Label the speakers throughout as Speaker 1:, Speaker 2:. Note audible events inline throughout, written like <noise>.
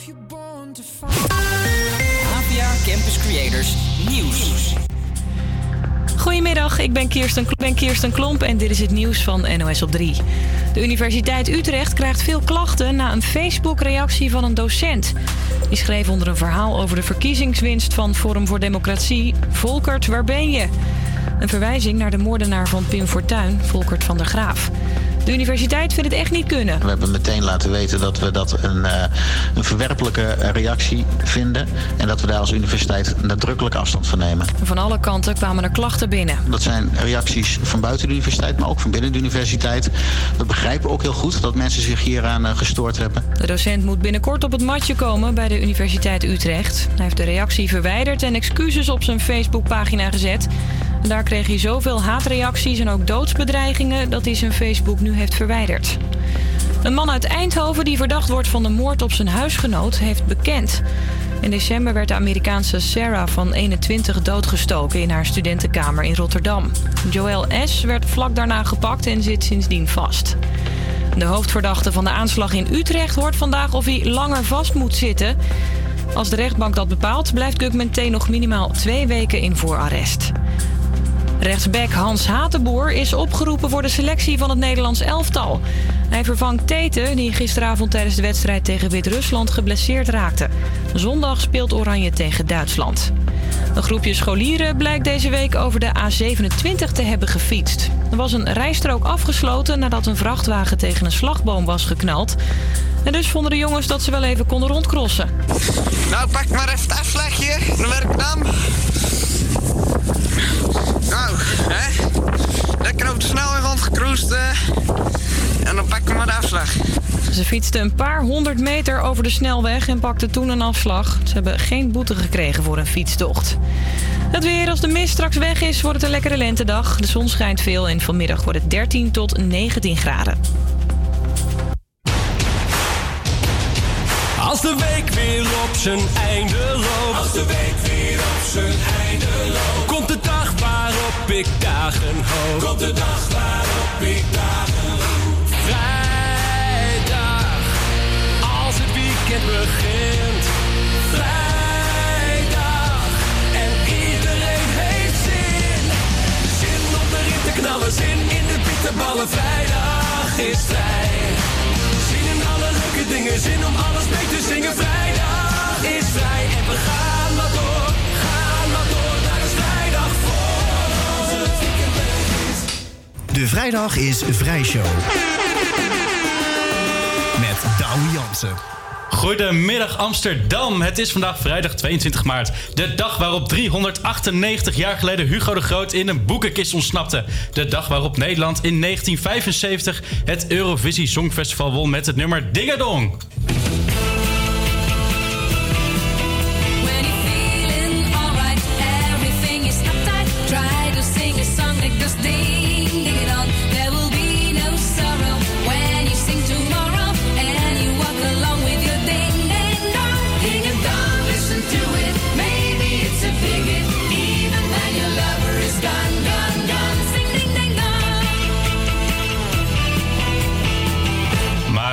Speaker 1: APA Campus Creators Nieuws.
Speaker 2: Goedemiddag, ik ben Kirsten, ben Kirsten Klomp en dit is het nieuws van NOS op 3. De Universiteit Utrecht krijgt veel klachten na een Facebook-reactie van een docent. Die schreef onder een verhaal over de verkiezingswinst van Forum voor Democratie... Volkert, waar ben je? Een verwijzing naar de moordenaar van Pim Fortuyn, Volkert van der Graaf. De universiteit vindt het echt niet kunnen.
Speaker 3: We hebben meteen laten weten dat we dat een, uh, een verwerpelijke reactie vinden. En dat we daar als universiteit nadrukkelijk afstand van nemen.
Speaker 2: Van alle kanten kwamen er klachten binnen.
Speaker 3: Dat zijn reacties van buiten de universiteit, maar ook van binnen de universiteit. We begrijpen ook heel goed dat mensen zich hieraan uh, gestoord hebben.
Speaker 2: De docent moet binnenkort op het matje komen bij de Universiteit Utrecht. Hij heeft de reactie verwijderd en excuses op zijn Facebookpagina gezet. Daar kreeg hij zoveel haatreacties en ook doodsbedreigingen dat hij zijn Facebook nu heeft verwijderd. Een man uit Eindhoven die verdacht wordt van de moord op zijn huisgenoot heeft bekend. In december werd de Amerikaanse Sarah van 21 doodgestoken in haar studentenkamer in Rotterdam. Joël S. werd vlak daarna gepakt en zit sindsdien vast. De hoofdverdachte van de aanslag in Utrecht hoort vandaag of hij langer vast moet zitten. Als de rechtbank dat bepaalt, blijft Gugman T. nog minimaal twee weken in voorarrest. Rechtsback Hans Hatenboer is opgeroepen voor de selectie van het Nederlands elftal. Hij vervangt Tete, die gisteravond tijdens de wedstrijd tegen Wit-Rusland geblesseerd raakte. Zondag speelt Oranje tegen Duitsland. Een groepje scholieren blijkt deze week over de A27 te hebben gefietst. Er was een rijstrook afgesloten nadat een vrachtwagen tegen een slagboom was geknald. En dus vonden de jongens dat ze wel even konden rondcrossen.
Speaker 4: Nou, pak maar even het afslagje. Dan werk dan. Nou, hè? Lekker op de snelweg rondgecruised. Uh, en dan pakken we maar de afslag.
Speaker 2: Ze fietsten een paar honderd meter over de snelweg en pakten toen een afslag. Ze hebben geen boete gekregen voor een fietstocht. Het weer, als de mist straks weg is, wordt het een lekkere lentedag. De zon schijnt veel en vanmiddag wordt het 13 tot 19 graden.
Speaker 5: Als de week weer op zijn einde loopt.
Speaker 6: Als de week weer op zijn einde loopt.
Speaker 5: Komt de dag waarop ik dagen hoop.
Speaker 6: Komt de dag waarop ik dagen hoop.
Speaker 5: Vrijdag, als het weekend begint. Vrijdag, en iedereen heeft zin. Zin om de rit te knallen, zin in de bitterballen. Vrijdag is vrij. Zin in alle leuke dingen, zin om alles mee te zingen. Vrijdag is vrij en we gaan maar door.
Speaker 7: De vrijdag is Vrijshow. Met Douwe Jansen.
Speaker 8: Goedemiddag Amsterdam. Het is vandaag vrijdag 22 maart. De dag waarop 398 jaar geleden Hugo de Groot in een boekenkist ontsnapte. De dag waarop Nederland in 1975 het Eurovisie Songfestival won met het nummer Dingadong.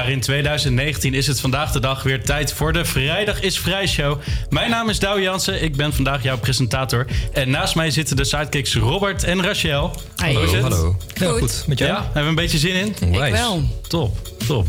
Speaker 8: Maar in 2019 is het vandaag de dag weer tijd voor de Vrijdag is Vrij Show. Mijn naam is Douwe Jansen, ik ben vandaag jouw presentator. En naast mij zitten de sidekicks Robert en Rachel. Hoe is het?
Speaker 9: hallo. Ja, goed. Met jou?
Speaker 8: Ja, hebben we een beetje zin in?
Speaker 9: Onwijs.
Speaker 2: wel.
Speaker 8: Top, top.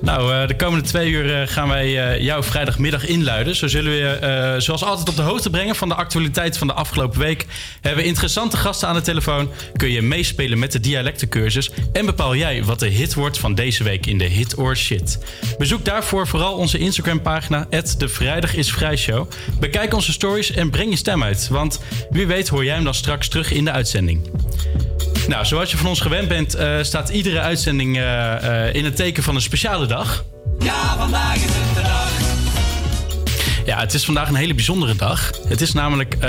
Speaker 8: Nou, eh, de komende twee uur eh, gaan wij eh, jouw vrijdagmiddag inluiden. Zo zullen we je zoals altijd op de hoogte brengen van de actualiteit van de afgelopen week. Hebben we interessante gasten aan de telefoon. Kun je meespelen met de dialectencursus. En bepaal jij wat de hit wordt van deze week in de Hit or Shit. Bezoek daarvoor vooral onze Instagram pagina, de Vrijdag is Vrij Show. Bekijk onze stories en breng je stem uit. Want wie weet hoor jij hem dan straks terug in de uitzending. Nou, zoals je van ons gewend bent, eh, staat iedere uitzending eh, eh, in het teken van een speciale dag.
Speaker 6: Ja, vandaag is het de dag.
Speaker 8: Ja, het is vandaag een hele bijzondere dag. Het is namelijk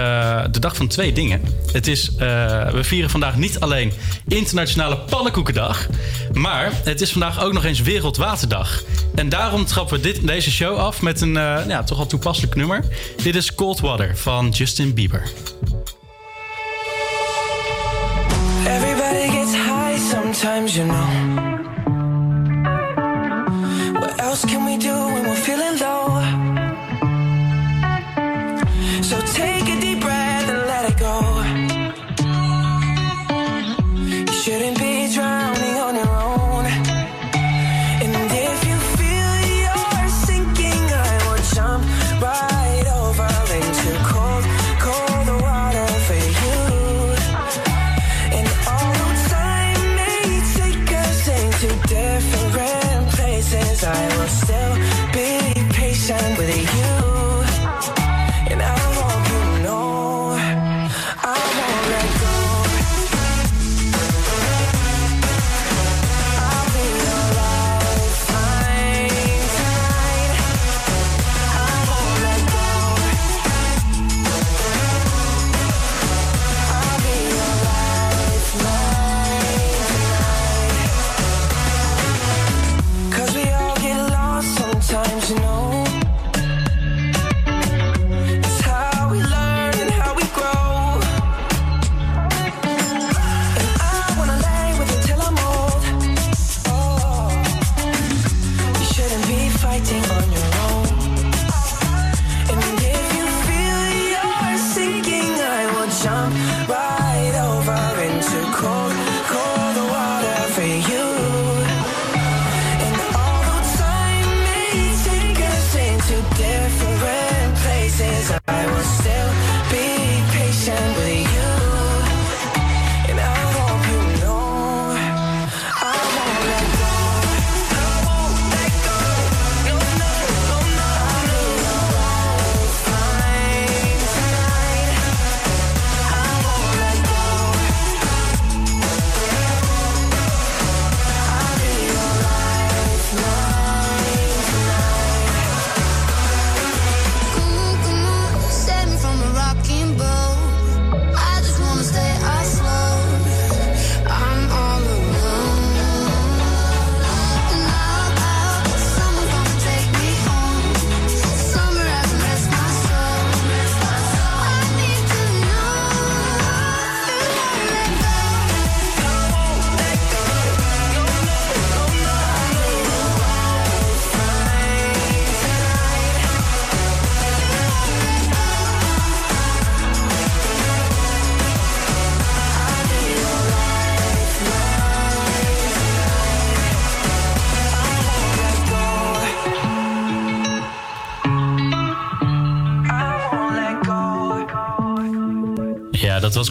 Speaker 8: de dag van twee dingen. Het is, we vieren vandaag niet alleen Internationale Pannenkoekendag, maar het is vandaag ook nog eens Wereldwaterdag. En daarom trappen we dit, deze show af met een ja, toch al toepasselijk nummer. Dit is Cold Water van Justin Bieber.
Speaker 10: Sometimes, you know.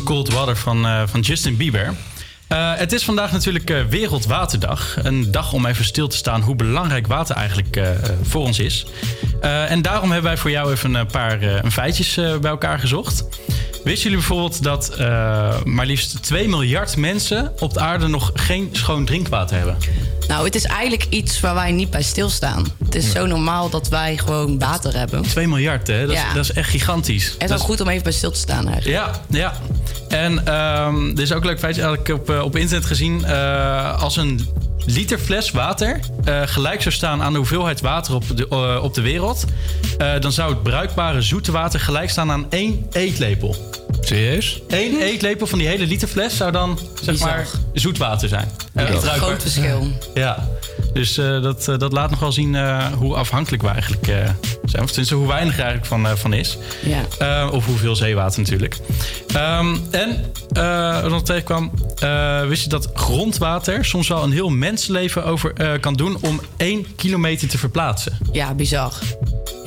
Speaker 8: Cold Water van, eh, van Justin Bieber. Eh, het is vandaag natuurlijk eh, Wereldwaterdag. Een dag om even stil te staan hoe belangrijk water eigenlijk voor ons is. En daarom hebben wij voor jou even een paar een feitjes bij elkaar gezocht. Wisten jullie bijvoorbeeld dat maar liefst 2 miljard mensen op de aarde nog geen schoon drinkwater hebben?
Speaker 9: Nou, het is eigenlijk iets waar wij niet bij stilstaan. Het is zo normaal dat wij gewoon water hebben.
Speaker 8: 2 miljard, hè? Dat,
Speaker 9: Ja.
Speaker 8: is, dat is echt gigantisch.
Speaker 9: Het is wel goed om even bij stil te staan eigenlijk.
Speaker 8: Ja, ja. En ehm er is ook een leuk feitje eigenlijk op, eh, op internet gezien. Eh, als een liter fles water eh, gelijk zou staan aan de hoeveelheid water op de, op de wereld... eh, dan zou het bruikbare zoete water gelijk staan aan één eetlepel.
Speaker 11: Serieus?
Speaker 8: Eén eetlepel van die hele liter fles zou dan zeg maar zoet water zijn.
Speaker 9: Een groot verschil.
Speaker 8: Ja, dus eh, dat, eh, dat laat nog wel zien eh, hoe afhankelijk we eigenlijk zijn. Of tenminste hoe weinig er eigenlijk van, van is.
Speaker 9: Ja.
Speaker 8: Of hoeveel zeewater natuurlijk. Ehm, en wat nog tegenkwam, wist je dat grondwater soms wel een heel mensenleven over kan doen om één kilometer te verplaatsen?
Speaker 9: Ja, bizar.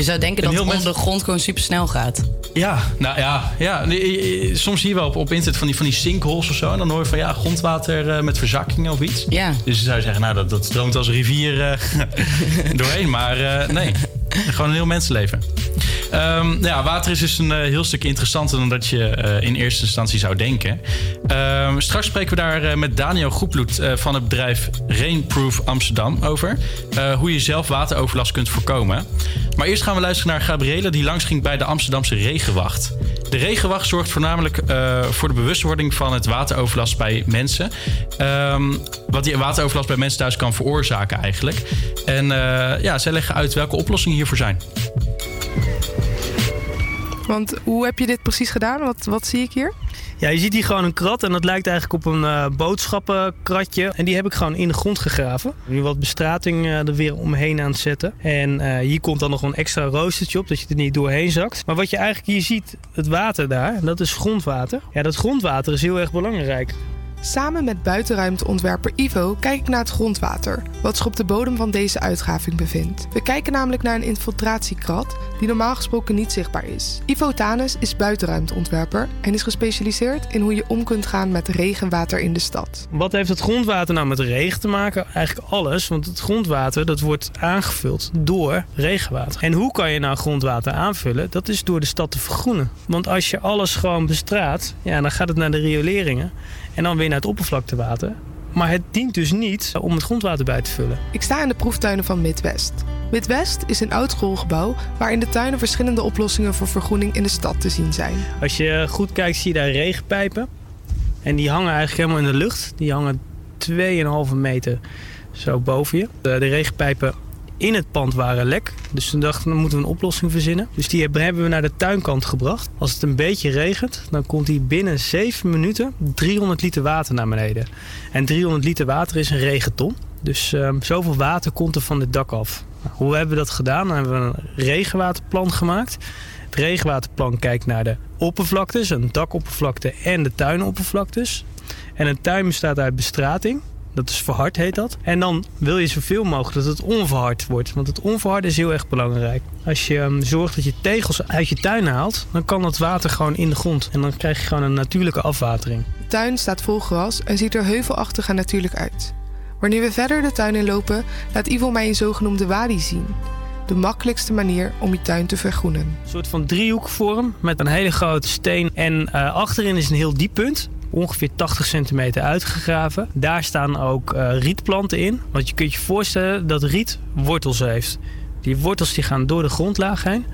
Speaker 9: Je zou denken dat het onder de grond gewoon super snel gaat.
Speaker 8: Ja, nou ja, ja. soms zie je wel op, op internet van die, van die sinkholes of zo. En dan hoor je van ja, grondwater eh, met verzakkingen of iets.
Speaker 9: Ja.
Speaker 8: Dus dan zou je zeggen, nou, dat, dat stroomt als rivier eh, <laughs> doorheen. Maar eh, nee, <laughs> gewoon een heel mensenleven. Ehm, ja, water is dus een eh, heel stuk interessanter dan dat je eh, in eerste instantie zou denken. Ehm, straks spreken we daar eh, met Daniel Groeploet van het bedrijf Rainproof Amsterdam over. Hoe je zelf wateroverlast kunt voorkomen. Maar eerst gaan we luisteren naar Gabriele die langs ging bij de Amsterdamse Regenwacht. De Regenwacht zorgt voornamelijk voor de bewustwording van het wateroverlast bij mensen. Ehm, wat die wateroverlast bij mensen thuis kan veroorzaken eigenlijk. En ja, zij leggen uit welke oplossingen hiervoor zijn.
Speaker 12: Want hoe heb je dit precies gedaan? Wat, wat zie ik hier?
Speaker 13: Ja, je ziet hier gewoon een krat en dat lijkt eigenlijk op een eh, boodschappenkratje. En die heb ik gewoon in de grond gegraven. Nu wat bestrating eh, er weer omheen aan het zetten. En eh, hier komt dan nog een extra roostertje op, dat je er niet doorheen zakt. Maar wat je eigenlijk hier ziet, het water daar, dat is grondwater. Ja, dat grondwater is heel erg belangrijk.
Speaker 12: Samen met buitenruimteontwerper Ivo kijk ik naar het grondwater, wat zich op de bodem van deze uitgraving bevindt. We kijken namelijk naar een infiltratiekrat die normaal gesproken niet zichtbaar is. Ivo Tanes is buitenruimteontwerper en is gespecialiseerd in hoe je om kunt gaan met regenwater in de stad.
Speaker 13: Wat heeft het grondwater nou met regen te maken? Eigenlijk alles, want het grondwater dat wordt aangevuld door regenwater. En hoe kan je nou grondwater aanvullen? Dat is door de stad te vergroenen. Want als je alles gewoon bestraat, ja, dan gaat het naar de rioleringen en dan weer naar het oppervlaktewater. Maar het dient dus niet om het grondwater bij te vullen.
Speaker 12: Ik sta in de proeftuinen van Midwest. Midwest is een oud schoolgebouw waar in de tuinen verschillende oplossingen voor vergroening in de stad te zien zijn.
Speaker 13: Als je goed kijkt, zie je daar regenpijpen. En die hangen eigenlijk helemaal in de lucht. Die hangen 2,5 meter zo boven je. De, de regenpijpen in het pand waren lek. Dus toen dachten we, dan moeten we een oplossing verzinnen. Dus die hebben we naar de tuinkant gebracht. Als het een beetje regent, dan komt hier binnen 7 minuten 300 liter water naar beneden. En 300 liter water is een regenton. Dus ehm, zoveel water komt er van het dak af. Nou, hoe hebben we dat gedaan? Dan hebben we een regenwaterplan gemaakt. Het regenwaterplan kijkt naar de oppervlaktes, een dakoppervlakte en de tuinoppervlaktes. En een tuin bestaat uit bestrating. Dat is verhard, heet dat. En dan wil je zoveel mogelijk dat het onverhard wordt. Want het onverhard is heel erg belangrijk. Als je ehm, zorgt dat je tegels uit je tuin haalt, dan kan dat water gewoon in de grond. En dan krijg je gewoon een natuurlijke afwatering.
Speaker 12: De tuin staat vol gras en ziet er heuvelachtig en natuurlijk uit. Wanneer we verder de tuin in lopen, laat Ivo mij een zogenoemde wadi zien. De makkelijkste manier om je tuin te vergroenen.
Speaker 13: Een soort van driehoekvorm met een hele grote steen. En eh, achterin is een heel diep punt. Ongeveer 80 centimeter uitgegraven. Daar staan ook eh, rietplanten in. Want je kunt je voorstellen dat riet wortels heeft. Die wortels die gaan door de grondlaag heen.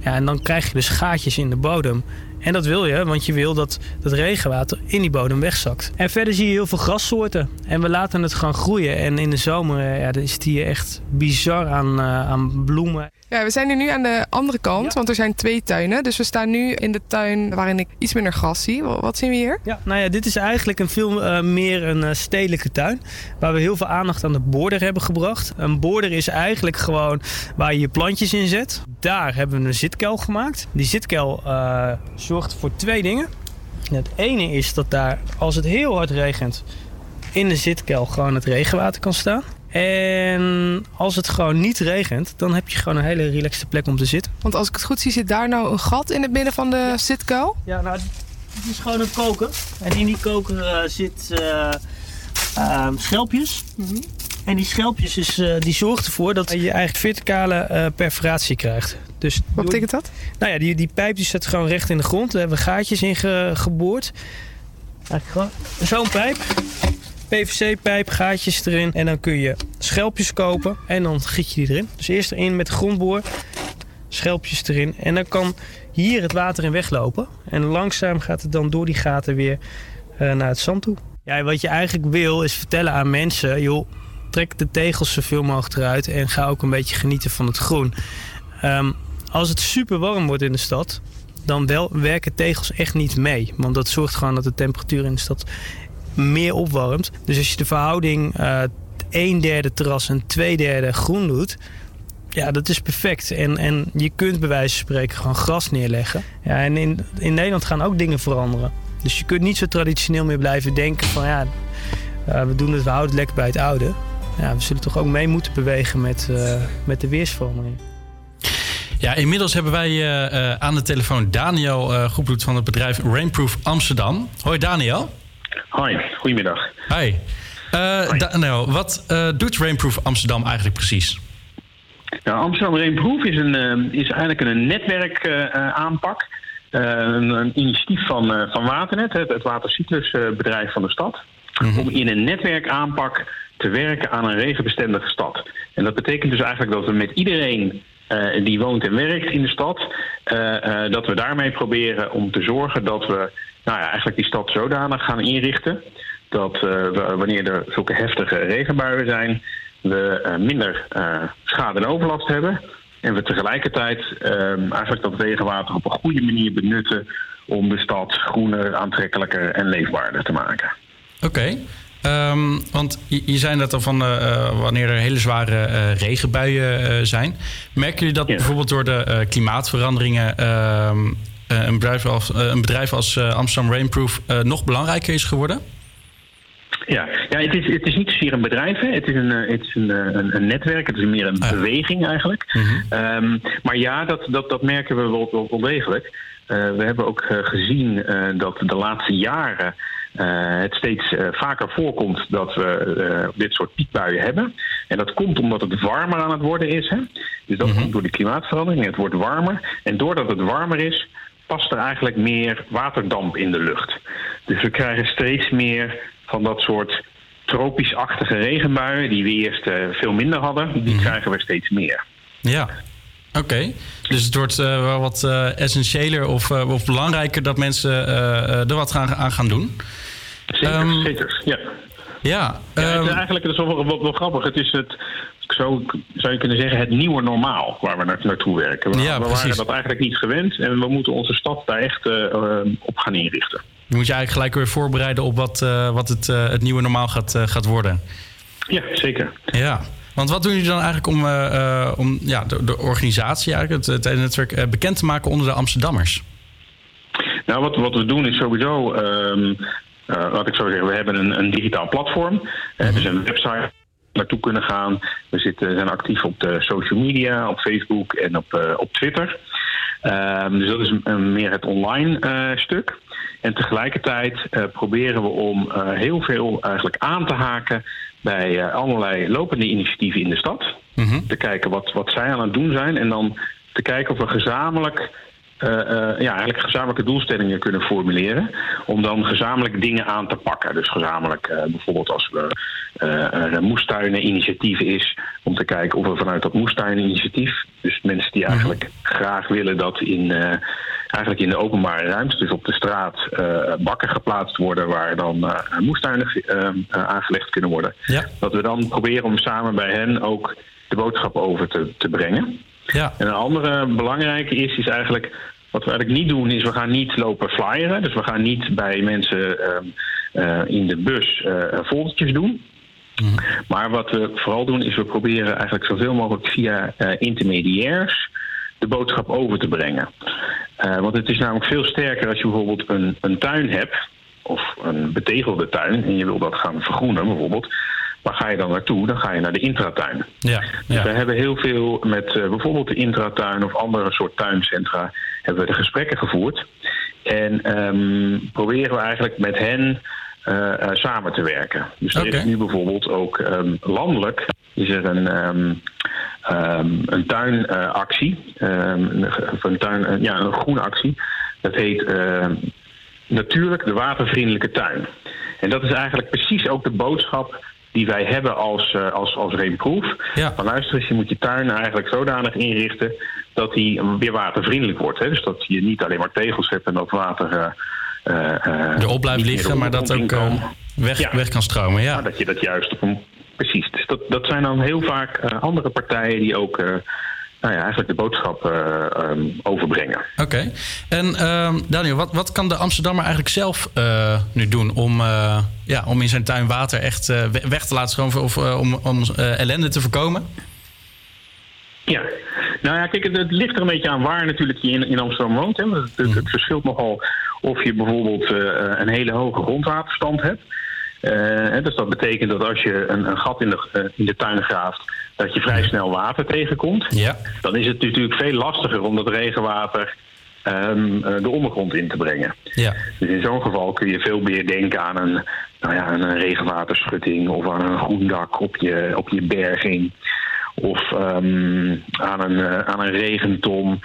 Speaker 13: Ja, en dan krijg je dus gaatjes in de bodem. En dat wil je, want je wil dat dat regenwater in die bodem wegzakt. En verder zie je heel veel grassoorten. En we laten het gewoon groeien. En in de zomer eh, ja, is het hier echt bizar aan, eh, aan bloemen.
Speaker 12: Ja, we zijn hier nu aan de andere kant, want er zijn twee tuinen. Dus we staan nu in de tuin waarin ik iets minder gras zie. Wa- Wat zien we hier?
Speaker 13: Ja, nou ja, dit is eigenlijk een veel eh, meer een eh, stedelijke tuin. Waar we heel veel aandacht aan de border hebben gebracht. Een border is eigenlijk gewoon waar je je plantjes in zet. Daar hebben we een zitkuil gemaakt. Die zitkuil eh, zorgt voor twee dingen. En het ene is dat daar, als het heel hard regent, in de zitkuil gewoon het regenwater kan staan. En als het gewoon niet regent, dan heb je gewoon een hele relaxte plek om te zitten.
Speaker 12: Want als ik het goed zie, zit daar nou een gat in het midden van de zitkuil.
Speaker 13: Ja, nou, Het is gewoon een koker. En in die koker eh, zit eh, ehm, schelpjes. En die schelpjes is, eh, die zorgt ervoor dat je eigenlijk verticale perforatie krijgt. Dus Wat
Speaker 12: betekent dat?
Speaker 13: Nou ja, die, die pijp die zit gewoon recht in de grond. Daar hebben we gaatjes in ge- geboord. Eigenlijk gewoon zo'n pijp. PVC-pijp, gaatjes erin. En dan kun je schelpjes kopen en dan giet je die erin. Dus eerst erin met grondboor, schelpjes erin. En dan kan hier het water in weglopen. En langzaam gaat het dan door die gaten weer eh, naar het zand toe. Ja, wat je eigenlijk wil is vertellen aan mensen... joh, trek de tegels zoveel mogelijk eruit... en ga ook een beetje genieten van het groen. Ehm, als het super warm wordt in de stad... dan wel, werken tegels echt niet mee. Want dat zorgt gewoon dat de temperatuur in de stad meer opwarmt. Dus als je de verhouding eh een derde terras en twee derde groen doet... Ja, dat is perfect. En, en je kunt bij wijze van spreken gewoon gras neerleggen. Ja, en in, in Nederland gaan ook dingen veranderen. Dus je kunt niet zo traditioneel meer blijven denken van ja, eh, we doen het, we houden lekker bij het oude. Ja, we zullen toch ook mee moeten bewegen met, eh, met de weersverandering.
Speaker 8: Ja, inmiddels hebben wij aan de telefoon Daniel uh, van het bedrijf Rainproof Amsterdam. Hoi Daniel.
Speaker 11: Hoi, goedemiddag.
Speaker 8: Hi. Uh, Daniel, wat uh, doet Rainproof Amsterdam eigenlijk precies?
Speaker 11: Nou, Amsterdam Rainproof is, een, uh, is eigenlijk een netwerkaanpak. Een, een, initiatief van, van Waternet, het, het watercyclusbedrijf van de stad. Mm -hmm. Om in een netwerkaanpak te werken aan een regenbestendige stad. En dat betekent dus eigenlijk dat we met iedereen uh, die woont en werkt in de stad, uh, uh, dat we daarmee proberen om te zorgen dat we nou ja, eigenlijk die stad zodanig gaan inrichten dat we, wanneer er zulke heftige regenbuien zijn, we minder schade en overlast hebben. En we tegelijkertijd eigenlijk dat regenwater op een goede manier benutten om de stad groener, aantrekkelijker en leefbaarder te maken.
Speaker 8: Oké. Okay. Um, want je, je zei net al van uh, wanneer er hele zware uh, regenbuien uh, zijn. Merken jullie dat ja. bijvoorbeeld door de klimaatveranderingen ehm, een bedrijf als, een bedrijf als Amsterdam Rainproof nog belangrijker is geworden?
Speaker 11: Ja, ja het, is, het is niet zozeer een bedrijf, hè. Het, is een, het is een, een, een netwerk, het is meer een ah, beweging eigenlijk. Mm -hmm. um, maar ja, dat, dat, dat merken we wel, wel, wel degelijk. we hebben ook gezien dat de laatste jaren het steeds vaker voorkomt dat we dit soort piekbuien hebben. En dat komt omdat het warmer aan het worden is. Hè? Dus dat mm -hmm. komt door de klimaatverandering. Het wordt warmer. En doordat het warmer is, past er eigenlijk meer waterdamp in de lucht. Dus we krijgen steeds meer van dat soort tropisch-achtige regenbuien... die we eerst veel minder hadden, die mm -hmm. krijgen we steeds meer.
Speaker 8: Ja, Oké, okay. dus het wordt uh, wel wat uh, essentiëler of, of, belangrijker dat mensen er wat gaan, aan gaan doen.
Speaker 11: Zeker, um, zeker, ja.
Speaker 8: Ja,
Speaker 11: um, ja het is eigenlijk het is wel, wel, wel, grappig. Het is het, zo zou je kunnen zeggen, het nieuwe normaal waar we naartoe werken. We,
Speaker 8: ja,
Speaker 11: we waren dat eigenlijk niet gewend en we moeten onze stad daar echt op gaan inrichten.
Speaker 8: Je moet je eigenlijk gelijk weer voorbereiden op wat, wat het, het nieuwe normaal gaat, gaat worden.
Speaker 11: Ja, zeker.
Speaker 8: Ja. Want wat doen jullie dan eigenlijk om, om ja, de, de, organisatie, eigenlijk, het, het netwerk, bekend te maken onder de Amsterdammers?
Speaker 11: Nou, wat, wat we doen is sowieso, um, laat ik zo zeggen, we hebben een, een digitaal platform. -hmm. dus een website naartoe kunnen gaan. We zitten, zijn actief op de social media, op Facebook en op, op Twitter. Um, dus dat is een, meer het online stuk. En tegelijkertijd proberen we om heel veel eigenlijk aan te haken bij allerlei lopende initiatieven in de stad. Mm -hmm. Te kijken wat, wat zij aan het doen zijn. En dan te kijken of we gezamenlijk, uh, uh, ja, eigenlijk gezamenlijke doelstellingen kunnen formuleren. Om dan gezamenlijk dingen aan te pakken. Dus gezamenlijk bijvoorbeeld als we, er een moestuinen-initiatief is. Om te kijken of we vanuit dat moestuinen-initiatief. Dus mensen die eigenlijk mm -hmm. graag willen dat in eigenlijk in de openbare ruimte, dus op de straat, bakken geplaatst worden waar dan moestuinen aangelegd kunnen worden.
Speaker 8: Ja.
Speaker 11: Dat we dan proberen om samen bij hen ook de boodschap over te, te brengen.
Speaker 8: Ja.
Speaker 11: En een andere belangrijke is, is eigenlijk, wat we eigenlijk niet doen, is we gaan niet lopen flyeren. Dus we gaan niet bij mensen in de bus foldertjes doen. Mm. Maar wat we vooral doen, is we proberen eigenlijk zoveel mogelijk via intermediairs de boodschap over te brengen. Uh, want het is namelijk veel sterker als je bijvoorbeeld een, een tuin hebt, of een betegelde tuin, en je wil dat gaan vergroenen bijvoorbeeld. Waar ga je dan naartoe? Dan ga je naar de intratuin.
Speaker 8: Ja,
Speaker 11: dus we hebben heel veel met uh, bijvoorbeeld de intratuin of andere soort tuincentra hebben we de gesprekken gevoerd. En ehm, proberen we eigenlijk met hen eh, eh, samen te werken. Dus er is nu bijvoorbeeld ook ehm, landelijk is er een, ehm, ehm, een tuinactie. een, of een, tuin, eh, ja, een groene actie. Dat heet natuurlijk de watervriendelijke tuin. En dat is eigenlijk precies ook de boodschap die wij hebben als, eh, als, als. Van luister eens, je moet je tuin eigenlijk zodanig inrichten dat die weer watervriendelijk wordt. Hè? Dus dat je niet alleen maar tegels hebt en dat water... eh,
Speaker 8: Erop blijft liggen, maar dat ook weg, weg kan stromen. Ja.
Speaker 11: Maar dat je dat juist op een... Precies. Dus dat, dat zijn dan heel vaak andere partijen die ook... nou ja, eigenlijk de boodschap eh, ehm, overbrengen.
Speaker 8: Oké. En ehm, Daniel, wat, wat kan de Amsterdammer eigenlijk zelf eh, nu doen om, eh, ja, om in zijn tuin water echt we- weg te laten stromen of om, om ellende te voorkomen?
Speaker 11: Ja, nou ja, kijk, het, het ligt er een beetje aan waar natuurlijk je in, in Amsterdam woont. Hè. Het, het, het verschilt nogal of je bijvoorbeeld een hele hoge grondwaterstand hebt. Eh, dus dat betekent dat als je een, een gat in de, eh, in de tuin graaft, dat je vrij snel water tegenkomt.
Speaker 8: Ja.
Speaker 11: Dan is het natuurlijk veel lastiger om dat regenwater ehm, eh, de ondergrond in te brengen.
Speaker 8: Ja.
Speaker 11: Dus in zo'n geval kun je veel meer denken aan een, nou ja, een regenwaterschutting of aan een groen dak op je, op je berging. Of ehm, aan, een, aan een regenton.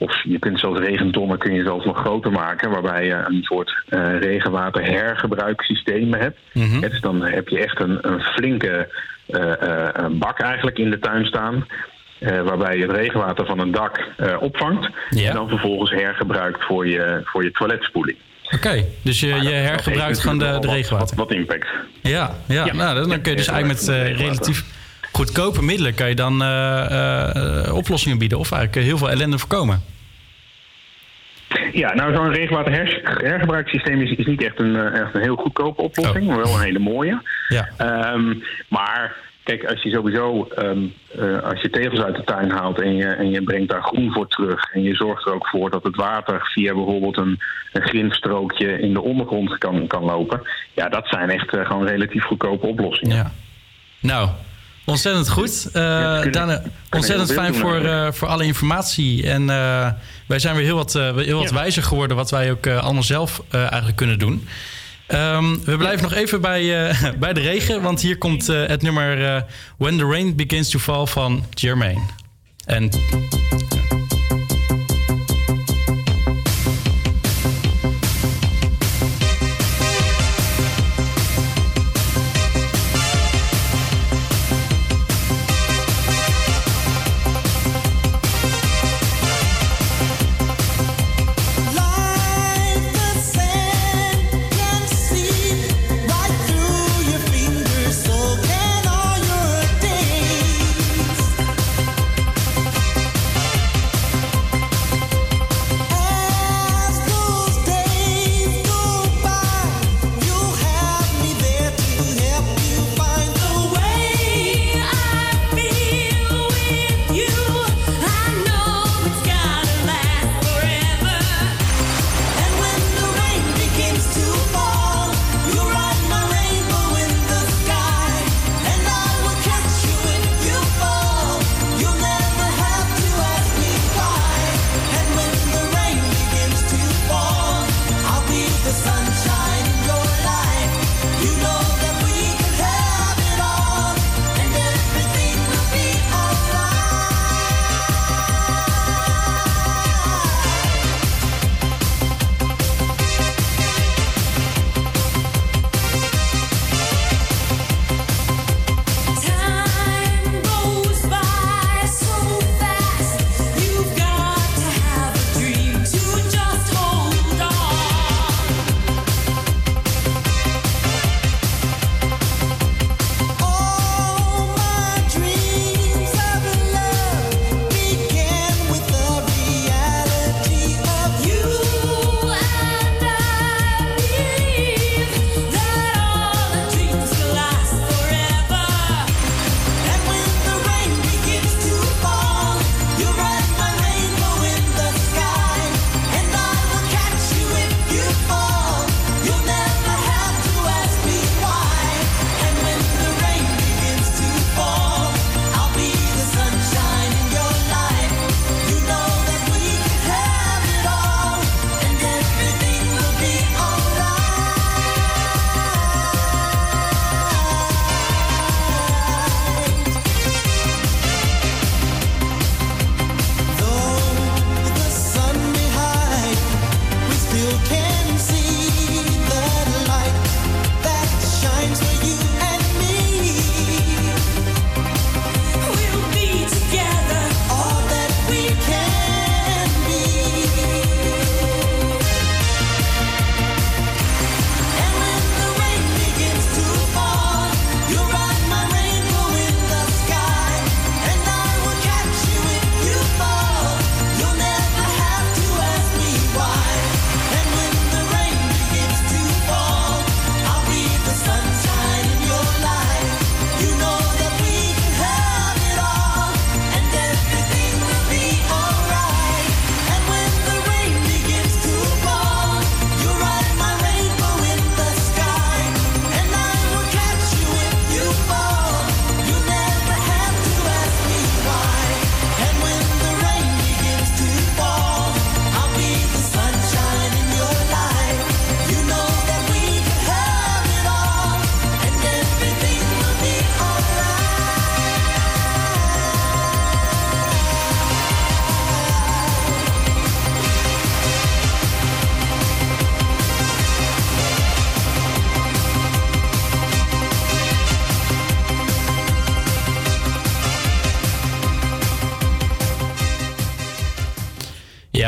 Speaker 11: Of je kunt zelfs regentonnen kun je zelfs nog groter maken, waarbij je een soort eh regenwaterhergebruiksysteem hebt. Dus dan heb je echt een, een flinke eh, eh, bak eigenlijk in de tuin staan. waarbij je het regenwater van een dak opvangt. En dan vervolgens hergebruikt voor je, voor je toiletspoeling.
Speaker 8: Oké, dus je, je hergebruikt gewoon de, de regenwater.
Speaker 11: Wat, wat impact.
Speaker 8: Ja, ja,
Speaker 11: Ja.
Speaker 8: Nou, dan, kun je dus eigenlijk met relatief goedkope middelen kan je dan eh, eh, eh, oplossingen bieden of eigenlijk heel veel ellende voorkomen.
Speaker 11: Ja, nou zo'n regenwaterhergebruikssysteem is, is niet echt een, eh, echt een heel goedkope oplossing, maar wel een hele mooie.
Speaker 8: Ja.
Speaker 11: Ehm, maar kijk, als je sowieso ehm, eh, als je tegels uit de tuin haalt en je, en je brengt daar groen voor terug en je zorgt er ook voor dat het water via bijvoorbeeld een, een grindstrookje in de ondergrond kan, kan lopen. Ja, dat zijn echt eh, gewoon relatief goedkope oplossingen.
Speaker 8: Ja. Nou, ontzettend goed. Eh Daan, ontzettend
Speaker 11: heel
Speaker 8: fijn
Speaker 11: doen
Speaker 8: voor, eh, voor alle informatie. En eh, wij zijn weer heel wat, eh, heel wat
Speaker 11: Ja.
Speaker 8: wijzer geworden wat wij ook eh, allemaal zelf eh, eigenlijk kunnen doen. Ehm, we blijven nog even bij, eh, <laughs> bij de regen, want hier komt eh, het nummer eh, When the Rain Begins to Fall van Jermaine. En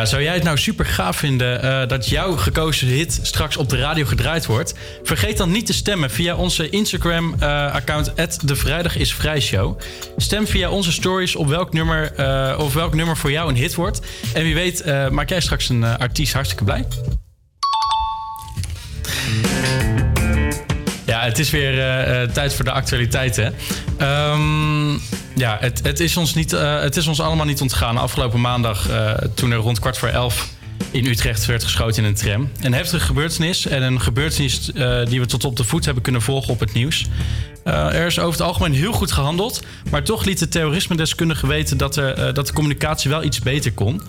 Speaker 8: Zou jij het nou super gaaf vinden eh, dat jouw gekozen hit straks op de radio gedraaid wordt? Vergeet dan niet te stemmen via onze Instagram-account de Vrijdag is. Stem via onze stories op welk nummer, eh, of welk nummer voor jou een hit wordt. En wie weet eh, maak jij straks een eh, artiest hartstikke blij. Ja, het is weer eh, eh, tijd voor de actualiteiten. Ehm, ja, het, het, is ons niet, eh, het is ons allemaal niet ontgaan. Afgelopen maandag, eh, toen er rond kwart voor elf in Utrecht werd geschoten in een tram. Een heftige gebeurtenis en een gebeurtenis eh, die we tot op de voet hebben kunnen volgen op het nieuws. Er is over het algemeen heel goed gehandeld, maar toch liet de terrorisme-deskundige weten dat, er, dat de communicatie wel iets beter kon.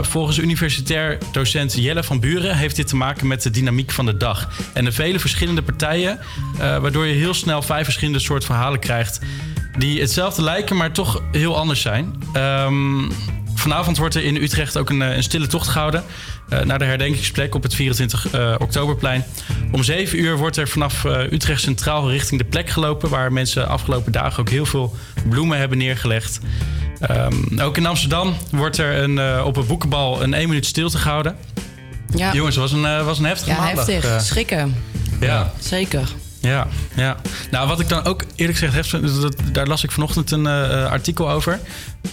Speaker 8: Volgens universitair docent Jelle van Buren heeft dit te maken met de dynamiek van de dag en de vele verschillende partijen, waardoor je heel snel vijf verschillende soorten verhalen krijgt die hetzelfde lijken, maar toch heel anders zijn. Ehm, vanavond wordt er in Utrecht ook een, eh, een stille tocht gehouden eh, naar de herdenkingsplek op het 24 eh, oktoberplein. Om 7 uur wordt er vanaf Utrecht Centraal richting de plek gelopen... waar mensen afgelopen dagen ook heel veel bloemen hebben neergelegd. Ehm, ook in Amsterdam wordt er een, op een boekenbal een 1 minuut stilte gehouden.
Speaker 9: Ja.
Speaker 8: Jongens, het was een, was een heftige
Speaker 9: Ja,
Speaker 8: maandag.
Speaker 9: heftig.
Speaker 8: eh.
Speaker 9: Schrikken.
Speaker 8: ja.
Speaker 9: Zeker.
Speaker 8: Ja, ja. Nou, wat ik dan ook eerlijk gezegd heb, dat, daar las ik vanochtend een eh, eh, artikel over.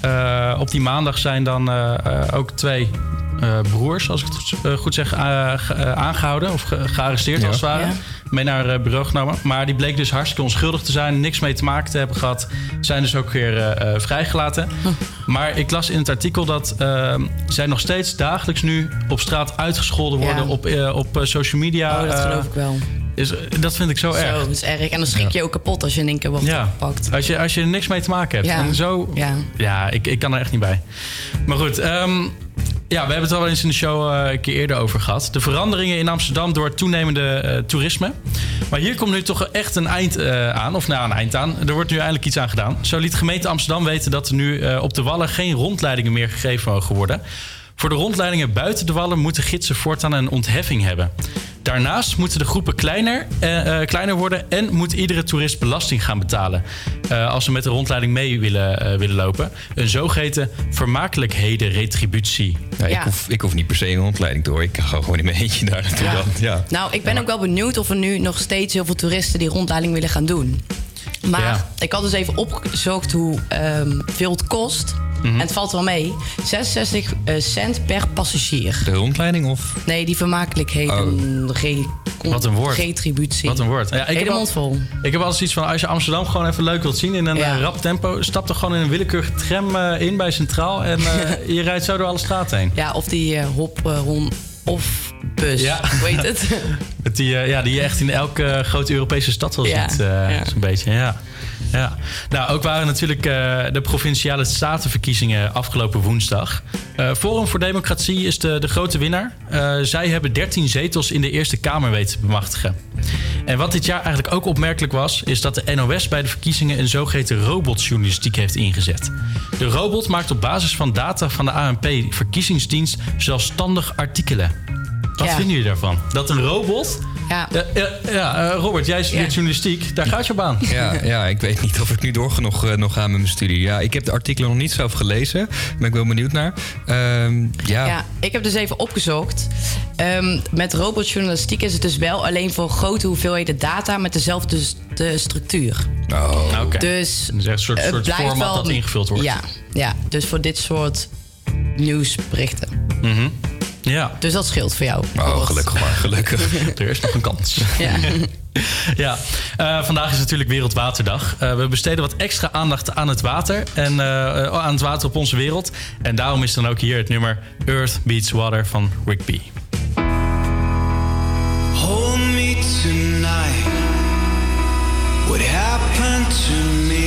Speaker 8: Eh, op die maandag zijn dan ook twee eh, broers, als ik het goed, zeg, eh, ge- eh, aangehouden of ge- gearresteerd
Speaker 14: Ja.
Speaker 8: als het ware.
Speaker 14: Ja.
Speaker 8: Mee naar het bureau genomen. Maar die bleek dus hartstikke onschuldig te zijn, niks mee te maken te hebben gehad. Zijn dus ook weer eh, eh, vrijgelaten. Maar ik las in het artikel dat eh, zij nog steeds dagelijks nu op straat uitgescholden
Speaker 9: Ja.
Speaker 8: worden op, eh, op eh, social media.
Speaker 9: Oh, dat geloof ik wel.
Speaker 8: Is, dat vind ik zo, erg.
Speaker 9: Zo, is erg. En dan schrik je ook kapot als je in één keer wordt
Speaker 8: Ja, als je, als je er niks mee te maken hebt.
Speaker 9: Ja.
Speaker 8: En zo,
Speaker 9: Ja.
Speaker 8: ja, ik, ik kan er echt niet bij. Maar goed, ehm, ja, we hebben het al eens in de show eh, een keer eerder over gehad. De veranderingen in Amsterdam door het toenemende eh, toerisme. Maar hier komt nu toch echt een eind eh, aan. Of nou, een eind aan. Er wordt nu eindelijk iets aan gedaan. Zo liet de gemeente Amsterdam weten dat er nu op de Wallen geen rondleidingen meer gegeven mogen worden. Voor de rondleidingen buiten de Wallen moeten gidsen voortaan een ontheffing hebben. Daarnaast moeten de groepen kleiner, eh, eh, kleiner worden en moet iedere toerist belasting gaan betalen eh, als ze met de rondleiding mee willen, eh, willen lopen. Een zogeheten vermakelijkheden-retributie.
Speaker 15: Ja, ik, hoef, ik hoef niet per se een rondleiding horen. Ik ga gewoon in mijn eentje daar naartoe
Speaker 9: Ja.
Speaker 15: dan. Ja.
Speaker 9: Nou, ik ben ook wel benieuwd of er nu nog steeds heel veel toeristen die rondleiding willen gaan doen. Maar
Speaker 15: Ja.
Speaker 9: ik had dus even opgezocht hoe ehm, veel het kost.
Speaker 15: Mhm.
Speaker 9: En het valt wel mee. 66 eh, cent per passagier.
Speaker 15: De rondleiding of?
Speaker 9: Nee, die vermakelijkheden. Re-
Speaker 8: Oh. Wat een woord.
Speaker 9: Retributie.
Speaker 8: Wat een woord. Ja, ik
Speaker 9: Hele
Speaker 8: heb al-
Speaker 9: mond vol.
Speaker 8: Ik heb altijd iets van, als je Amsterdam gewoon even leuk wilt zien in een
Speaker 9: Ja.
Speaker 8: eh, rap tempo, stap er gewoon in een willekeurige tram eh, in bij Centraal en <laughs> je rijdt zo door alle straten heen.
Speaker 9: Ja, of die hop, eh, ron of bus.
Speaker 8: Ja.
Speaker 9: Hoe heet het? <laughs>
Speaker 8: Die, ja, die je echt in elke grote Europese stad wel
Speaker 9: Ja,
Speaker 8: ziet.
Speaker 9: ja.
Speaker 8: Zo'n beetje, ja. Ja. Nou, ook waren natuurlijk eh, de provinciale statenverkiezingen afgelopen woensdag. Eh, Forum voor Democratie is de, de grote winnaar. Eh, zij hebben 13 zetels in de Eerste Kamer weten te bemachtigen. En wat dit jaar eigenlijk ook opmerkelijk was, is dat de NOS bij de verkiezingen een zogeheten robotjournalistiek heeft ingezet. De robot maakt op basis van data van de ANP verkiezingsdienst zelfstandig artikelen. Wat
Speaker 9: Ja.
Speaker 8: vinden jullie daarvan? Dat een robot
Speaker 9: Ja.
Speaker 8: ja, ja, ja, eh, Robert, jij studeert journalistiek. Daar gaat je op aan.
Speaker 15: Ja, ja, ik weet niet of ik nu door genoeg eh, nog ga met mijn studie. Ja, ik heb de artikelen nog niet zelf gelezen. Daar ben ik wel benieuwd naar. Ehm, ja.
Speaker 9: Ja, ik heb dus even opgezocht. Ehm, met robotjournalistiek is het dus wel alleen voor grote hoeveelheden data met dezelfde de structuur.
Speaker 15: Oh,
Speaker 8: oké.
Speaker 9: Dus
Speaker 8: Dus echt een soort,
Speaker 9: het
Speaker 8: soort
Speaker 9: blijft
Speaker 8: format
Speaker 9: wel-
Speaker 8: dat ingevuld wordt.
Speaker 9: Ja, ja, dus voor dit soort nieuwsberichten.
Speaker 8: Mhm. Ja.
Speaker 9: Dus dat scheelt voor jou.
Speaker 15: Oh, gelukkig maar, gelukkig. <laughs>
Speaker 8: er is nog een kans.
Speaker 9: Ja. <laughs>
Speaker 8: Ja, eh, vandaag is natuurlijk Wereldwaterdag. Eh, we besteden wat extra aandacht aan het water en eh, eh, aan het water op onze wereld. En daarom is dan ook hier het nummer Earth Beats Water van Rigby.
Speaker 6: Hold me tonight. What happened to me?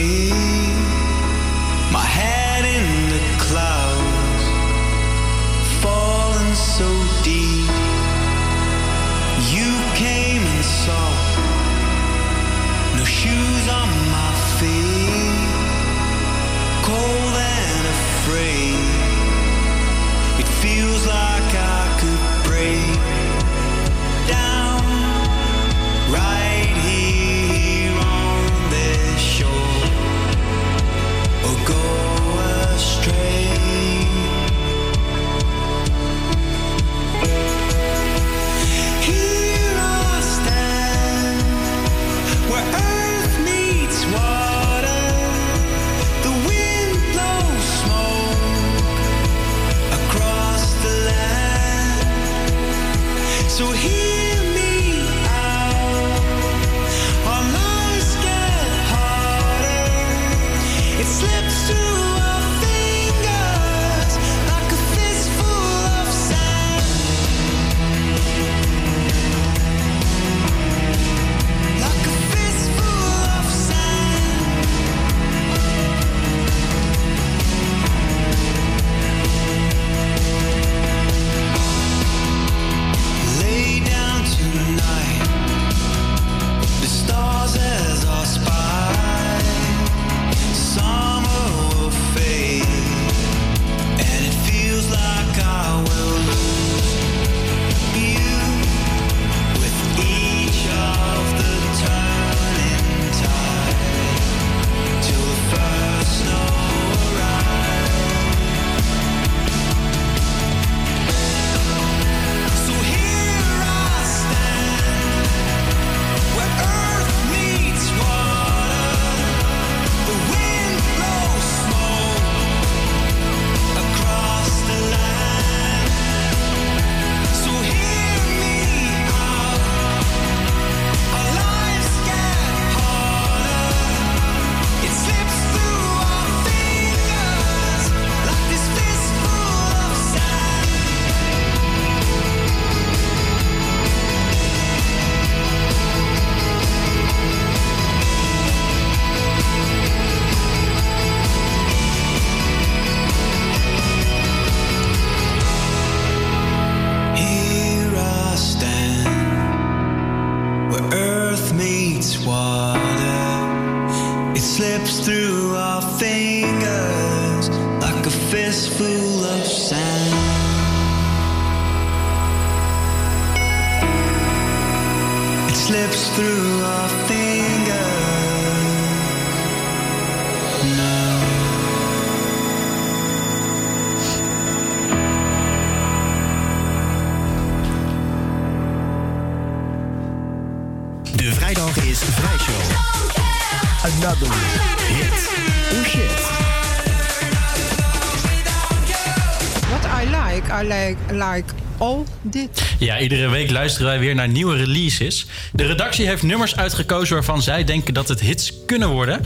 Speaker 8: Iedere week luisteren wij weer naar nieuwe releases. De redactie heeft nummers uitgekozen waarvan zij denken dat het hits kunnen worden.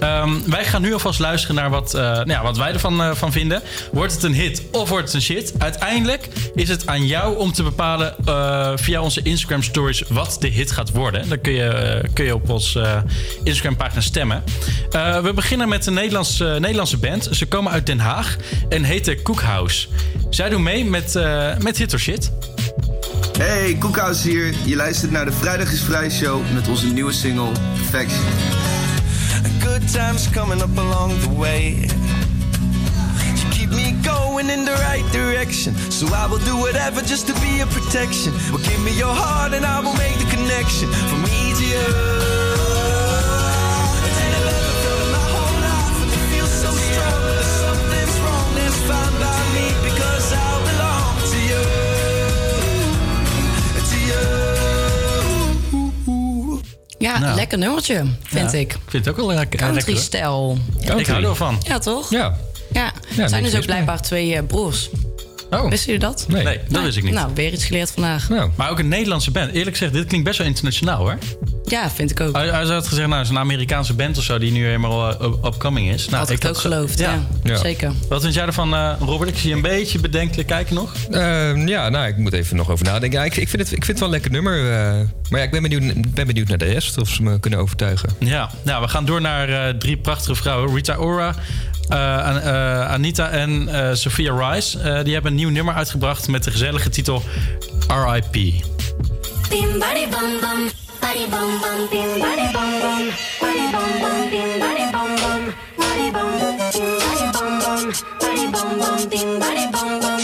Speaker 8: Ehm, wij gaan nu alvast luisteren naar wat, eh, nou ja, wat wij ervan eh, van vinden. Wordt het een hit of wordt het een shit? Uiteindelijk is het aan jou om te bepalen eh, via onze Instagram stories wat de hit gaat worden. Dan kun je, kun je op onze Instagram pagina stemmen. We beginnen met een Nederlandse, Nederlandse band. Ze komen uit Den Haag en heten Cookhouse. Zij doen mee met, met hit or shit.
Speaker 16: Hey, Koekhuis hier. Je luistert naar de Vrijdag is Vrij show met onze nieuwe single Perfection.
Speaker 6: Good times coming up along the way. You keep me going in the right direction. So I will do whatever just to be a protection. Well, give me your heart and I will make the connection from me to you.
Speaker 9: Ja,
Speaker 8: Nou.
Speaker 9: lekker nummertje, vind
Speaker 8: Ja,
Speaker 9: ik.
Speaker 8: Ik vind het ook wel lekker.
Speaker 9: Country-stijl.
Speaker 8: Ik hou er wel van.
Speaker 9: Ja, toch?
Speaker 15: Ja.
Speaker 9: Ja,
Speaker 8: Ja,
Speaker 9: er zijn dus ook blijkbaar twee eh, broers.
Speaker 8: Oh.
Speaker 9: Wisten jullie dat?
Speaker 8: Nee, dat wist ik niet.
Speaker 9: Nou, weer iets geleerd vandaag.
Speaker 8: Maar ook een Nederlandse band. Eerlijk gezegd, dit klinkt best wel internationaal hoor.
Speaker 9: Ja, vind ik ook.
Speaker 8: Hij, hij had gezegd, nou, het is een Amerikaanse band of zo die nu helemaal uh, up- upcoming is. Nou,
Speaker 9: Had ik ook geloofd, ja. Zeker.
Speaker 8: Wat vind jij ervan, eh, Robert? Ik zie je een beetje bedenkelijk kijken nog.
Speaker 15: Ehm, ja, nou, ik moet even nog over nadenken. Ja, ik, ik, vind het, ik vind het wel een lekker nummer. eh, maar ja, ik ben benieuwd, ben benieuwd naar de rest, of ze me kunnen overtuigen.
Speaker 8: Ja, nou, we gaan door naar eh, drie prachtige vrouwen. Rita Ora, eh, An- eh, Anita en eh, Sophia Rice. Eh, die hebben een nieuw nummer uitgebracht met de gezellige titel R.I.P.
Speaker 17: Bim body bum bum, Body boom boom body boom boom, body boom boom body boom boom, body boom boom body boom boom, body boom boom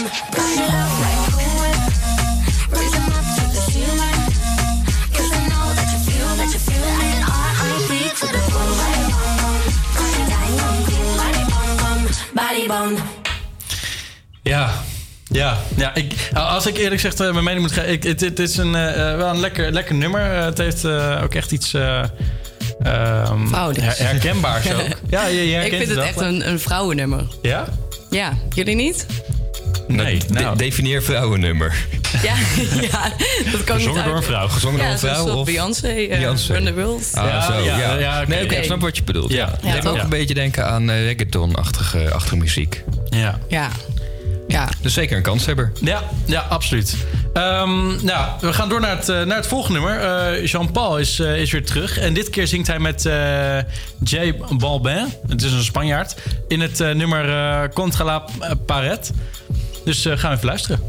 Speaker 17: body boom boom. Yeah.
Speaker 8: Ja, ja ik, als ik eerlijk gezegd eh, mijn mening moet geven... ik- Het, het is een, eh, eh, wel een lekker, lekker nummer. Het heeft eh, ook echt iets... eh, ehm, her- herkenbaars ook. <laughs> Ja, je, je herkent
Speaker 9: ik vind het echt een, een vrouwennummer.
Speaker 8: Ja?
Speaker 9: Ja, jullie niet?
Speaker 8: Nee,
Speaker 15: De- definieer vrouwennummer.
Speaker 9: Ja, <laughs> ja dat kan
Speaker 15: Gezongen
Speaker 9: niet
Speaker 15: door een vrouw. Gezongen
Speaker 9: ja,
Speaker 15: door een vrouw of-
Speaker 9: Beyoncé, eh,
Speaker 15: Beyoncé.
Speaker 9: Run the World.
Speaker 15: Ah,
Speaker 8: Ja,
Speaker 15: zo.
Speaker 8: ja,
Speaker 15: Ja, nee, ik snap wat je bedoelt. Ja.
Speaker 8: Ja,
Speaker 15: ook een beetje denken aan eh, reggaeton-achtige achtige muziek.
Speaker 8: Ja.
Speaker 9: Ja. Ja.
Speaker 15: Dus zeker een kanshebber.
Speaker 8: Ja, ja absoluut. Ehm, nou, we gaan door naar het, eh, naar het volgende nummer. Eh, Jean-Paul is, eh, is weer terug. En dit keer zingt hij met eh Jay Balbin. Het is een Spanjaard. In het nummer eh Contra la Paret. Dus eh, gaan we even luisteren.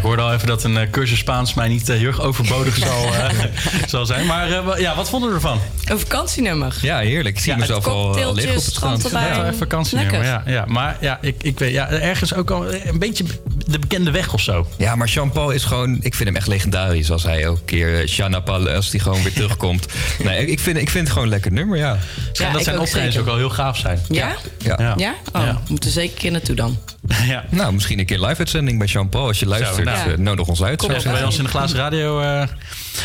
Speaker 8: Ik hoorde al even dat een eh, cursus Spaans mij niet eh, heel erg overbodig <laughs> zal, eh, <laughs> zal zijn. Maar ja, wat vonden we ervan?
Speaker 9: Een vakantienummer.
Speaker 15: Ja, heerlijk. Ik zie mezelf al, al liggen op het strand.
Speaker 8: Ja, een vakantienummer, ja, ja. Maar ja, ik, ik weet, ja, ergens ook al een beetje de bekende weg of zo.
Speaker 15: Ja, maar Jean-Paul is gewoon... Ik vind hem echt legendarisch als hij elke keer... Shana Paul, als hij gewoon weer terugkomt. <laughs> Nee, ik- vind, ik vind het gewoon een lekker nummer, ja.
Speaker 8: Schijnt dat zijn
Speaker 9: ook
Speaker 8: optredens ook al heel gaaf zijn.
Speaker 9: Ja?
Speaker 15: Ja.
Speaker 8: Ja.
Speaker 9: Ja? Oh,
Speaker 8: Ja.
Speaker 9: we moeten zeker een keer naartoe dan. <laughs>
Speaker 8: ja.
Speaker 15: Nou, misschien een keer live-uitzending bij Jean-Paul. Als je luistert,
Speaker 8: nou.
Speaker 15: eh, nodig ons uit.
Speaker 9: Kom
Speaker 8: Bij ons in de glazen radio. eh.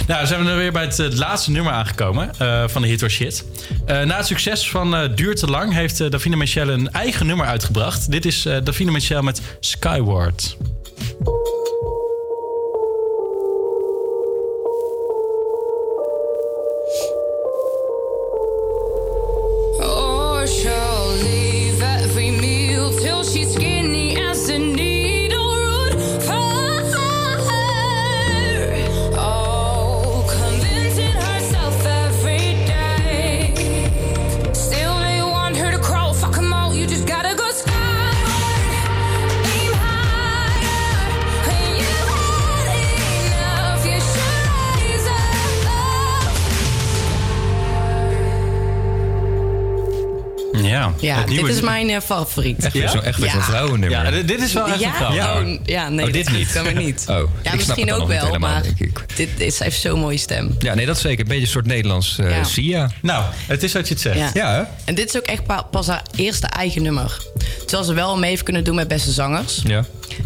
Speaker 8: Nou, dan zijn we er weer bij het, eh, laatste nummer aangekomen eh, van de Hit or Shit. Eh, na het succes van Duurt te lang heeft Davina Michel een eigen nummer uitgebracht. Dit is Davina Michel met Skyward. Ja,
Speaker 9: Ja, dit
Speaker 8: nieuwe-
Speaker 9: is mijn eh, favoriet.
Speaker 15: Echt weer zo'n echt weer zo'n vrouwennummer.
Speaker 8: Ja, dit is wel echt
Speaker 9: ja,
Speaker 8: een vrouw.
Speaker 9: ja, nee,
Speaker 15: Oh, dit niet?
Speaker 9: kan maar niet.
Speaker 15: Oh, ik
Speaker 9: ja,
Speaker 15: snap
Speaker 9: misschien ook wel,
Speaker 15: helemaal,
Speaker 9: maar dit is, heeft zo'n mooie stem.
Speaker 15: Ja, nee, dat is zeker. Een beetje een soort Nederlands eh
Speaker 9: Ja.
Speaker 15: Sia.
Speaker 8: Nou, het is wat je het zegt.
Speaker 9: Ja.
Speaker 15: hè?
Speaker 9: En dit is ook echt pa- pas haar eerste eigen nummer. Terwijl ze wel mee heeft kunnen doen met beste zangers.
Speaker 15: Ja.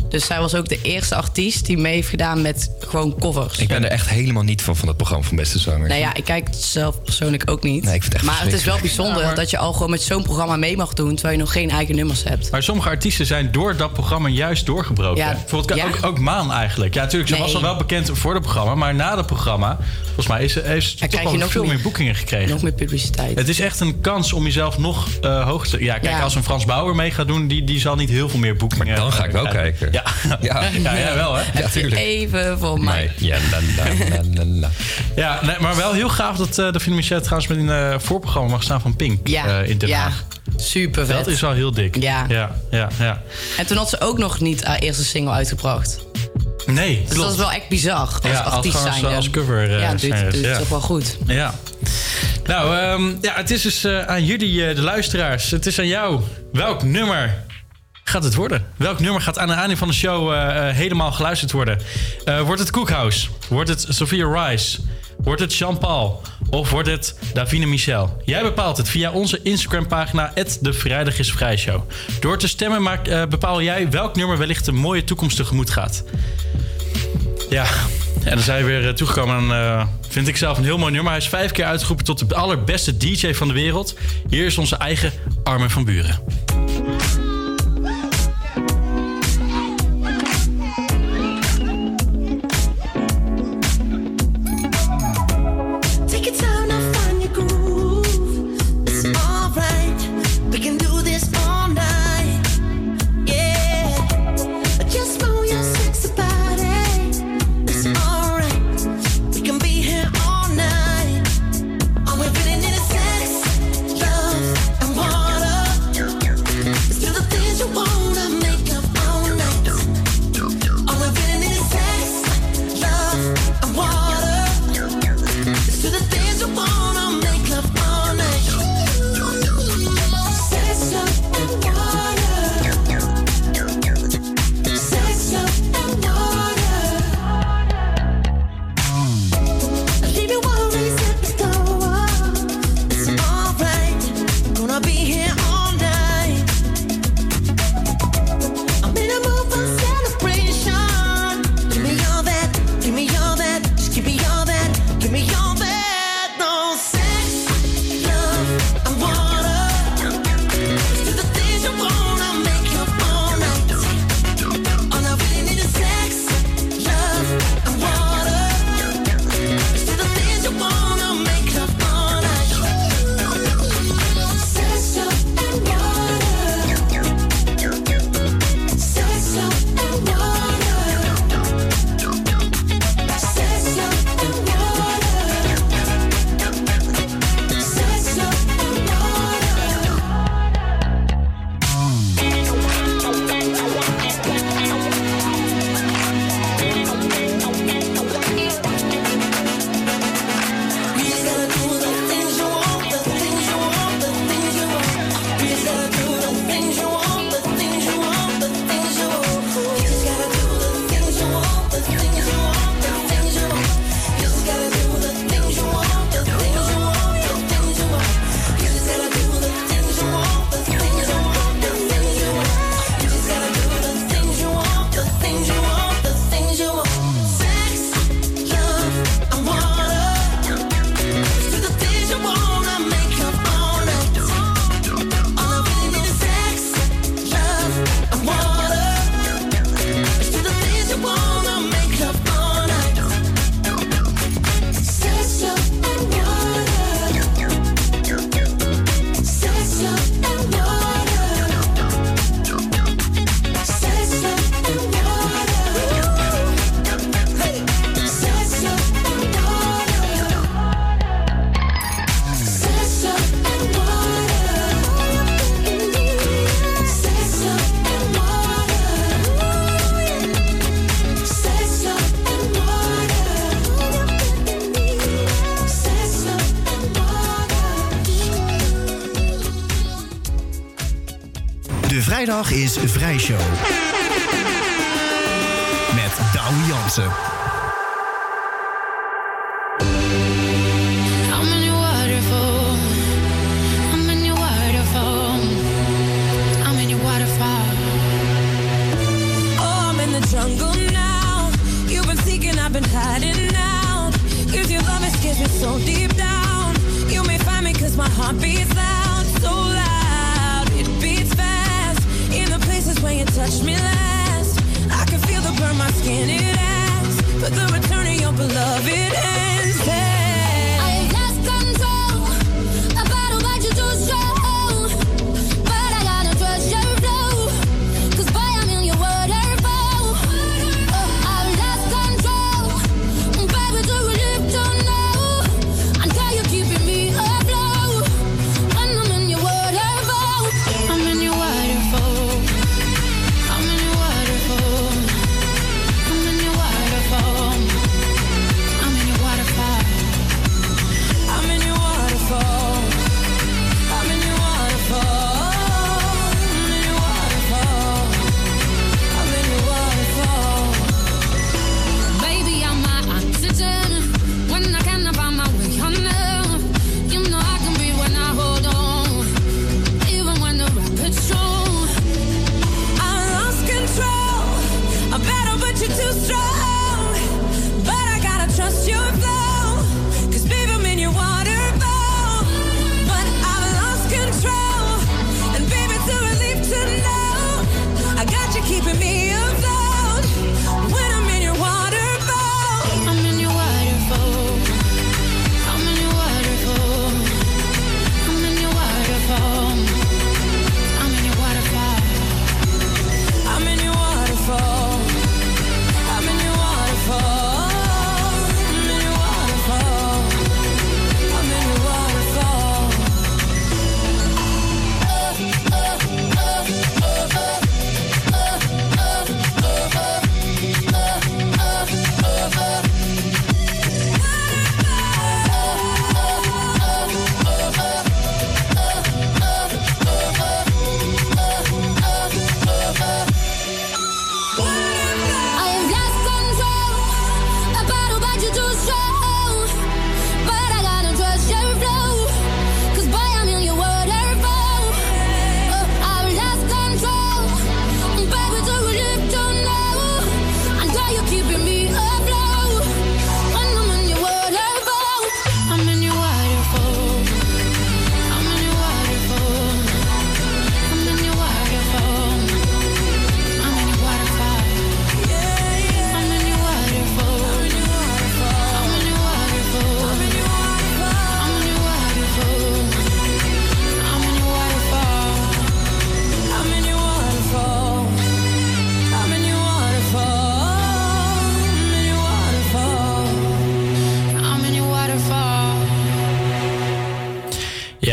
Speaker 9: Dus zij was ook de eerste artiest die mee heeft gedaan met gewoon covers.
Speaker 15: Ik ben er echt helemaal niet van, van het programma van Beste Zangers.
Speaker 9: Nou ja, ik kijk het zelf persoonlijk ook niet.
Speaker 15: Nee, ik vind het echt
Speaker 9: maar het is wel bijzonder
Speaker 8: Ja, maar-
Speaker 9: dat je al gewoon met zo'n programma mee mag doen... terwijl je nog geen eigen nummers hebt.
Speaker 8: Maar sommige artiesten zijn door dat programma juist doorgebroken.
Speaker 9: Ja.
Speaker 8: Bijvoorbeeld
Speaker 9: Ja.
Speaker 8: ook, ook Maan eigenlijk. Ja, natuurlijk, ze
Speaker 9: Nee.
Speaker 8: was al wel bekend voor het programma. Maar na het programma, volgens mij, is, ze- heeft ze toch wel veel
Speaker 9: meer-
Speaker 8: meer boekingen gekregen.
Speaker 9: Nog meer publiciteit.
Speaker 8: Het is echt een kans om jezelf nog eh hoger te... Ja, kijk,
Speaker 9: Ja.
Speaker 8: als een Frans Bauer mee gaat doen... die, die zal niet heel veel meer boekingen...
Speaker 15: Maar dan ga ik wel
Speaker 8: krijgen.
Speaker 15: kijken.
Speaker 8: Ja.
Speaker 15: Ja.
Speaker 8: ja, wel, hè?
Speaker 15: Ja, tuurlijk.
Speaker 9: Even voor mij.
Speaker 15: Nee. Ja, la, la, la, la, la.
Speaker 8: Ja, nee, maar wel heel gaaf dat uh, Davine Michel trouwens met een eh, voorprogramma mag staan van Pink
Speaker 9: Ja,
Speaker 8: eh, in Den
Speaker 9: ja.
Speaker 8: Haag.
Speaker 9: Super vet.
Speaker 8: Dat is wel heel dik.
Speaker 9: Ja.
Speaker 8: ja, ja. ja.
Speaker 9: En toen had ze ook nog niet haar eerste single uitgebracht.
Speaker 8: Nee,
Speaker 9: Dus
Speaker 8: klopt.
Speaker 9: dat is wel echt bizar als
Speaker 8: Ja,
Speaker 9: artiest
Speaker 8: gewoon als- cover, eh,
Speaker 9: ja, doet, doet
Speaker 8: ja.
Speaker 9: het ook wel goed.
Speaker 8: Ja. Nou, ehm, ja, het is dus eh, aan jullie, eh, de luisteraars. Het is aan jou. Welk nummer gaat het worden? Welk nummer gaat aan de aanleiding van de show eh, eh, helemaal geluisterd worden? Eh, wordt het Cookhouse? Wordt het Sophia Rice? Wordt het Jean-Paul? Of wordt het Davine Michel? Jij bepaalt het via onze Instagram-pagina... de Vrijdag is Vrij Show. Door te stemmen bepaal jij welk nummer wellicht een mooie toekomst tegemoet gaat. Ja, en dan zijn we weer toegekomen aan, vind ik zelf, een heel mooi nummer. Hij is vijf keer uitgeroepen tot de allerbeste DJ van de wereld. Hier is onze eigen Armin van Buren.
Speaker 18: Is
Speaker 7: Vrijshow. Met Douwe Jansen.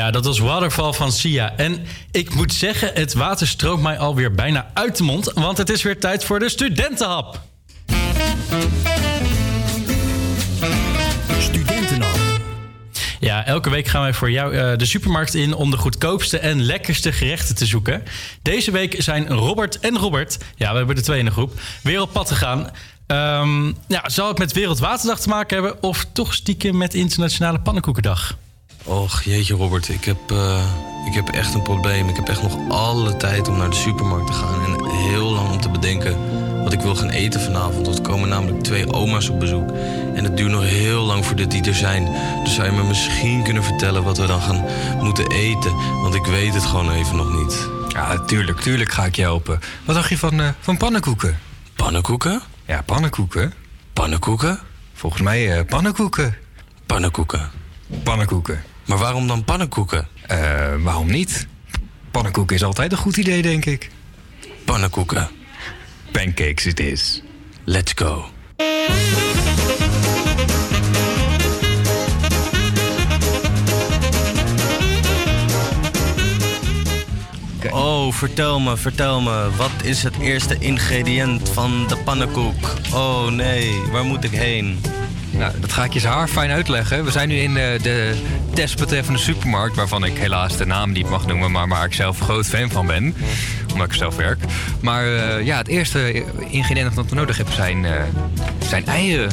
Speaker 8: Ja, dat was Waterfall van Sia. En ik moet zeggen, het water stroomt mij alweer bijna uit de mond. Want het is weer tijd voor de studentenhap.
Speaker 7: Studentenhap.
Speaker 8: Ja, elke week gaan wij voor jou eh, de supermarkt in om de goedkoopste en lekkerste gerechten te zoeken. Deze week zijn Robert en Robert, ja, we hebben de twee in de groep, weer op pad gegaan. Ehm, ja, zal het met Wereldwaterdag te maken hebben of toch stiekem met Internationale Pannenkoekendag?
Speaker 19: Och, jeetje Robert, ik heb, eh, ik heb echt een probleem. Ik heb echt nog alle tijd om naar de supermarkt te gaan. En heel lang om te bedenken wat ik wil gaan eten vanavond. Want er komen namelijk twee oma's op bezoek. En het duurt nog heel lang voordat die er zijn. Dus zou je me misschien kunnen vertellen wat we dan gaan moeten eten? Want ik weet het gewoon even nog niet.
Speaker 15: Ja, tuurlijk, tuurlijk ga ik je helpen. Wat dacht je van, eh, van pannenkoeken?
Speaker 19: Pannenkoeken?
Speaker 15: Ja, pannenkoeken.
Speaker 19: Pannenkoeken?
Speaker 15: Volgens mij eh, pannenkoeken.
Speaker 19: Pannenkoeken.
Speaker 15: Pannenkoeken.
Speaker 19: Maar waarom dan pannenkoeken?
Speaker 15: Eh, waarom niet? Pannenkoeken is altijd een goed idee, denk ik.
Speaker 19: Pannenkoeken.
Speaker 15: Pancakes it is.
Speaker 19: Let's go. Oh, vertel me, vertel me. Wat is het eerste ingrediënt van de pannenkoek? Oh nee, waar moet ik heen?
Speaker 15: Nou, dat ga ik je haar fijn uitleggen. We zijn nu in de, de desbetreffende supermarkt... waarvan ik helaas de naam niet mag noemen... maar waar ik zelf groot fan van ben. Omdat ik zelf werk. Maar eh, ja, het eerste ingrediënt dat we nodig hebben zijn, eh, zijn eieren.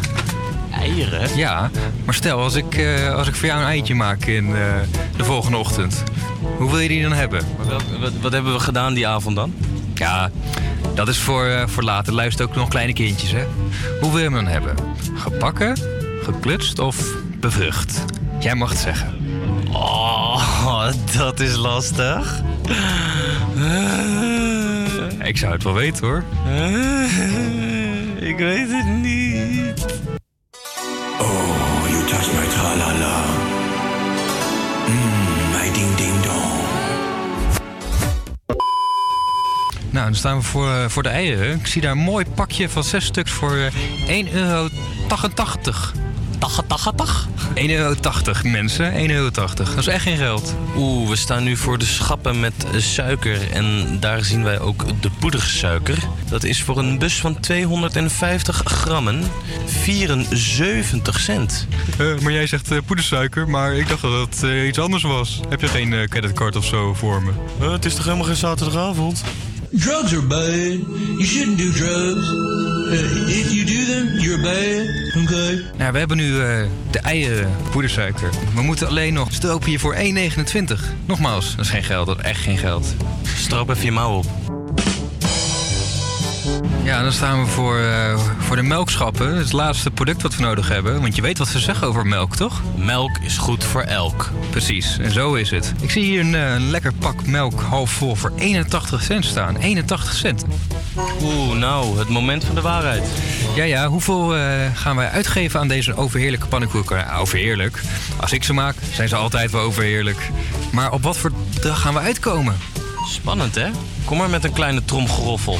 Speaker 19: Eieren?
Speaker 15: Ja, maar stel, als ik, eh, als ik voor jou een eitje maak in eh, de volgende ochtend... hoe wil je die dan hebben?
Speaker 19: Wat, wat, wat hebben we gedaan die avond dan?
Speaker 15: Ja, dat is voor, eh, voor later. Luister ook nog kleine kindjes, hè. Hoe wil je hem dan hebben? Gebakken, geklutst of bevrucht? Jij mag het zeggen.
Speaker 19: Oh, <laughs> dat is lastig. <laughs>
Speaker 15: Ik zou het wel weten, hoor. <laughs>
Speaker 19: Ik weet het niet.
Speaker 10: Oh, you touch my tra-la-la.
Speaker 15: Nou, dan staan we voor, eh, voor de eieren. Ik zie daar een mooi pakje van zes stuks voor eh, 1,88 euro. 88. 88? 1,80 euro, mensen. 1,80 euro. Dat is echt geen geld.
Speaker 19: Oeh, we staan nu voor de schappen met suiker. En daar zien wij ook de poedersuiker. Dat is voor een bus van 250 grammen 74 cent.
Speaker 15: Eh, maar jij zegt poedersuiker, maar ik dacht dat het iets anders was. Heb je geen creditcard of zo voor me?
Speaker 19: het is toch helemaal geen zaterdagavond?
Speaker 10: Drugs are bad. You shouldn't do drugs. Uh, if you do them, you're bad. Okay?
Speaker 15: Nou, we hebben nu eh, de eieren, poedersuiker. We moeten alleen nog stroop hier voor 1,29. Nogmaals, dat is geen geld, dat is echt geen geld.
Speaker 19: Stroop even je mouw op.
Speaker 15: Ja, dan staan we voor, eh, voor de melkschappen. Het laatste product wat we nodig hebben. Want je weet wat ze zeggen over melk, toch?
Speaker 19: Melk is goed voor elk.
Speaker 15: Precies, en zo is het. Ik zie hier een, eh, een lekker pak melk half vol voor 81 cent staan. 81 cent.
Speaker 19: Oeh, nou, het moment van de waarheid.
Speaker 15: Ja, ja, hoeveel eh, gaan wij uitgeven aan deze overheerlijke pannenkoeken? Ja, overheerlijk. Als ik ze maak, zijn ze altijd wel overheerlijk. Maar op wat voor bedrag gaan we uitkomen?
Speaker 19: Spannend, hè? Kom maar met een kleine tromgeroffel.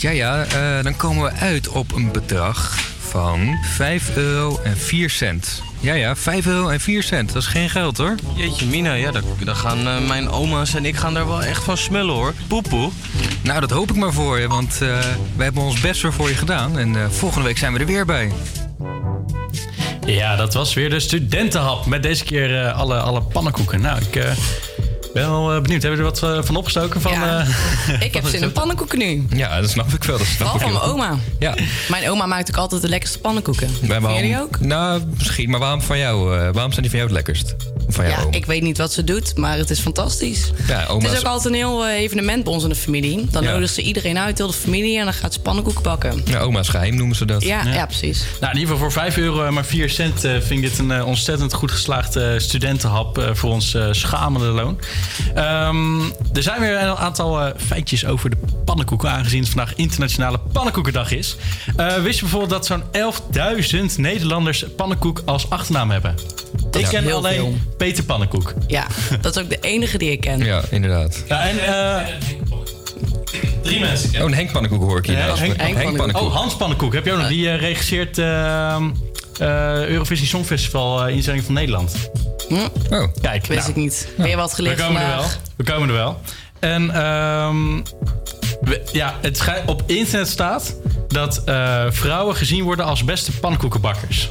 Speaker 15: Ja, ja, eh, dan komen we uit op een bedrag van 5 euro en 4 cent. Ja, ja, 5 euro en 4 cent. Dat is geen geld, hoor.
Speaker 19: Jeetje mina, ja, dan, gaan eh, mijn oma's en ik gaan daar wel echt van smullen, hoor. Poepoe.
Speaker 15: Nou, dat hoop ik maar voor je, want eh, we hebben ons best weer voor je gedaan. En eh, volgende week zijn we er weer bij.
Speaker 8: Ja, dat was weer de studentenhap. Met deze keer eh, alle, alle pannenkoeken. Nou, ik ben wel eh, benieuwd. Hebben we er wat eh, van opgestoken? Van,
Speaker 9: Ja.
Speaker 8: eh, <laughs>
Speaker 9: Ik heb zin in pannenkoeken nu.
Speaker 15: Ja, dat snap ik wel. Dat snap ik
Speaker 9: van mijn oma.
Speaker 15: Ja.
Speaker 9: Mijn oma maakt ook altijd de lekkerste pannenkoeken.
Speaker 15: Maar
Speaker 9: Vinden
Speaker 15: waarom,
Speaker 9: jullie ook?
Speaker 15: Nou, misschien. Maar waarom van jou? eh, waarom zijn die van jou het lekkerst? Van jou?
Speaker 9: Ja, ik weet niet wat ze doet, maar het is fantastisch.
Speaker 15: Ja, oma's-
Speaker 9: Het is ook altijd een heel evenement bij ons in de familie. Dan
Speaker 15: Ja.
Speaker 9: nodigt ze iedereen uit, heel de familie, en dan gaat ze pannenkoeken bakken.
Speaker 15: Ja, oma's geheim noemen ze dat.
Speaker 9: Ja, ja. precies.
Speaker 8: Nou, in ieder geval voor 5 euro en maar 4 cent vind ik dit een ontzettend goed geslaagd eh, studentenhap voor ons schamele loon. Ehm, er zijn weer een aantal eh, feitjes over de pannenkoeken, aangezien het vandaag Internationale Pannenkoekendag is. Eh, wist je bijvoorbeeld dat zo'n 11.000 Nederlanders pannenkoek als achternaam hebben?
Speaker 9: Dat
Speaker 8: ik ken alleen
Speaker 9: veel.
Speaker 8: Peter Pannenkoek.
Speaker 9: Ja, dat is ook de enige die ik ken.
Speaker 15: Ja, inderdaad.
Speaker 8: Ja, en... eh, Drie mensen.
Speaker 15: Oh, een Henk Pannenkoek hoor ik hier
Speaker 8: Ja. Henk,
Speaker 15: Pannenkoek.
Speaker 8: Oh, Hans Pannenkoek. Heb je ook nog? Die regisseert ehm eh, Eurovisie Songfestival uh, inzending van Nederland.
Speaker 15: Oh.
Speaker 8: Kijk,
Speaker 9: Wist
Speaker 8: nou,
Speaker 9: ik niet. Weer wat geleerd
Speaker 8: we komen er wel. We komen er wel. En ehm, we- ja, het op internet staat dat eh, vrouwen gezien worden als beste pannenkoekenbakkers.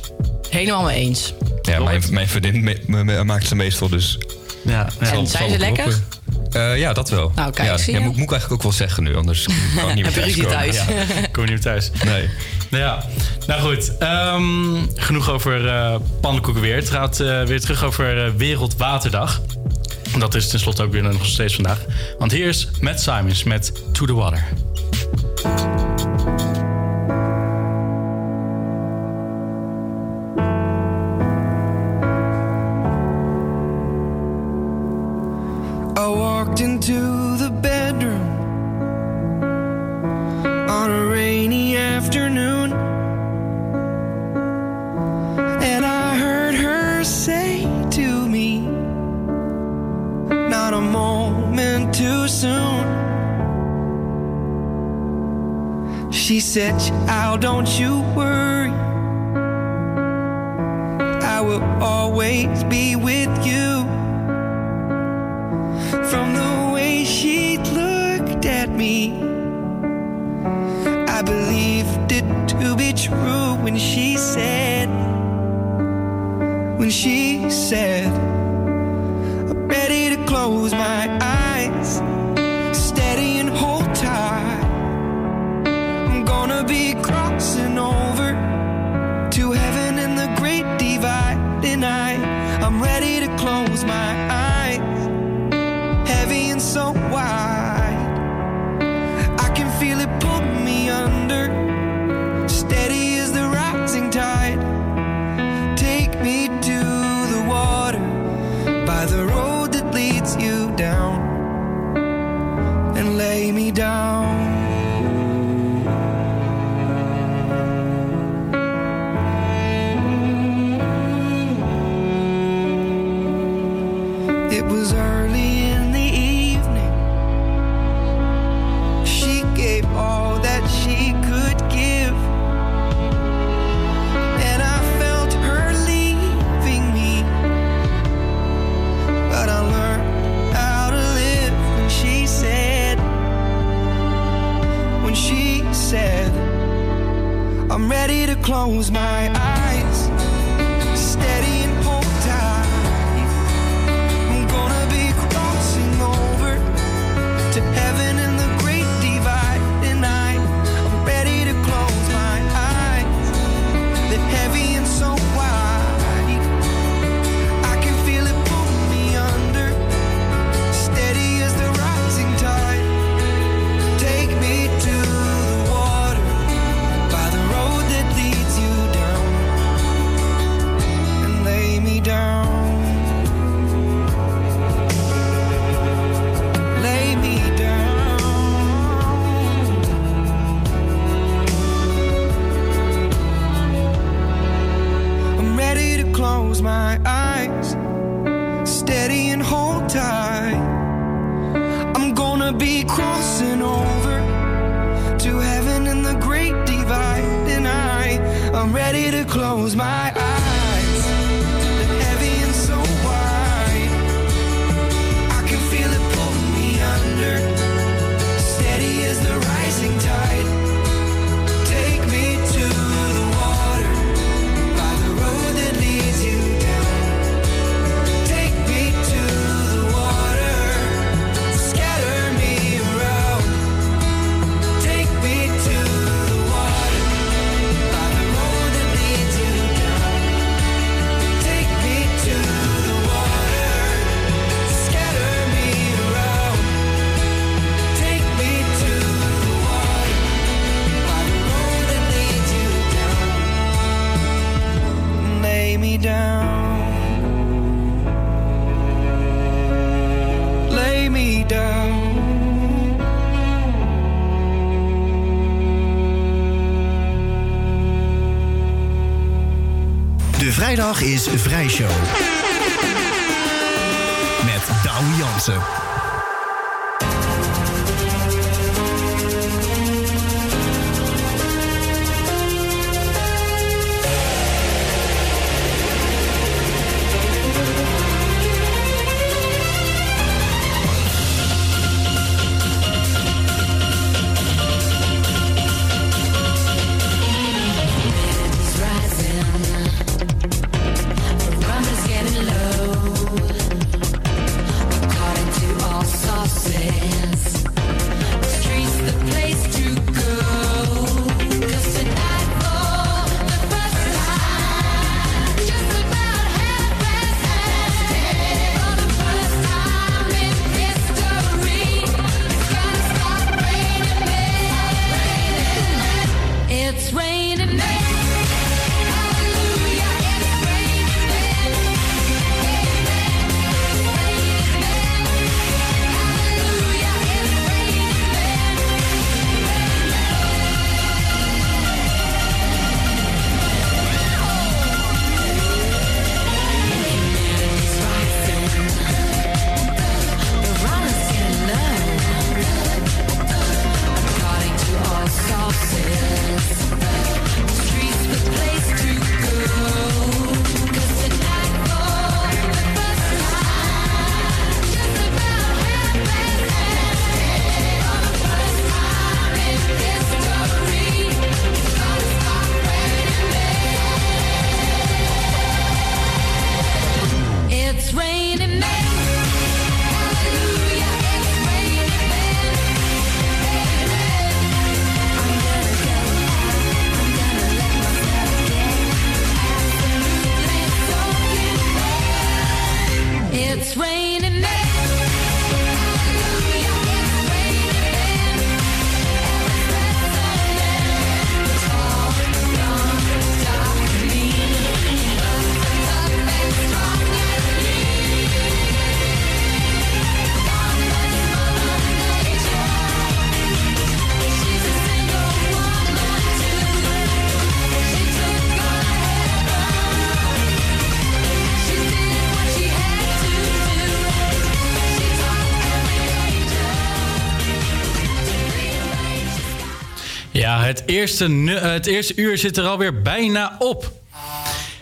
Speaker 9: Helemaal mee eens.
Speaker 15: Ja, mijn, mijn vriendin me- me- me- maakt ze meestal dus.
Speaker 8: Ja,
Speaker 9: En zijn ze lekker?
Speaker 15: Eh, ja, dat wel.
Speaker 9: Nou, kijk,
Speaker 15: ja,
Speaker 9: zie
Speaker 15: ja,
Speaker 9: je.
Speaker 15: moet, moet ik eigenlijk ook wel zeggen nu, anders kan ik niet <laughs> meer
Speaker 9: Heb je ruzie
Speaker 15: thuiskomen.
Speaker 9: thuis?
Speaker 8: Ja, kom je niet meer thuis.
Speaker 15: Nee.
Speaker 8: Ja, nou goed. ehm, genoeg over eh, pannenkoeken weer. Het gaat eh, weer terug over eh, Wereldwaterdag. Dat is tenslotte ook weer nog steeds vandaag. Want hier is Matt Simons met To The Water.
Speaker 10: set you out, don't you worry. I will always be with you. From the way she looked at me,
Speaker 20: I believed it to be true when she said, when she tonight. I'm ready to close my eyes, heavy and so. close my eyes
Speaker 17: Is Vrijshow. Met Douwe Jansen.
Speaker 8: Het eerste uur zit er alweer bijna op.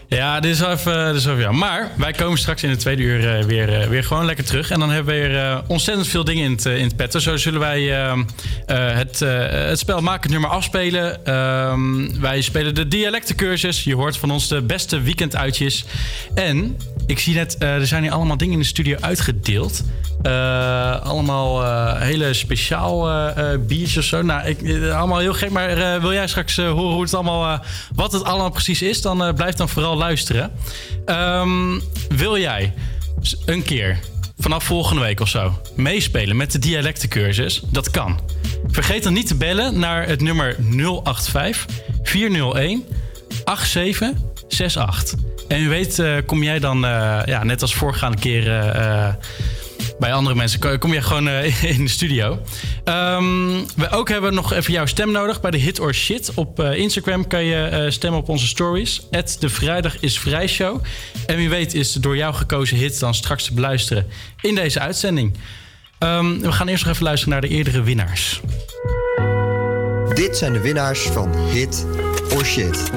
Speaker 8: Ja, dit is even, wel even jammer. Maar wij komen straks in het tweede uur eh, weer, eh, weer gewoon lekker terug. En dan hebben we weer eh, ontzettend veel dingen in het, eh, in het petto. Zo zullen wij eh, eh, het, eh, het spel Maak het nummer afspelen. Ehm, wij spelen de dialectencursus. Je hoort van ons de beste weekenduitjes. En ik zie net, eh, er zijn hier allemaal dingen in de studio uitgedeeld. Eh, allemaal eh, hele speciaal biertjes of zo. Nou, ik, allemaal heel gek. Maar wil jij straks horen hoe het allemaal, wat het allemaal precies is? Dan blijf dan vooral luisteren. Ehm, wil jij een keer vanaf volgende week of zo meespelen met de dialectencursus? Dat kan. Vergeet dan niet te bellen naar het nummer 085 401 8768. En u weet, eh, kom jij dan, eh, ja, net als voorgaande keren eh, bij andere mensen, ko- kom jij gewoon <laughs> in de studio. Ehm, we ook hebben nog even jouw stem nodig bij de Hit or Shit. Op Instagram kan je stemmen op onze stories. de Vrijdag is Vrij Show. En wie weet is de door jou gekozen hit dan straks te beluisteren in deze uitzending. Ehm, we gaan eerst nog even luisteren naar de eerdere winnaars.
Speaker 21: Dit zijn de winnaars van Hit or Shit.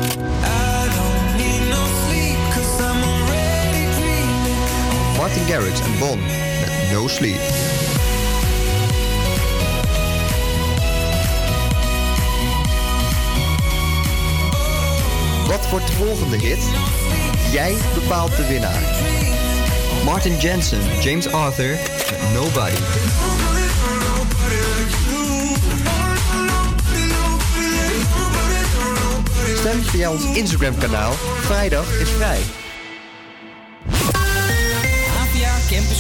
Speaker 21: Martin Garrix en Bon No Sleep. Wat wordt de volgende hit? Jij bepaalt de winnaar. Martin Jensen, James Arthur Nobody. Stem via ons Instagram kanaal. Vrijdag is vrij.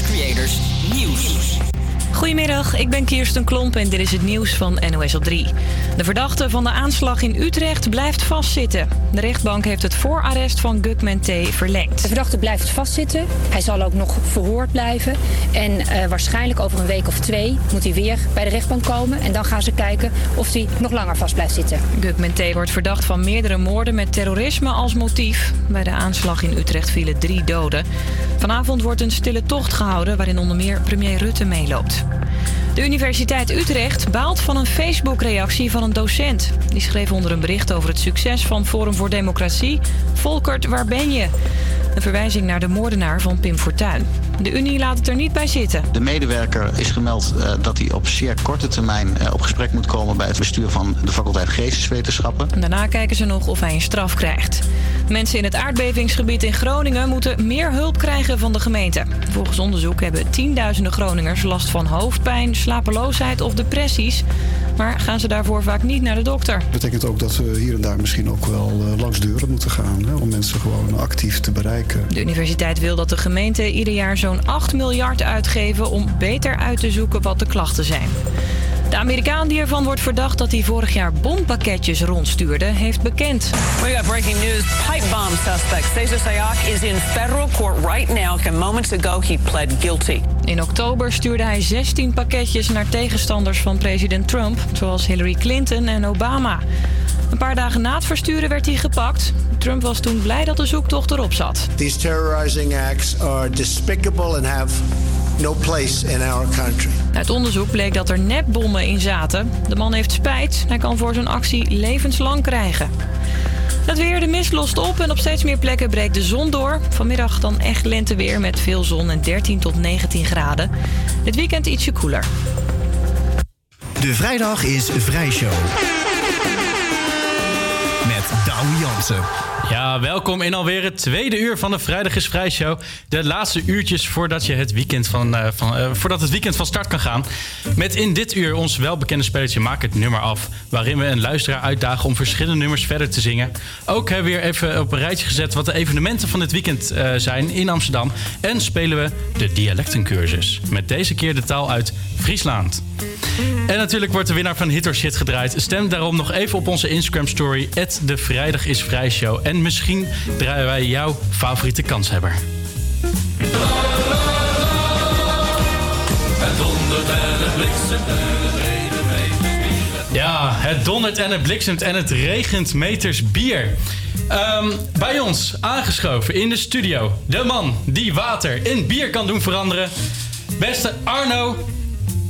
Speaker 22: Creators Nieuws.
Speaker 2: Goedemiddag, ik ben Kirsten Klomp en dit is het nieuws van NOS op 3. De verdachte van de aanslag in Utrecht blijft vastzitten. De rechtbank heeft het voorarrest van Gugman T. verlengd.
Speaker 23: De verdachte blijft vastzitten. Hij zal ook nog verhoord blijven. En eh, waarschijnlijk over een week of twee moet hij weer bij de rechtbank komen. En dan gaan ze kijken of hij nog langer vast blijft zitten.
Speaker 2: Gugman T. wordt verdacht van meerdere moorden met terrorisme als motief. Bij de aanslag in Utrecht vielen drie doden. Vanavond wordt een stille tocht gehouden waarin onder meer premier Rutte meeloopt. De Universiteit Utrecht baalt van een Facebook-reactie van een docent. Die schreef onder een bericht over het succes van Forum voor Democratie... Volkert, waar ben je? Een verwijzing naar de moordenaar van Pim Fortuyn. De Unie laat het er niet bij zitten.
Speaker 3: De medewerker is gemeld eh, dat hij op zeer korte termijn eh, op gesprek moet komen bij het bestuur van de faculteit Geesteswetenschappen.
Speaker 2: Daarna kijken ze nog of hij een straf krijgt. Mensen in het aardbevingsgebied in Groningen moeten meer hulp krijgen van de gemeente. Volgens onderzoek hebben tienduizenden Groningers last van hoofdpijn, slapeloosheid of depressies. Maar gaan ze daarvoor vaak niet naar de dokter.
Speaker 24: Dat betekent ook dat we hier en daar misschien ook wel eh, langs deuren moeten gaan. Hè, om mensen gewoon actief te bereiken.
Speaker 2: De universiteit wil dat de gemeente ieder jaar zo'n 8 miljard uitgeven om beter uit te zoeken wat de klachten zijn. De Amerikaan die ervan wordt verdacht dat hij vorig jaar bompakketjes rondstuurde, heeft bekend.
Speaker 25: We got breaking news. Pipe bomb suspect Cesar Sayak is in federal court right now. And moments ago he pled guilty.
Speaker 2: In oktober stuurde hij 16 pakketjes naar tegenstanders van president Trump, zoals Hillary Clinton en Obama. Een paar dagen na het versturen werd hij gepakt. Trump was toen blij dat de zoektocht erop zat.
Speaker 26: These terrorizing acts are despicable and have no place in our country.
Speaker 2: Uit onderzoek bleek dat er nepbommen in zaten. De man heeft spijt. Hij kan voor zijn actie levenslang krijgen. Het weer, de mist lost op en op steeds meer plekken breekt de zon door. Vanmiddag dan echt lenteweer met veel zon en 13 tot 19 graden. Dit weekend ietsje koeler.
Speaker 7: De vrijdag is Vrijshow. Met Douwe Jansen.
Speaker 8: Ja, welkom in alweer het tweede uur van de Vrijdag is Vrij Show. De laatste uurtjes voordat, je het, weekend van, eh, van, eh, voordat het weekend van start kan gaan. Met in dit uur ons welbekende spelletje Maak het nummer af. Waarin we een luisteraar uitdagen om verschillende nummers verder te zingen. Ook hebben we weer even op een rijtje gezet wat de evenementen van dit weekend eh, zijn in Amsterdam. En spelen we de dialectencursus. Met deze keer de taal uit Friesland. En natuurlijk wordt de winnaar van Hit or Shit gedraaid. Stem daarom nog even op onze Instagram story. de Vrijdag is Show. En misschien draaien wij jouw favoriete kanshebber.
Speaker 5: Het dondert en het bliksemt en het.
Speaker 8: Ja, het dondert en het bliksemt en het regent meters bier. Ehm, bij ons aangeschoven in de studio. De man die water in bier kan doen veranderen. Beste Arno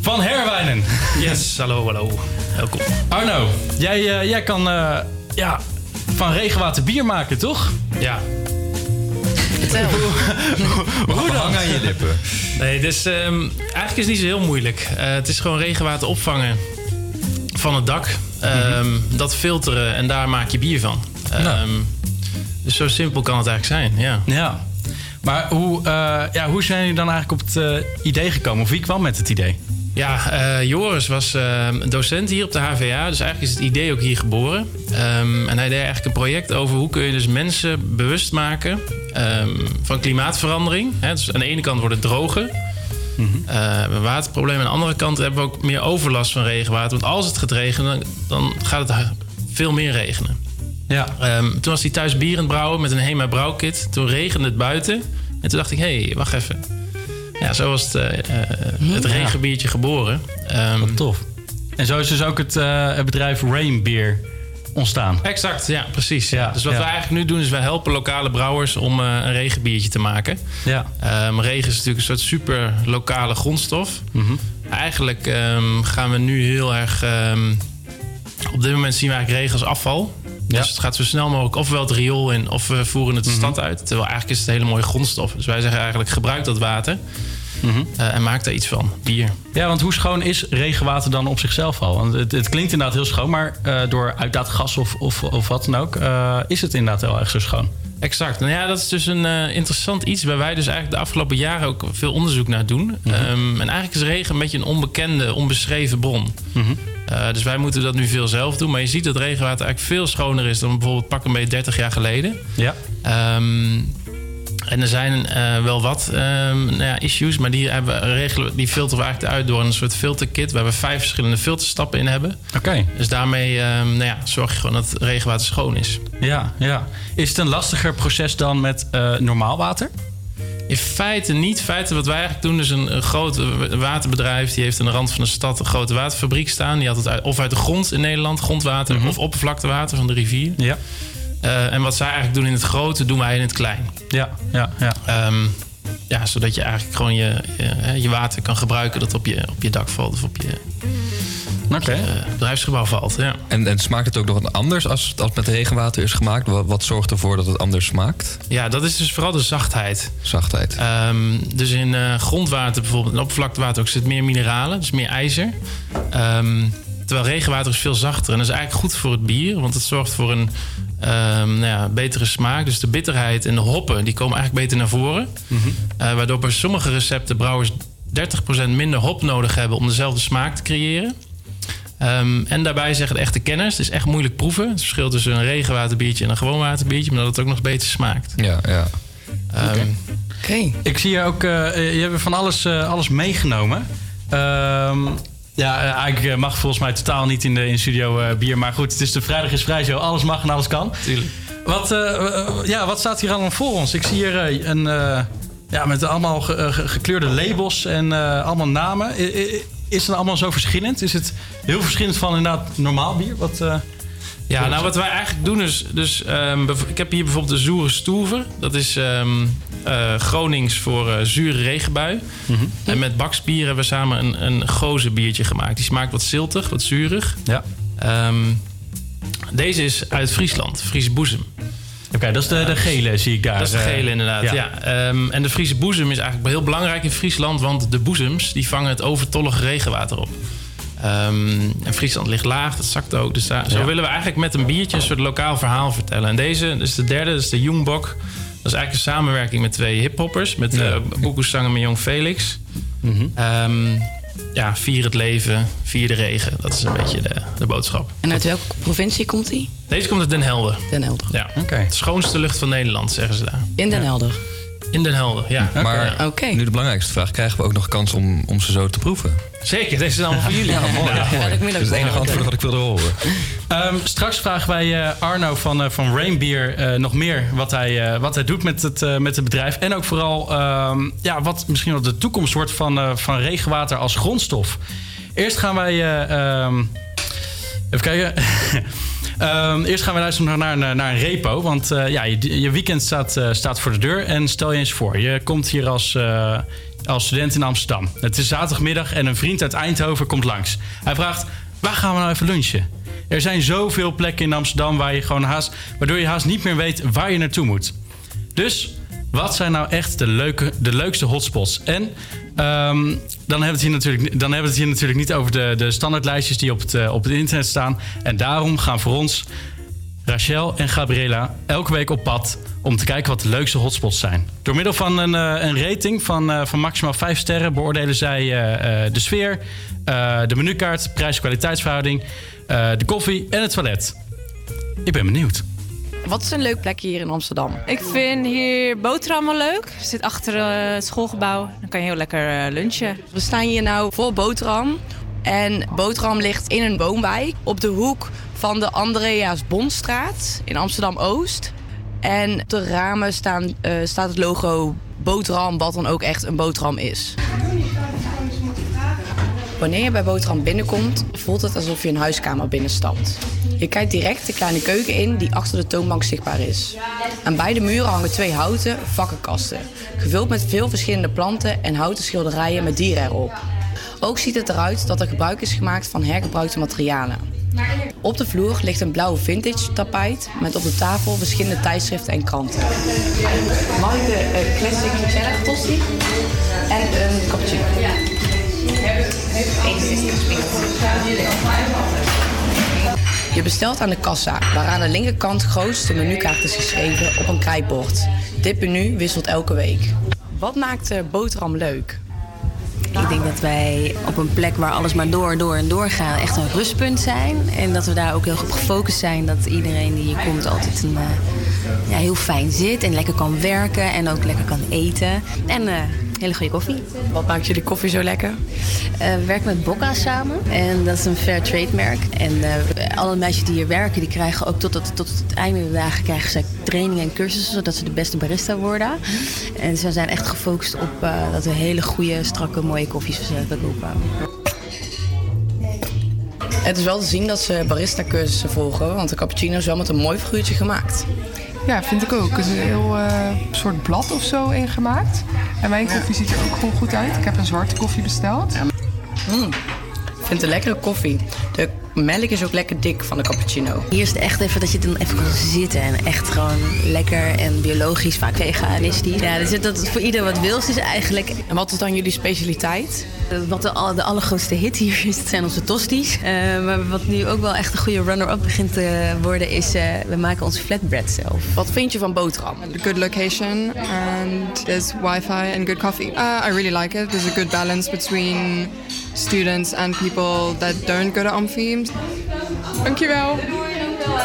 Speaker 8: van Herwijnen.
Speaker 27: Yes, hallo, hallo. Welkom.
Speaker 8: Arno, jij, eh, jij kan eh, ja, van regenwater bier maken, toch?
Speaker 27: Ja. <laughs> Hoe dan?
Speaker 15: Hang aan je lippen.
Speaker 27: Nee, dus ehm, eigenlijk is het niet zo heel moeilijk. Eh, het is gewoon regenwater opvangen van het dak. ehm, Dat filteren en daar maak je bier van. Ehm, Dus zo simpel kan het eigenlijk zijn, ja.
Speaker 8: Ja. Maar hoe, eh, ja, hoe zijn jullie dan eigenlijk op het eh, idee gekomen? Of wie kwam met het idee?
Speaker 27: Ja, eh, Joris was eh, docent hier op de HVA. Dus eigenlijk is het idee ook hier geboren. Ehm, en hij deed eigenlijk een project over hoe kun je dus mensen bewust maken ehm, van klimaatverandering. Hè, dus aan de ene kant wordt het droger. Eh, we hebben een waterprobleem. Aan de andere kant hebben we ook meer overlast van regenwater. Want als het gaat regenen, dan, dan gaat het veel meer regenen.
Speaker 8: Ja.
Speaker 27: Ehm, toen was hij thuis bier aan het brouwen met een Hema brouwkit. Toen regende het buiten. En toen dacht ik, hé, hey, wacht even. Ja, zo was het, eh, eh, het
Speaker 8: Ja.
Speaker 27: regenbiertje geboren. Ehm,
Speaker 8: tof. En zo is dus ook het, eh, het bedrijf Rain Beer ontstaan.
Speaker 27: Exact, ja, precies. Ja. Dus wat
Speaker 8: ja.
Speaker 27: we eigenlijk nu doen, is we helpen lokale brouwers om een regenbiertje te maken.
Speaker 8: Ja.
Speaker 27: Ehm, regen is natuurlijk een soort super lokale grondstof.
Speaker 8: Mhm.
Speaker 27: Eigenlijk ehm, gaan we nu heel erg. op dit moment zien we eigenlijk regen als afval. Dus het gaat zo snel mogelijk ofwel het riool in of we voeren het de
Speaker 8: Mhm.
Speaker 27: stad uit. Terwijl eigenlijk is het een hele mooie grondstof. Dus wij zeggen eigenlijk gebruik dat water
Speaker 8: Mhm.
Speaker 27: eh, en maak daar iets van. Bier.
Speaker 8: Ja, want hoe schoon is regenwater dan op zichzelf al? Want het, het klinkt inderdaad heel schoon, maar eh, door uitlaatgas of, of, of wat dan ook, eh, is het inderdaad heel erg zo schoon.
Speaker 27: Exact. Nou ja, dat is dus een interessant iets waar wij dus eigenlijk de afgelopen jaren ook veel onderzoek naar doen. Ehm, en eigenlijk is regen een beetje een onbekende, onbeschreven bron. Eh, dus wij moeten dat nu veel zelf doen. Maar je ziet dat regenwater eigenlijk veel schoner is dan bijvoorbeeld pak een beetje 30 jaar geleden.
Speaker 8: Ja.
Speaker 27: Ehm, en er zijn eh, wel wat ehm, nou ja, issues, maar die, hebben, regelen, die filteren we eigenlijk uit door een soort filterkit waar we vijf verschillende filterstappen in hebben.
Speaker 8: Oké.
Speaker 27: Dus daarmee ehm, nou ja, zorg je gewoon dat regenwater schoon is.
Speaker 8: Ja, ja. Is het een lastiger proces dan met eh, normaal water?
Speaker 27: In feite niet. Feite wat wij eigenlijk doen is een, een groot wa- waterbedrijf... die heeft aan de rand van de stad een grote waterfabriek staan. Die had het uit, of uit de grond in Nederland, grondwater... of oppervlaktewater van de rivier.
Speaker 8: Ja.
Speaker 27: Eh, en wat zij eigenlijk doen in het grote, doen wij in het klein.
Speaker 8: Ja, ja, ja.
Speaker 27: Ehm, ja, zodat je eigenlijk gewoon je, je, je water kan gebruiken... dat op je, op je dak valt of op je, op je, eh, bedrijfsgebouw valt. Ja.
Speaker 15: En, en smaakt het ook nog wat anders als, als het met regenwater is gemaakt? Wat, wat zorgt ervoor dat het anders smaakt?
Speaker 27: Ja, dat is dus vooral de zachtheid.
Speaker 15: Zachtheid.
Speaker 27: Ehm, dus in eh, grondwater bijvoorbeeld, in oppervlaktewater ook zit meer mineralen, dus meer ijzer. Ehm, terwijl regenwater is veel zachter en dat is eigenlijk goed voor het bier, want het zorgt voor een ehm, nou ja, betere smaak. Dus de bitterheid en de hoppen die komen eigenlijk beter naar voren. Eh, waardoor bij sommige recepten brouwers 30% minder hop nodig hebben om dezelfde smaak te creëren. Ehm, en daarbij zeggen de echte kenners, het is echt moeilijk proeven. Het verschil tussen een regenwaterbiertje en een gewoon waterbiertje, maar dat het ook nog beter smaakt.
Speaker 15: Ja, ja.
Speaker 27: Ehm,
Speaker 9: Oké.
Speaker 8: Ik zie hier ook, eh, je hebt van alles, eh, alles meegenomen. Ehm, ja, eh, eigenlijk eh, mag volgens mij totaal niet in de, in studio eh, bier. Maar goed, het is de Vrijdag is Vrij Show. Alles mag en alles kan.
Speaker 27: Tuurlijk.
Speaker 8: Wat, eh, eh, ja, wat staat hier allemaal voor ons? Ik zie hier eh, een... eh, ja, met allemaal ge- eh, ge- gekleurde labels en eh, allemaal namen. I- Is het allemaal zo verschillend? Is het heel verschillend van inderdaad normaal bier? Wat, eh,
Speaker 27: Ja, nou wat wij eigenlijk doen is... Dus, ehm, ik heb hier bijvoorbeeld de Zoere Stoever. Dat is ehm, eh, Gronings voor eh, zure regenbui. En met bakspier hebben we samen een, een goze biertje gemaakt. Die smaakt wat ziltig, wat zuurig.
Speaker 8: Ja.
Speaker 27: Ehm, deze is uit Friesland, Friese boezem.
Speaker 8: Oké, dat is de, de gele, zie ik daar.
Speaker 27: Dat is de
Speaker 8: eh,
Speaker 27: gele inderdaad, ja. Ehm, en de Friese boezem is eigenlijk heel belangrijk in Friesland... want de boezems die vangen het overtollige regenwater op. Ehm, en Friesland ligt laag, dat zakt ook. Dus daar, zo willen we eigenlijk met een biertje een soort lokaal verhaal vertellen. En deze, dus de derde, dat is de Jungbok. Dat is eigenlijk een samenwerking met twee hiphoppers. Met
Speaker 8: Ja.
Speaker 27: uh, Boekoesanger met Jong Felix.
Speaker 8: Mhm.
Speaker 27: Ehm, ja, vier het leven, vier de regen. Dat is een beetje de, de boodschap.
Speaker 9: En uit welke provincie komt hij?
Speaker 27: Deze komt uit Den Helder.
Speaker 9: Den Helder.
Speaker 27: Ja. De schoonste lucht van Nederland, zeggen ze daar.
Speaker 9: In Den Helder.
Speaker 27: In Den Helder, ja.
Speaker 15: Maar
Speaker 27: Ja.
Speaker 15: nu de belangrijkste vraag. Krijgen we ook nog kans om, om ze zo te proeven?
Speaker 27: Zeker, deze is allemaal voor jullie.
Speaker 15: Ja, mooi.
Speaker 27: Ja.
Speaker 15: mooi. Dat is het enige antwoord wat ik wilde horen.
Speaker 8: Ehm, straks vragen wij eh, Arno van, uh, van Rainbeer uh, nog meer wat hij, uh, wat hij doet met het, uh, met het bedrijf. En ook vooral um, ja, wat misschien wel de toekomst wordt van, van regenwater als grondstof. Eerst gaan wij. Um, even kijken. <laughs> Ehm, eerst gaan we luisteren naar, naar, een repo. Want eh, ja, je, je weekend staat, eh, staat voor de deur. En stel je eens voor, je komt hier als, eh, als student in Amsterdam. Het is zaterdagmiddag en een vriend uit Eindhoven komt langs. Hij vraagt, waar gaan we nou even lunchen? Er zijn zoveel plekken in Amsterdam waar je gewoon haast, waardoor je haast niet meer weet waar je naartoe moet. Dus wat zijn nou echt de, leuke, de leukste hotspots? En ehm, dan, hebben we het hier natuurlijk, dan hebben we hier natuurlijk niet over de, de standaardlijstjes die op het, eh, op het internet staan. En daarom gaan voor ons Rachel en Gabriela elke week op pad om te kijken wat de leukste hotspots zijn. Door middel van een, eh, een rating van, eh, van maximaal 5 sterren beoordelen zij de sfeer, de menukaart, prijs-kwaliteitsverhouding, de koffie en het toilet. Ik ben benieuwd.
Speaker 9: Wat is een leuk plekje hier in Amsterdam?
Speaker 25: Ik vind hier boterhammen leuk. Je zit achter eh, het schoolgebouw. Dan kan je heel lekker eh, lunchen.
Speaker 9: We staan hier nou voor Boterham. En Boterham ligt in een woonwijk op de hoek van de Andreas Bonstraat in Amsterdam-Oost. En op de ramen staan, eh, staat het logo Boterham, wat dan ook echt een boterham is. Wanneer je bij Boterham binnenkomt, voelt het alsof je een huiskamer binnenstapt. Je kijkt direct de kleine keuken in die achter de toonbank zichtbaar is. Aan beide muren hangen twee houten vakkenkasten, gevuld met veel verschillende planten en houten schilderijen met dieren erop. Ook ziet het eruit dat er gebruik is gemaakt van hergebruikte materialen. Op de vloer ligt een blauwe vintage tapijt met op de tafel verschillende tijdschriften en kranten. Mag ik de eh, classic tosti en een cappuccino? Je bestelt aan de kassa, waar aan de linkerkant groots de menukaart is geschreven op een krijtbord. Dit menu wisselt elke week. Wat maakt de boterham leuk?
Speaker 28: Ik denk dat wij op een plek waar alles maar door, door en door gaat echt een rustpunt zijn. En dat we daar ook heel goed op gefocust zijn. Dat iedereen die hier komt altijd een, eh, ja, heel fijn zit en lekker kan werken en ook lekker kan eten. En eh, hele goede koffie.
Speaker 9: Wat maakt jullie koffie zo lekker?
Speaker 28: Eh, we werken met Bocca samen en dat is een fair trade merk. En eh, alle meisjes die hier werken, die krijgen ook tot het, tot het einde der dagen krijgen ze trainingen en cursussen, zodat ze de beste barista worden. En ze zijn echt gefocust op dat we hele goede, strakke, mooie koffies eh, verkopen.
Speaker 9: Het is wel te zien dat ze barista-cursussen volgen, want de cappuccino is wel met een mooi figuurtje gemaakt.
Speaker 12: Ja, vind ik ook. Er is een heel eh, soort blad of zo ingemaakt. En mijn koffie ziet er ook gewoon goed uit. Ik heb een zwarte koffie besteld.
Speaker 9: Mm. Ik vind het een lekkere koffie. De melk is ook lekker dik van de cappuccino.
Speaker 28: Hier is het echt even dat je dan even kan zitten en echt gewoon lekker en biologisch, vaak veganistisch. Ja, dus dat het voor ieder wat wils is eigenlijk.
Speaker 9: En wat is dan jullie specialiteit?
Speaker 28: Wat de, de allergrootste hit hier is, dat zijn onze tosties. Eh, maar wat nu ook wel echt een goede runner-up begint te worden, is eh, we maken onze flatbread zelf.
Speaker 9: Wat vind je van boterham?
Speaker 29: good location and there's Wi-Fi and good coffee. Uh, I really like it. There's a good balance between students and people that don't go to
Speaker 12: Dankjewel.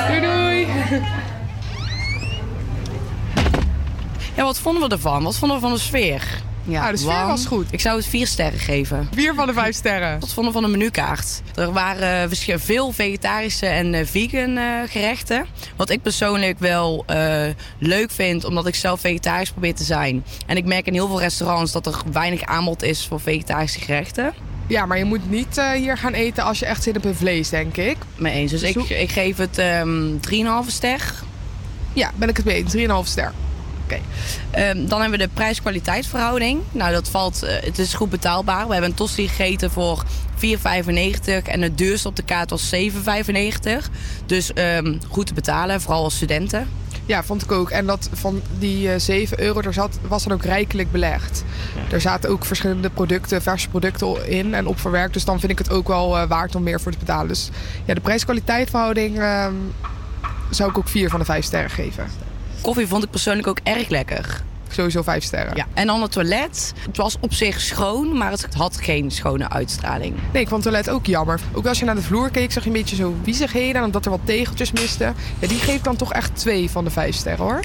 Speaker 12: Doei doei.
Speaker 9: Ja, wat vonden we ervan? Wat vonden we van de sfeer? Ja,
Speaker 12: de sfeer
Speaker 9: warm.
Speaker 12: was goed.
Speaker 9: Ik zou het vier sterren geven.
Speaker 12: Vier van de vijf sterren.
Speaker 9: Wat vonden we van de menukaart? Er waren eh, veel vegetarische en eh, vegan eh, gerechten. Wat ik persoonlijk wel leuk vind, omdat ik zelf vegetarisch probeer te zijn. En ik merk in heel veel restaurants dat er weinig aanbod is voor vegetarische gerechten.
Speaker 12: Ja, maar je moet niet eh, hier gaan eten als je echt zit op een vlees, denk ik.
Speaker 9: Mee eens. Dus ik, ik geef het ehm 3,5 ster.
Speaker 12: Ja, ben ik het mee eens. 3,5 ster.
Speaker 9: Oké. Ehm, dan hebben we de prijs-kwaliteitsverhouding. Nou, dat valt, eh, het is goed betaalbaar. We hebben een tosti gegeten voor 4,95 en het duurste op de kaart was 7,95. Dus ehm, goed te betalen, vooral als studenten.
Speaker 12: Ja, vond ik ook. En dat van die eh 7 euro, daar zat, was dan ook rijkelijk belegd. Er zaten ook verschillende producten, verse producten in en op verwerkt. Dus dan vind ik het ook wel eh, waard om meer voor te betalen. Dus ja, de prijs-kwaliteit verhouding ehm, zou ik ook 4 van de 5 sterren geven.
Speaker 9: Koffie vond ik persoonlijk ook erg lekker.
Speaker 12: Sowieso 5 sterren.
Speaker 9: Ja. En dan het toilet. Het was op zich schoon, maar het had geen schone uitstraling.
Speaker 12: Nee, ik vond het toilet ook jammer. Ook als je naar de vloer keek, zag je een beetje zo wiezigheden. En omdat er wat tegeltjes misten. Ja, die geeft dan toch echt 2 van de 5 sterren hoor.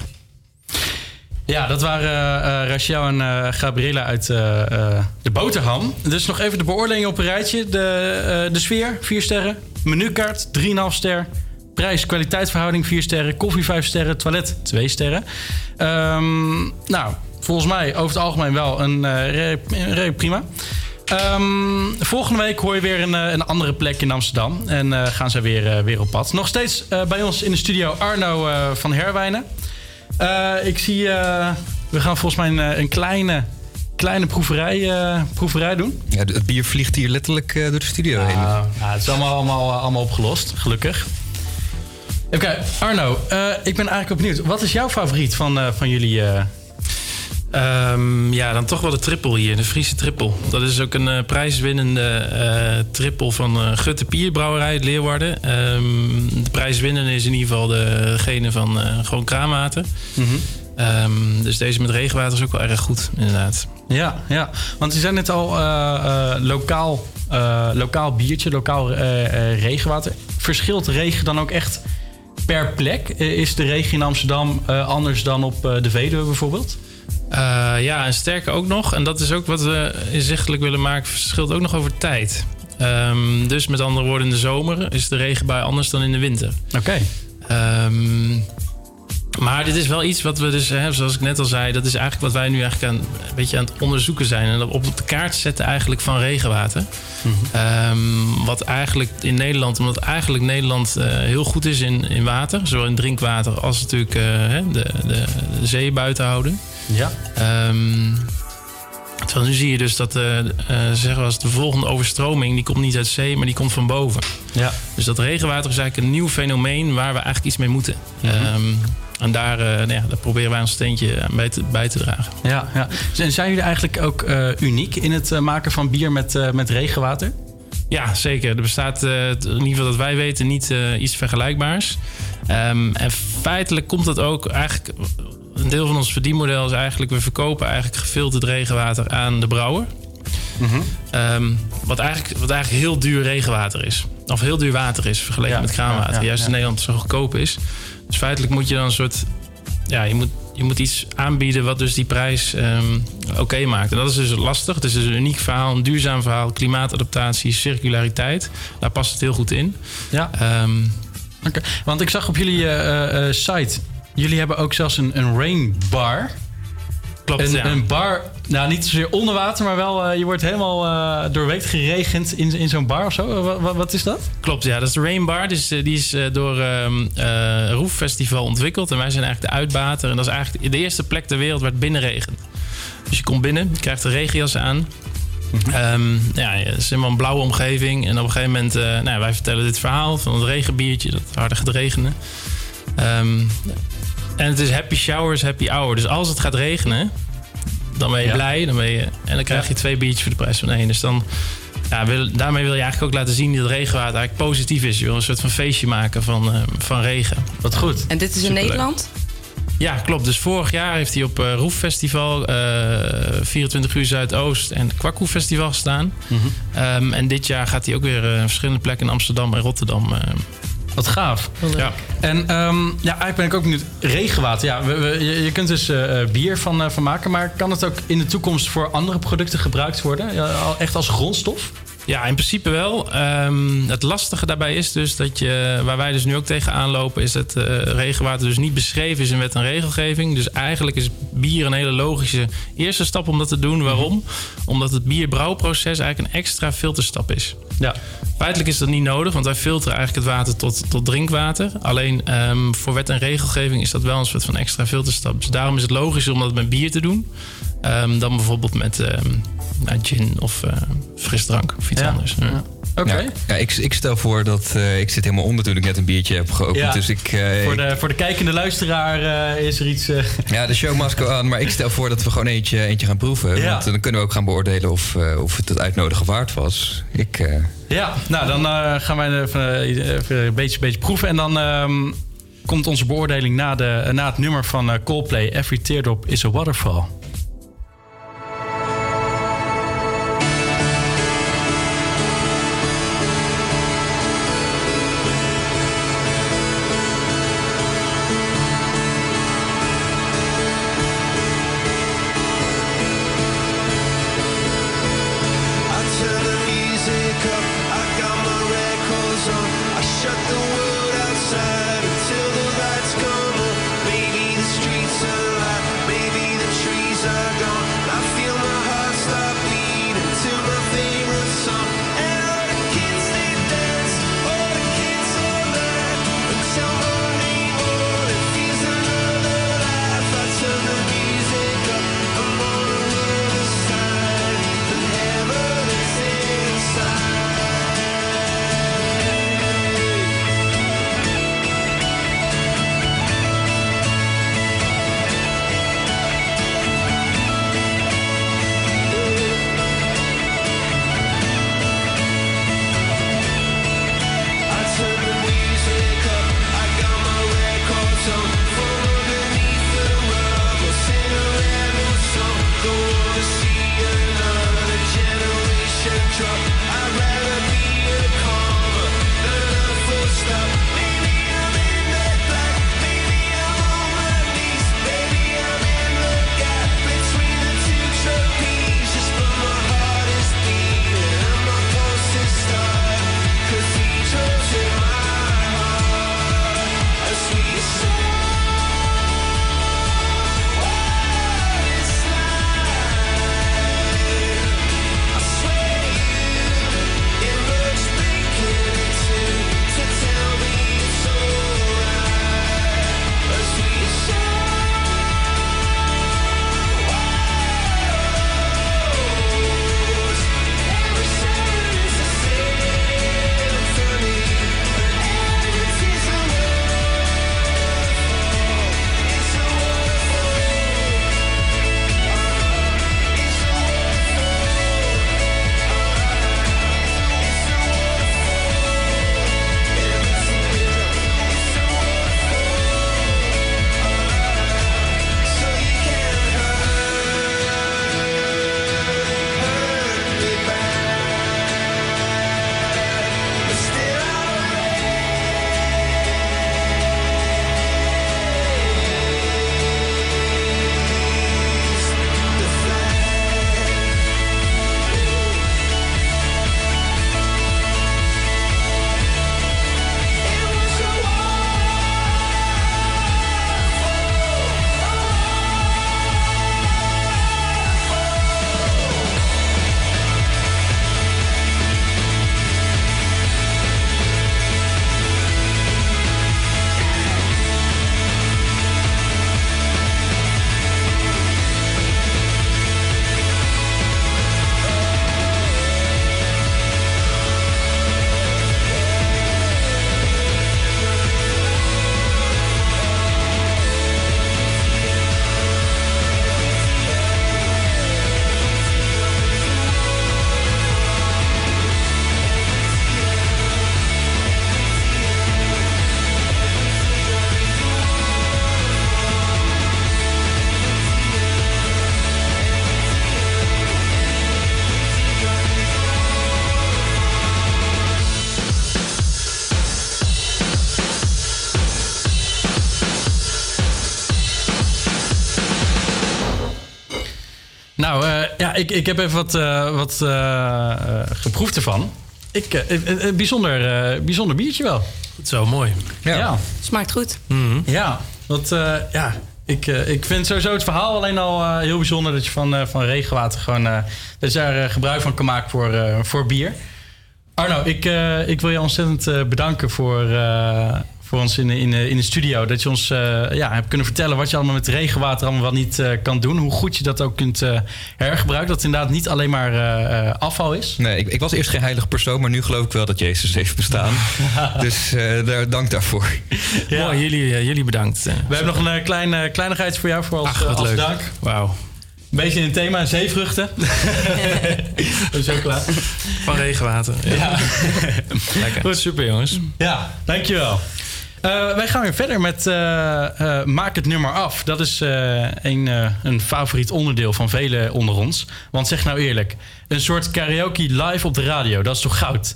Speaker 8: Ja, dat waren eh, eh, Rachel en eh, Gabriela uit eh, eh, de boterham. Dus nog even de beoordelingen op een rijtje. De, eh, de sfeer, 4 sterren. Menukaart, 3,5 ster. Prijs-kwaliteitsverhouding, 4 sterren. Koffie, 5 sterren. Toilet, 2 sterren. Ehm, nou, volgens mij over het algemeen wel een redelijk- redelijk prima. Ehm, volgende week hoor je weer een, eh, een andere plek in Amsterdam. En eh, gaan ze weer, weer op pad. Nog steeds bij ons in de studio Arno van Herwijnen. Ik zie, we gaan volgens mij een, een kleine, kleine proeverij, proeverij doen.
Speaker 15: Ja, het bier vliegt hier letterlijk door de studio heen.
Speaker 8: Nou, nou, het is allemaal, allemaal, allemaal opgelost, gelukkig. Even kijken, Arno, eh, ik ben eigenlijk ook benieuwd. Wat is jouw favoriet van, eh, van jullie... eh,
Speaker 27: Ehm, ja, dan toch wel de triple hier, de Friese triple. Dat is ook een prijswinnende triple van Gutte Pierbrouwerij uit Leeuwarden. Ehm, de prijswinnende is in ieder geval degene van gewoon kraanwater. Ehm, dus deze met regenwater is ook wel erg goed, inderdaad.
Speaker 8: Ja, ja. want je zei net al lokaal, lokaal biertje, lokaal regenwater. Verschilt regen dan ook echt per plek? Eh, is de regen in Amsterdam eh, anders dan op eh, de Veluwe bijvoorbeeld?
Speaker 27: Ja, en sterker ook nog, en dat is ook wat we inzichtelijk willen maken, verschilt ook nog over tijd. Ehm, dus met andere woorden, in de zomer is de regenbui anders dan in de winter.
Speaker 8: Oké.
Speaker 27: Ehm, maar dit is wel iets wat we dus, hè, zoals ik net al zei, dat is eigenlijk wat wij nu eigenlijk aan, een beetje aan het onderzoeken zijn. En op, op de kaart zetten eigenlijk van regenwater. Ehm, wat eigenlijk in Nederland, omdat eigenlijk Nederland eh, heel goed is in, in water, zowel in drinkwater als natuurlijk eh, de, de, de zee buiten houden.
Speaker 8: Ja.
Speaker 27: Ehm, terwijl nu zie je dus dat eh, zeggen we als de volgende overstroming, die komt niet uit zee, maar die komt van boven.
Speaker 8: Ja.
Speaker 27: Dus dat regenwater is eigenlijk een nieuw fenomeen waar we eigenlijk iets mee moeten. Ehm, en daar, eh, nou ja, daar proberen wij ons steentje aan bij te, bij te dragen.
Speaker 8: Ja, ja. Zijn zijn jullie eigenlijk ook eh, uniek in het eh, maken van bier met, met regenwater?
Speaker 27: Ja, zeker. Er bestaat in ieder geval dat wij weten niet iets vergelijkbaars. Ehm, en feitelijk komt dat ook eigenlijk... Een deel van ons verdienmodel is eigenlijk... we verkopen eigenlijk gefilterd regenwater aan de brouwer. Ehm, wat, eigenlijk, wat eigenlijk heel duur regenwater is. Of heel duur water is vergeleken
Speaker 8: Ja,
Speaker 27: met kraanwater.
Speaker 8: ja, ja,
Speaker 27: Juist in. Nederland zo goedkoop is. Dus feitelijk moet je dan een soort... Ja, je moet, je moet iets aanbieden wat dus die prijs ehm, oké maakt. En dat is dus lastig. Het is dus een uniek verhaal, een duurzaam verhaal. Klimaatadaptatie, circulariteit. Daar past het heel goed in.
Speaker 8: Ja.
Speaker 27: Ehm,
Speaker 8: Oké, Want ik zag op jullie eh, eh, site, jullie hebben ook zelfs een, een rain bar.
Speaker 27: Klopt,
Speaker 8: een,
Speaker 27: ja.
Speaker 8: een bar, nou niet zozeer onder water, maar wel, eh, je wordt helemaal eh doorweekt geregend in, in zo'n bar of zo. Wa- wa- wat is dat?
Speaker 27: Klopt, ja. Dat is de Rain Bar. Dus, eh, die is door ehm eh, Roef Festival ontwikkeld. En wij zijn eigenlijk de uitbater. En dat is eigenlijk de eerste plek ter wereld waar het binnenregent. Dus je komt binnen, je krijgt de regenjas aan. Ehm, ja, het is helemaal een blauwe omgeving. En op een gegeven moment, nou, ja, wij vertellen dit verhaal van het regenbiertje, dat harde gaat regenen. Ehm, en het is happy showers, happy hour. Dus als het gaat regenen, dan ben je
Speaker 8: Ja.
Speaker 27: blij. Dan ben je, en dan krijg je twee biertjes voor de prijs van één. Dus dan, ja, wil, daarmee wil je eigenlijk ook laten zien dat regenwater eigenlijk positief is. Je wil een soort van feestje maken van, eh, van regen.
Speaker 8: Wat goed.
Speaker 9: En dit is in
Speaker 27: Superleuk.
Speaker 9: Nederland?
Speaker 27: Ja, klopt. Dus vorig jaar heeft hij op eh Roef Festival, eh 24 uur Zuidoost en Kwakkoe Festival gestaan. Ehm, en dit jaar gaat hij ook weer eh, verschillende plekken in Amsterdam en Rotterdam.
Speaker 8: Wat gaaf.
Speaker 27: Ja.
Speaker 8: En ehm, ja, eigenlijk ben ik ook benieuwd. Regenwater, ja, we, we- je, je kunt dus eh, eh, bier van, eh, van maken, maar kan het ook in de toekomst voor andere producten gebruikt worden? Ja, echt als grondstof?
Speaker 27: Ja, in principe wel. Ehm, het lastige daarbij is dus dat je, waar wij dus nu ook tegenaan lopen, is dat eh, regenwater dus niet beschreven is in wet en regelgeving. Dus eigenlijk is bier een hele logische eerste stap om dat te doen. Waarom? Omdat het bierbrouwproces eigenlijk een extra filterstap is.
Speaker 8: Ja.
Speaker 27: Feitelijk is dat niet nodig, want wij filteren eigenlijk het water tot, tot drinkwater. Alleen ehm, voor wet en regelgeving is dat wel een soort van extra filterstap. Dus daarom is het logischer om dat met bier te doen. ehm, dan bijvoorbeeld met nou, gin of eh, frisdrank of iets
Speaker 8: Ja.
Speaker 27: anders. Ja.
Speaker 8: Oké.
Speaker 15: Ja, ja, ik, ik stel voor dat eh, ik zit helemaal onder toen ik net een biertje heb geopend.
Speaker 8: Ja.
Speaker 15: Dus ik, eh,
Speaker 8: Voor de, voor de kijkende luisteraar eh, is er iets... eh, <laughs>
Speaker 15: ja, de show must go on. Maar ik stel voor dat we gewoon eentje, eentje gaan proeven.
Speaker 8: Ja.
Speaker 15: Want dan kunnen we ook gaan beoordelen of, eh, of het het uitnodigen waard was. Ik, eh,
Speaker 8: Ja, nou dan eh, gaan wij even, even een beetje, beetje proeven. En dan ehm, komt onze beoordeling na, de, na het nummer van Coldplay. Every Teardrop is a Waterfall. Ik, ik heb even wat, eh, wat eh, eh, geproefd ervan. Ik, eh, eh, eh, bijzonder, eh, bijzonder biertje wel.
Speaker 27: Het is wel mooi.
Speaker 8: Ja.
Speaker 9: Smaakt goed.
Speaker 8: Ja, want eh, ja, ik, eh, ik vind sowieso het verhaal alleen al eh, heel bijzonder dat je van, eh, van regenwater gewoon eh, dat je daar eh, gebruik van kan maken voor, eh, voor bier. Arno, ik, eh, ik wil je ontzettend eh, bedanken voor, eh, voor ons in, de- in, de- in de studio. Dat je ons eh, ja, hebt kunnen vertellen wat je allemaal met regenwater allemaal wel niet eh, kan doen. Hoe goed je dat ook kunt eh, hergebruiken. Dat het inderdaad niet alleen maar eh, eh, afval is.
Speaker 15: Nee, ik, ik was eerst geen heilige persoon, maar nu geloof ik wel dat Jezus heeft bestaan. <laughs> dus eh, daar, dank daarvoor.
Speaker 27: Mooi, jullie, eh, jullie bedankt.
Speaker 8: We hebben nog een eh, klein, eh, kleinigheidje voor jou voor als,
Speaker 27: Ach, wat
Speaker 8: als
Speaker 27: leuk.
Speaker 8: dank.
Speaker 27: Wauw.
Speaker 8: Een beetje in het thema zeevruchten. Dat <laughs> is ook klaar.
Speaker 27: Van regenwater.
Speaker 8: Ja. <laughs>
Speaker 27: Lekker.
Speaker 8: Goed.
Speaker 27: Super jongens.
Speaker 8: Ja, dankjewel. Eh, wij gaan weer verder met eh, eh, Maak het nummer af. Dat is eh, een, eh, een favoriet onderdeel van velen onder ons. Want zeg nou eerlijk, een soort karaoke live op de radio, dat is toch goud?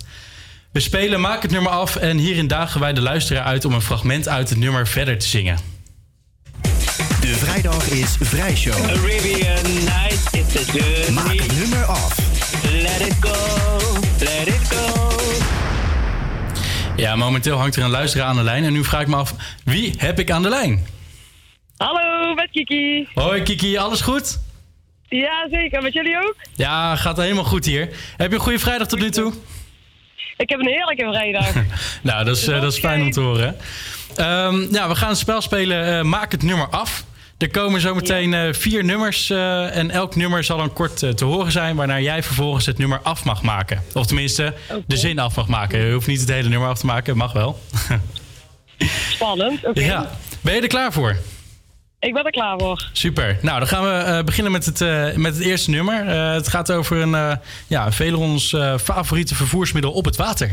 Speaker 8: We spelen Maak het nummer af en hierin dagen wij de luisteraar uit om een fragment uit het nummer verder te zingen.
Speaker 7: De vrijdag is vrijshow.
Speaker 5: Arabian night, it's a journey.
Speaker 7: Maak het nummer af.
Speaker 5: Let it go, let it go.
Speaker 8: Ja, momenteel hangt er een luisteraar aan de lijn en nu vraag ik me af, wie heb ik aan de lijn?
Speaker 30: Hallo, met Kiki.
Speaker 8: Hoi Kiki, alles goed?
Speaker 30: Ja, zeker. Met jullie ook?
Speaker 8: Ja, gaat helemaal goed hier. Heb je een goede vrijdag tot nu toe?
Speaker 30: Ik heb een heerlijke vrijdag. <laughs>
Speaker 8: Nou, dat is, eh, dat is fijn om te horen. Ehm, ja, we gaan een spel spelen. eh, Maak het nummer af. Er komen zometeen eh, vier nummers. eh, en elk nummer zal dan kort eh, te horen zijn. Waarna jij vervolgens het nummer af mag maken. Of tenminste, de zin af mag maken. Je hoeft niet het hele nummer af te maken. Mag wel. <laughs>
Speaker 30: Spannend, oké.
Speaker 8: Ja. Ben je er klaar voor?
Speaker 30: Ik ben er klaar voor.
Speaker 8: Super. Nou, dan gaan we beginnen met het, met het eerste nummer. Het gaat over een, ja, velen ons eh, favoriete vervoersmiddel op het water.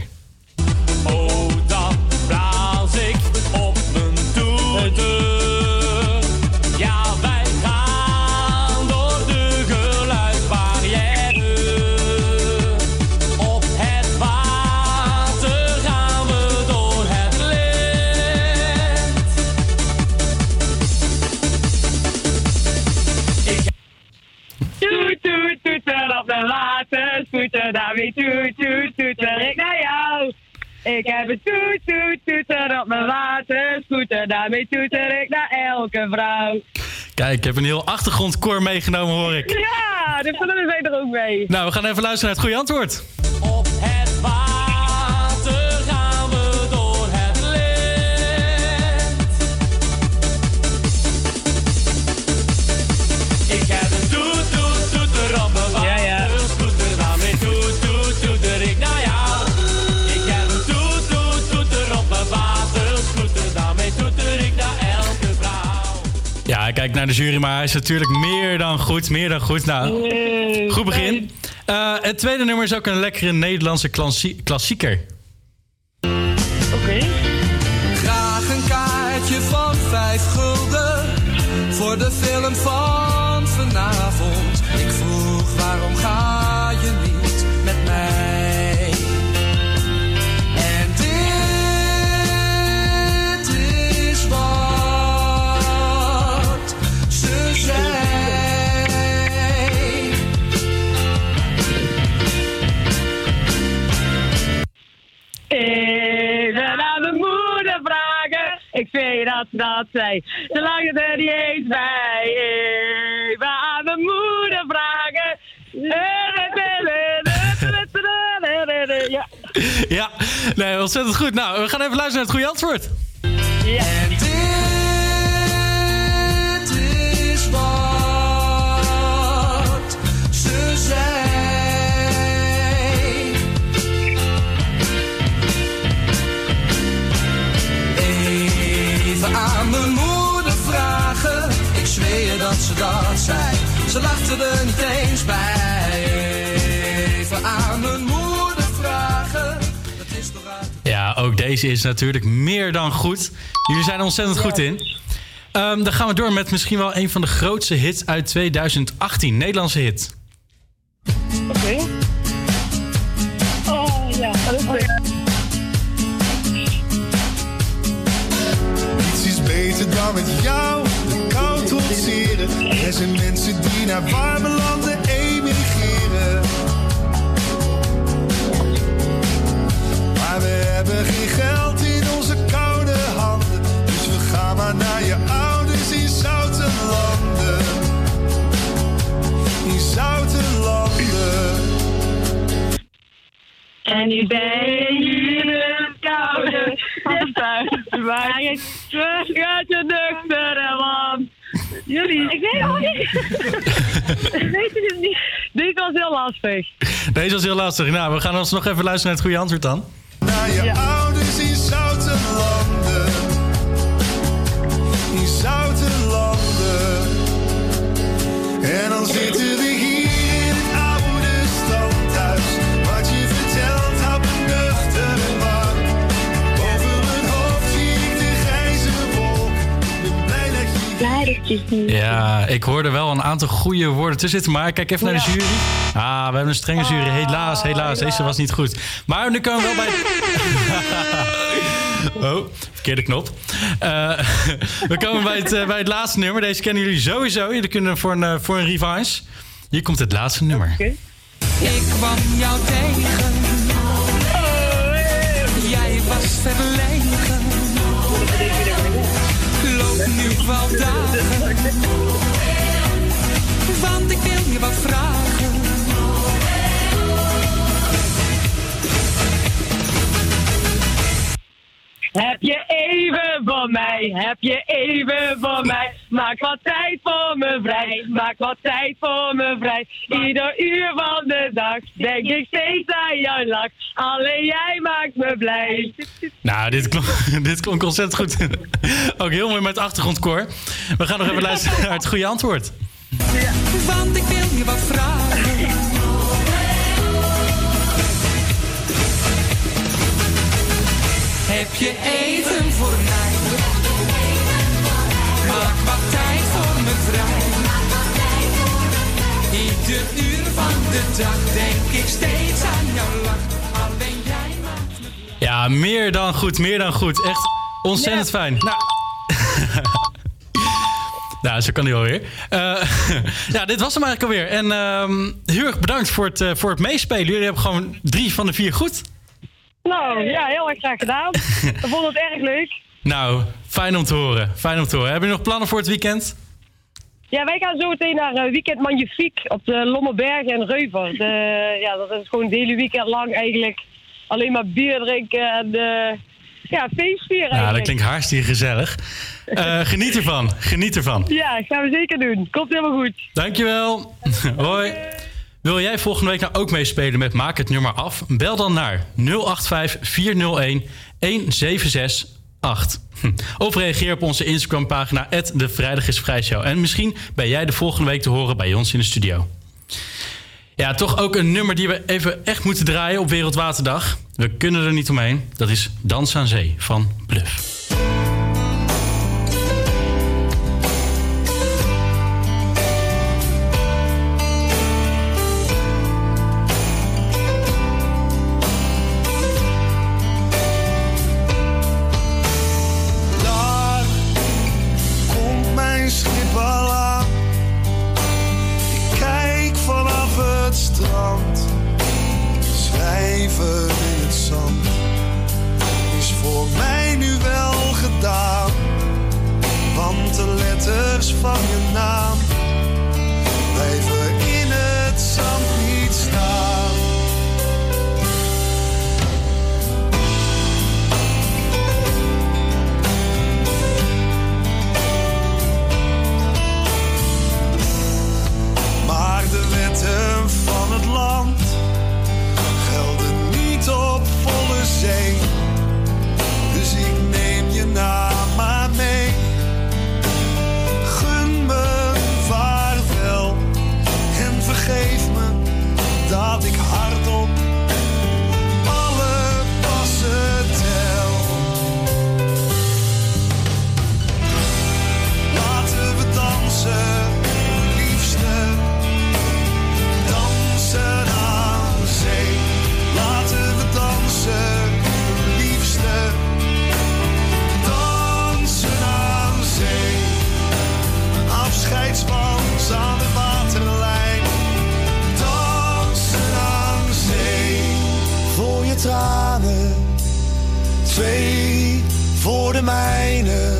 Speaker 30: Waterscooter. Daarmee toet, toet, toeter ik naar jou. Ik heb een toet, toet, toeter op mijn waterscooter. Daarmee toeter ik naar elke vrouw.
Speaker 8: Kijk, ik heb een heel achtergrondkoor meegenomen, hoor ik.
Speaker 30: Ja, de vullen zijn er ook mee.
Speaker 8: Nou, we gaan even luisteren naar het goede antwoord.
Speaker 5: Op naar
Speaker 8: de jury, maar hij is natuurlijk meer dan goed. Meer dan goed. Nou, goed begin. Eh, het tweede nummer is ook een lekkere Nederlandse klassie- klassieker.
Speaker 30: Oké.
Speaker 31: Graag een kaartje van vijf gulden voor de film van vanavond. Ik vroeg waarom ga
Speaker 30: Ik weet dat ze dat zei. Zolang het er niet eens bij. Even aan mijn moeder vragen. Ja.
Speaker 8: Ja, nee, ontzettend goed. Nou, we gaan even luisteren naar het goede antwoord.
Speaker 30: Ja.
Speaker 31: Even aan mijn moeder vragen. Ik zweer dat ze dat zei. Ze lachte er niet eens bij. Even aan mijn moeder vragen. Dat is toch uit.
Speaker 8: Ja, ook deze is natuurlijk meer dan goed. Jullie zijn er ontzettend goed in. Ehm, dan gaan we door met misschien wel een van de grootste hits uit 2018. Nederlandse hit.
Speaker 30: Oké.
Speaker 6: Beter dan met jou de kou trotseren. Er zijn mensen die naar warme landen emigreren. Maar we hebben geen geld in onze koude handen. Dus we gaan maar naar je ouders in zoute landen. In zoute landen.
Speaker 30: En nu ben je in het koude ik <laughs> terug uit de nuchtere man. Jullie, ik weet het niet. ik weet het niet. Dit was heel lastig.
Speaker 8: Deze was heel lastig. Nou, we gaan ons nog even luisteren naar het goede antwoord dan.
Speaker 6: Naar je ouders in zoute landen. In zoute landen. En dan zitten we
Speaker 8: Ja, ik hoorde wel een aantal goede woorden tussen zitten. Maar kijk even naar de jury. Ah, we hebben een strenge jury. Helaas, helaas. Deze was niet goed. Maar nu komen we wel bij... <laughs> Oh, verkeerde knop. Eh, <laughs> we komen bij het, eh, bij het laatste nummer. Deze kennen jullie sowieso. Jullie kunnen voor een, eh, voor een revanche. Hier komt het laatste nummer.
Speaker 31: Ik kwam jou tegen. Jij was verlegen. Nu wel. Want ik wil je wat vragen.
Speaker 30: Heb je even voor mij, heb je even voor mij. Maak wat tijd voor me vrij, maak wat tijd voor me vrij. Ieder uur van de dag denk ik steeds aan jouw lach. Alleen jij maakt me blij.
Speaker 8: Nou, dit klonk, <laughs> dit klonk ontzettend goed. <laughs> Ook heel mooi met achtergrondkoor. We gaan nog even luisteren naar het goede antwoord.
Speaker 31: Want ik wil je wat vragen. Heb je even voor mij? Maak wat tijd voor me vrij. Ieder uur van de dag denk ik steeds aan jouw lach. Alleen jij maakt me
Speaker 8: Ja, meer dan goed, meer dan goed. Echt ontzettend fijn. Nou. <laughs> Nou, zo kan hij alweer. Eh <laughs> ja, dit was hem eigenlijk alweer. En ehm, heel erg bedankt voor het, eh, voor het meespelen. Jullie hebben gewoon drie van de vier goed.
Speaker 30: Nou, ja, heel erg graag gedaan. Ik vond het erg leuk. <laughs>
Speaker 8: Nou, fijn om te horen. Fijn om te horen. Hebben jullie nog plannen voor het weekend?
Speaker 30: Ja, wij gaan zo meteen naar eh, Weekend Magnifiek op de Lommerbergen en Reuver. De, ja, dat is gewoon het hele weekend lang eigenlijk alleen maar bier drinken en eh, ja, feestvieren
Speaker 8: Ja, dat klinkt hartstikke gezellig. <laughs> Eh, geniet ervan. Geniet ervan.
Speaker 30: Ja, gaan we zeker doen. Komt helemaal goed.
Speaker 8: Dankjewel. <laughs> Hoi. Wil jij volgende week nou ook meespelen met Maak het nummer af? Bel dan naar 085 401 1768. Hm. Of reageer op onze Instagram pagina de Vrijdag is Vrijshow. En misschien ben jij de volgende week te horen bij ons in de studio. Ja, toch ook een nummer die we even echt moeten draaien op Wereldwaterdag. We kunnen er niet omheen. Dat is Dans aan Zee van Bluff.
Speaker 6: Schrijven in het zand is voor mij nu wel gedaan. Want de letters van je naam mijne.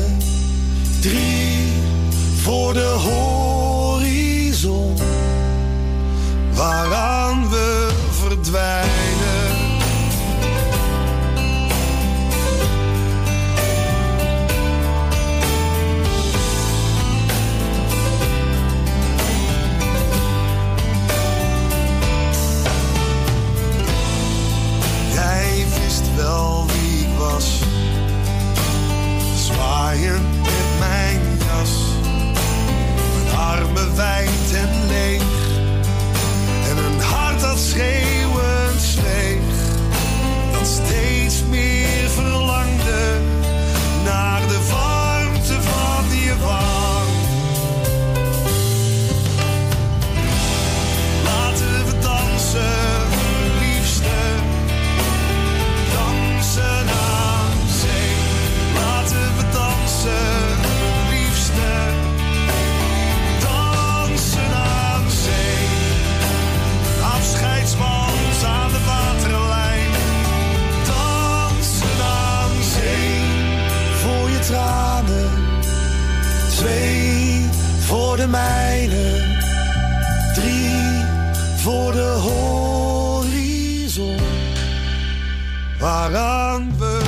Speaker 6: Drie voor de horizon. Mijne. Drie voor de horizon. Waaraan we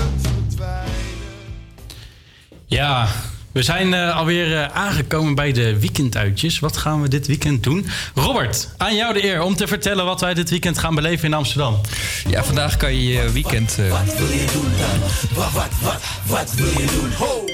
Speaker 8: Ja, we zijn eh, alweer eh, aangekomen bij de weekenduitjes. Wat gaan we dit weekend doen? Robert, aan jou de eer om te vertellen wat wij dit weekend gaan beleven in Amsterdam.
Speaker 15: Ja, vandaag kan je je weekend... eh,
Speaker 5: Wil je doen dan? Wat, wat, wat, wat wil je doen? Ho!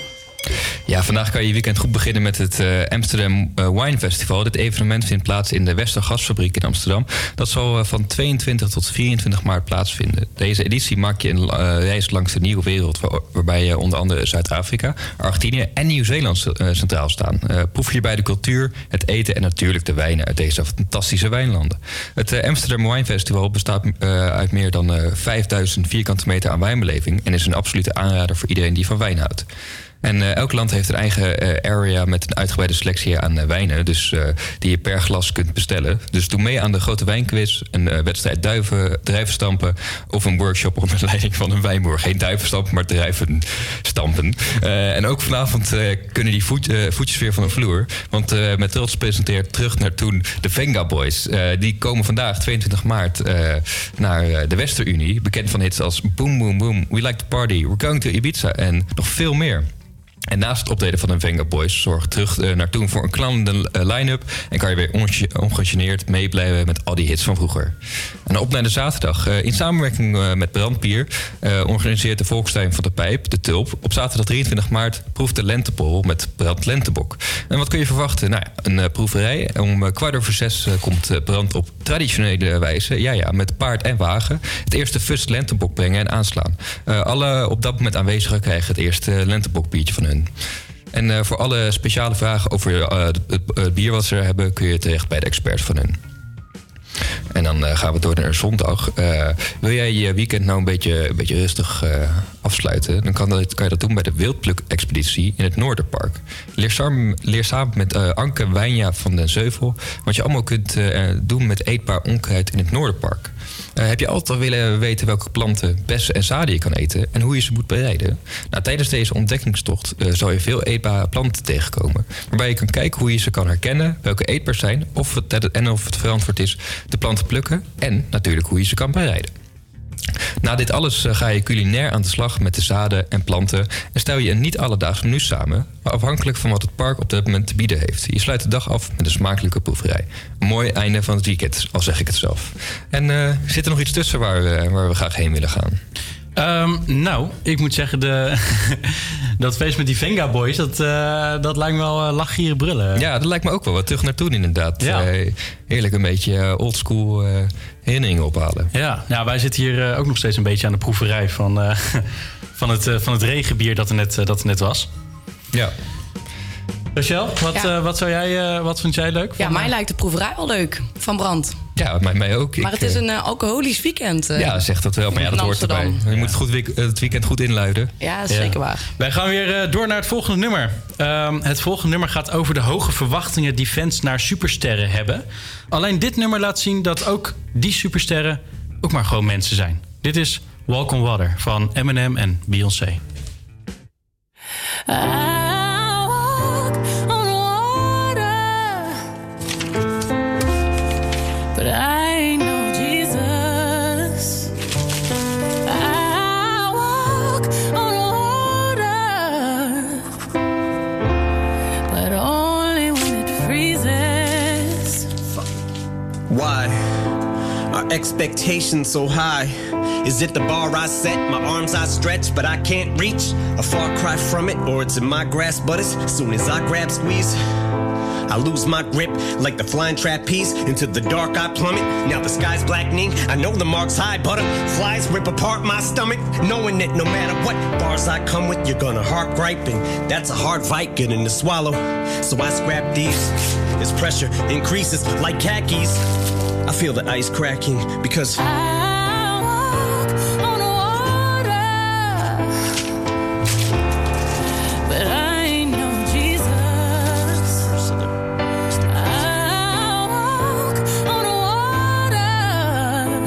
Speaker 15: Ja, vandaag kan je weekend goed beginnen met het eh, Amsterdam eh, Wine Festival. Dit evenement vindt plaats in de Westergasfabriek in Amsterdam. Dat zal eh, van 22 tot 24 maart plaatsvinden. Deze editie maak je een reis langs de nieuwe wereld... waar- waarbij onder andere Zuid-Afrika, Argentinië en Nieuw-Zeeland centraal staan. Proef je bij de cultuur, het eten en natuurlijk de wijnen... uit deze fantastische wijnlanden. Het Amsterdam Wine Festival bestaat uit meer dan eh, 5000 vierkante meter aan wijnbeleving... en is een absolute aanrader voor iedereen die van wijn houdt. En eh, elk land heeft een eigen eh, area met een uitgebreide selectie aan eh, wijnen. Dus die je per glas kunt bestellen. Dus doe mee aan de grote wijnquiz, een wedstrijd duiven, druivenstampen of een workshop onder <laughs> leiding van een wijnboer. Geen duivenstampen, maar druivenstampen. Eh en ook vanavond kunnen die voet, voetjes weer van de vloer. Want met trots presenteert terug naar toen de Venga Boys. Die komen vandaag, 22 maart, naar de Westerunie. Bekend van hits als Boom Boom Boom, We Like to Party, We're Going to Ibiza en nog veel meer. En naast het optreden van de Venga Boys zorg terug eh, naar toen voor een knallende eh, line-up. En kan je weer onge- ongegeneerd meeblijven met al die hits van vroeger. En op naar de zaterdag. Eh, in samenwerking met Brandbier eh, organiseert de Volkstuin van de Pijp, de Tulp, op zaterdag 23 maart proeft de Lentepol met Brand Lentebok. En wat kun je verwachten? Nou een proeverij. Om kwart over zes komt Brand op traditionele wijze, ja ja, met paard en wagen, het eerste fust Lentebok brengen en aanslaan. Alle op dat moment aanwezigen krijgen het eerste Lentebokbiertje van hun. En eh, voor alle speciale vragen over eh, het, bier wat ze hebben, kun je terecht bij de experts van hun. En dan eh, gaan we door naar zondag. Wil jij je weekend nou een beetje, een beetje rustig afsluiten? Dan kan, dat, kan je dat doen bij de Wildpluk-expeditie in het Noorderpark. Leer samen, leer samen met Anke Wijnja van den Zeuvel... wat je allemaal kunt doen met eetbaar onkruid in het Noorderpark. Eh, heb je altijd al willen weten welke planten, bessen en zaden je kan eten... en hoe je ze moet bereiden? Nou, tijdens deze ontdekkingstocht eh, zal je veel eetbare planten tegenkomen... waarbij je kan kijken hoe je ze kan herkennen, welke eetbaar zijn... Of het, en of het verantwoord is de planten plukken... en natuurlijk hoe je ze kan bereiden. Na dit alles eh, ga je culinair aan de slag met de zaden en planten... en stel je een niet alledaags menu samen... maar afhankelijk van wat het park op dat moment te bieden heeft. Je sluit de dag af met een smakelijke proeverij. Een mooi einde van het weekend, al zeg ik het zelf. En eh, zit er nog iets tussen waar we, waar we graag heen willen gaan?
Speaker 8: Ehm, nou, ik moet zeggen, de, <laughs> dat feest met die Venga Boys, dat, eh, dat lijkt me wel uh, lachgieren brullen.
Speaker 15: Ja, dat lijkt me ook wel wat terug naar toen inderdaad.
Speaker 8: Ja.
Speaker 15: Eh, heerlijk een beetje oldschool herinneringen ophalen.
Speaker 8: Ja, ja wij zitten hier eh, ook nog steeds een beetje aan de proeverij van, eh, <laughs> van, het, eh, van het regenbier dat er net, dat er net was.
Speaker 15: Ja.
Speaker 8: Rachel, wat,
Speaker 9: Ja.
Speaker 8: eh, wat, zou jij, eh, wat vond jij leuk?
Speaker 9: Ja, mij lijkt de proeverij wel leuk. Van Brand.
Speaker 15: Ja, mij, mij ook.
Speaker 9: Maar
Speaker 15: Ik,
Speaker 9: het is een alcoholisch weekend. eh.
Speaker 15: Ja, zegt dat wel. Maar ja, dat hoort erbij. Je moet het, goed week- het weekend goed inluiden.
Speaker 9: Ja, dat is zeker waar.
Speaker 8: Wij gaan weer eh, door naar het volgende nummer. Ehm, het volgende nummer gaat over de hoge verwachtingen die fans naar supersterren hebben. Alleen dit nummer laat zien dat ook die supersterren ook maar gewoon mensen zijn. Dit is Walk on Water van Eminem en Beyoncé.
Speaker 7: I
Speaker 32: expectations so high? Is it the bar I set, my arms I stretch, but I can't reach? A far cry from it, or it's in my grasp, but as soon as I grab squeeze, I lose my grip like the flying trapeze. Into the dark I plummet. Now the sky's blackening. I know the mark's high, but flies rip apart my stomach. Knowing that no matter what bars I come with, you're gonna heart griping. That's a hard fight getting to swallow. So I scrap these. As pressure increases like khakis, I feel the ice cracking because.
Speaker 7: I know God But I know Jesus. I walk on water,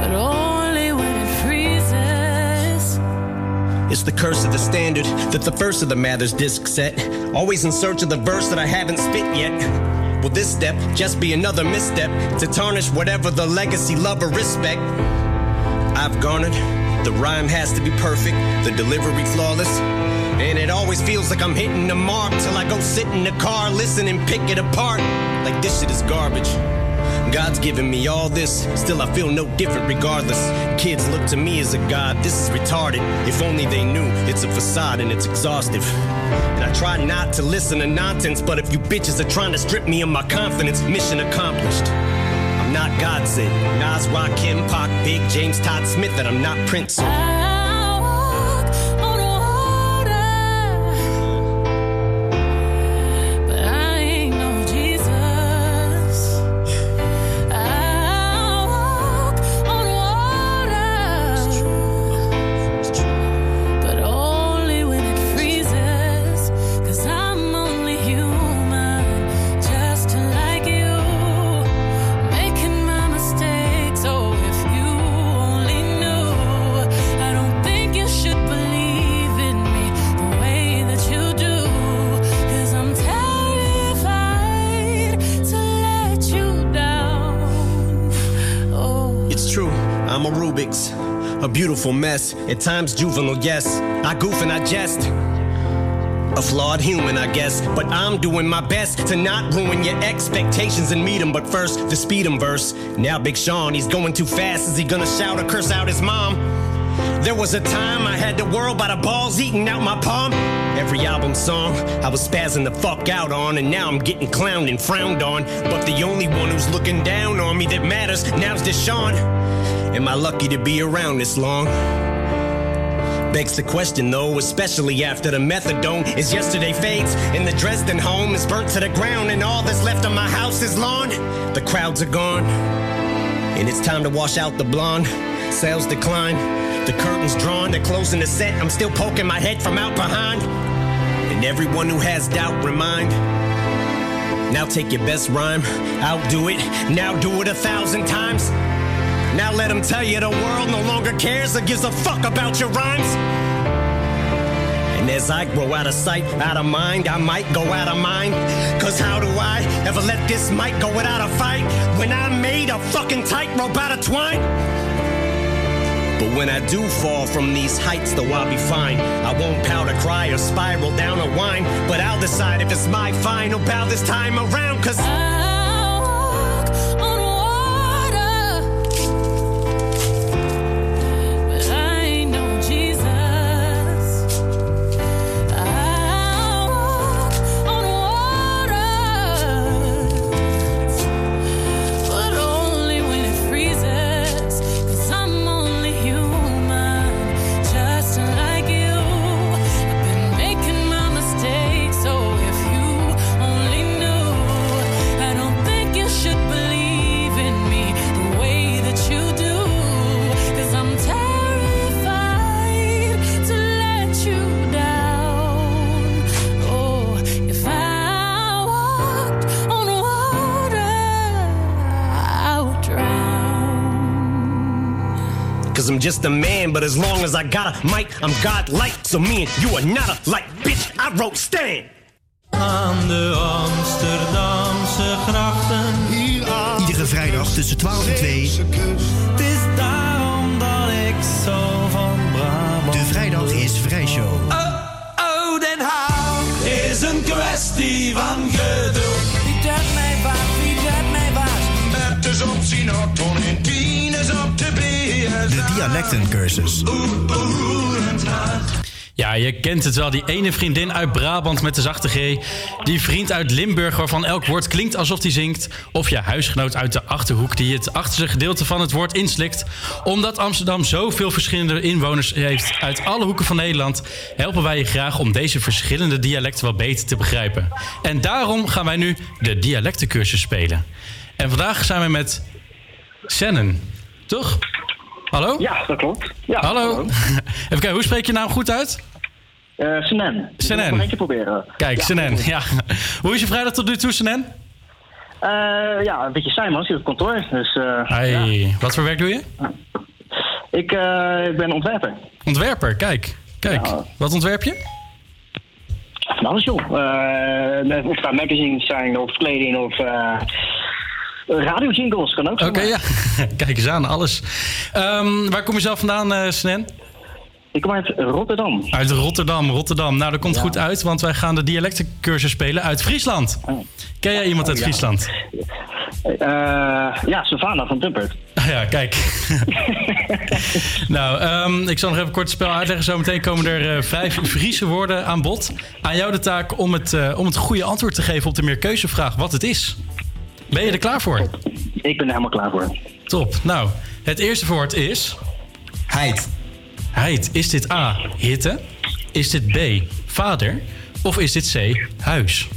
Speaker 7: but only when it freezes.
Speaker 32: It's the curse of the standard that the first of the Mathers disc set. Always in search of the verse that I haven't spit yet. Will this step just be another misstep to tarnish whatever the legacy, love, or respect I've garnered? The rhyme has to be perfect, the delivery flawless. And it always feels like I'm hitting the mark till I go sit in the car, listen and pick it apart. Like this shit is garbage. God's given me all this, still I feel no different regardless. Kids look to me as a god, this is retarded. If only they knew it's a facade and it's exhaustive. And I try not to listen to nonsense, but if you bitches are trying to strip me of my confidence, mission accomplished. I'm not God sent. Nas, Rakim, Pac, Big, James, Todd Smith, that I'm not Prince. At times juvenile, yes. I goof and I jest. A flawed human, I guess, but I'm doing my best to not ruin your expectations and meet him. But first, the speed speed 'em verse. Now, Big Sean, he's going too fast. Is he gonna shout or curse out his mom? There was a time I had the world by the balls eating out my palm. Every album song I was spazzing the fuck out on, and now I'm getting clowned and frowned on. But the only one who's looking down on me that matters now's Deshaun. Am I lucky to be around this long? Begs the question though, especially after the methadone is yesterday fades and the Dresden home is burnt to the ground and all that's left of my house is lawn. The crowds are gone and it's time to wash out the blonde. Sales decline, the curtains drawn, they're closing the set. I'm still poking my head from out behind. And everyone who has doubt, remind. Now take your best rhyme, outdo it, now do it a thousand times. Now let them tell you the world no longer cares or gives a fuck about your rhymes. And as I grow out of sight, out of mind, I might go out of mind. Cause how do I ever let this mic go without a fight when I made a fucking tightrope out of twine? But when I do fall from these heights, though I'll be fine. I won't pout or cry or spiral down or whine, but I'll decide if it's my final bow this time around. Cause
Speaker 7: But I'm just
Speaker 32: a man, but as long as I got a mic, I'm godlike. So me and you are not alike, bitch. I wrote Stan.
Speaker 20: Aan de Amsterdamse grachten.
Speaker 7: Iedere vrijdag tussen 12 en 2.
Speaker 20: Het is daarom dat ik zo van Brabant.
Speaker 7: De vrijdag is vrijshow.
Speaker 20: Oh, oh, Den Haag is een kwestie van geduld. Wie dat mij waard, wie dat mij waard. Het is op
Speaker 7: dialectencursus.
Speaker 8: Ja, je kent het wel. Die ene vriendin uit Brabant met de zachte G. Die vriend uit Limburg waarvan elk woord klinkt alsof hij zingt. Of je huisgenoot uit de Achterhoek die het achterste gedeelte van het woord inslikt. Omdat Amsterdam zoveel verschillende inwoners heeft uit alle hoeken van Nederland... helpen wij je graag om deze verschillende dialecten wel beter te begrijpen. En daarom gaan wij nu de dialectencursus spelen. En vandaag zijn we met Sennen. Toch? Hallo?
Speaker 33: Ja, dat klopt. Ja,
Speaker 8: Hallo. <laughs> Even kijken, hoe spreek je naam goed uit?
Speaker 33: Uh, Senen.
Speaker 8: Senen.
Speaker 33: Nog een proberen.
Speaker 8: Kijk,
Speaker 33: ja.
Speaker 8: Senen. Ja. Hoe is je vrijdag tot nu toe, Senen?
Speaker 33: Uh, ja, een beetje saai man. Zit op kantoor. Dus, uh,
Speaker 8: hey,
Speaker 33: ja.
Speaker 8: Wat voor werk doe je?
Speaker 33: Ik, ik ben ontwerper.
Speaker 8: Ontwerper, kijk. Kijk, ja. wat ontwerp je?
Speaker 33: Van alles joh. of het magazines zijn of kleding of... Radio jingles kan ook.
Speaker 8: Oké, okay, ja. <laughs> Kijk eens aan, alles. Um, waar kom je zelf vandaan, uh, Snen?
Speaker 33: Ik kom uit Rotterdam.
Speaker 8: Uit Rotterdam, Rotterdam. Nou, dat komt ja. goed uit, want wij gaan de dialectencursus spelen uit Friesland. Oh. Ken jij iemand uit
Speaker 33: oh,
Speaker 8: ja. Friesland?
Speaker 33: Uh, ja, Savannah van Dumpert. <laughs>
Speaker 8: ja, kijk. <laughs> nou, um, ik zal nog even kort het spel uitleggen. Zometeen komen er uh, vijf Friese woorden aan bod. Aan jou de taak om het, uh, om het goede antwoord te geven op de meerkeuzevraag wat het is. Ben je er klaar voor?
Speaker 33: Ik ben er helemaal klaar voor.
Speaker 8: Top. Nou, het eerste woord is...
Speaker 34: Heid.
Speaker 8: Heid. Is dit A, hitte? Is dit B, vader? Of is dit C, huis?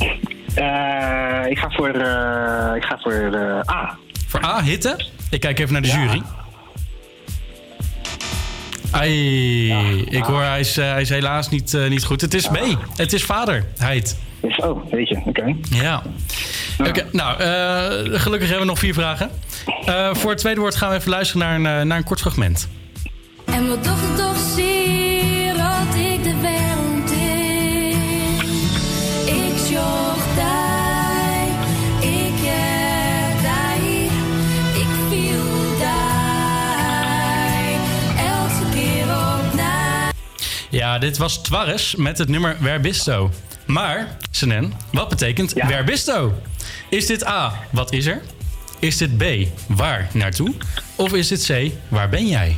Speaker 33: Uh, ik ga voor, uh, ik ga voor uh, A.
Speaker 8: Voor A, hitte? Ik kijk even naar de ja. jury. Ai, ja. ik hoor, hij is, hij is helaas niet, niet goed. Het is B. Het is vader, heid.
Speaker 33: Oh, weet je, oké. Okay.
Speaker 8: Ja. Oké, okay, nou, uh, gelukkig hebben we nog vier vragen. Uh, voor het tweede woord gaan we even luisteren naar een, naar een kort fragment.
Speaker 35: En wat toch toch zeer had ik de wereld in. Ik zocht daar, ik heb daar, ik viel daar, elke keer op na.
Speaker 8: Ja, dit was Twarres met het nummer Werbisto. Maar, Senen, wat betekent ja. werbisto? Is dit A, wat is er? Is dit B, waar naartoe? Of is dit C, waar ben jij?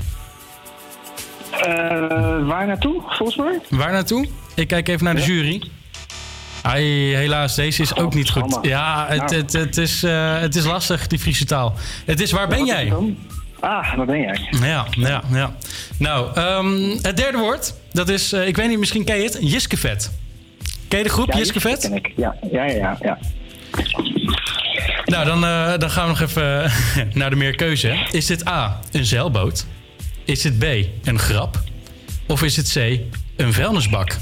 Speaker 33: Uh, waar naartoe, volgens mij?
Speaker 8: Waar naartoe? Ik kijk even naar de jury. Ai, helaas, deze is ook niet goed. Ja, het, het, het, is, uh, het is lastig, die Friese taal. Het is waar ben jij?
Speaker 33: Ah, waar ben jij?
Speaker 8: Ja, ja, ja. Nou, um, het derde woord, dat is, uh, ik weet niet, misschien ken je het, Jiskevet. Ken je de groep,
Speaker 33: ja,
Speaker 8: Jiskevet?
Speaker 33: Ken ik. Ja, ja, ja, ja.
Speaker 8: Nou, dan, uh, dan gaan we nog even <laughs> naar de meerkeuze. Is dit A, een zeilboot? Is dit B, een grap? Of is het C, een vuilnisbak?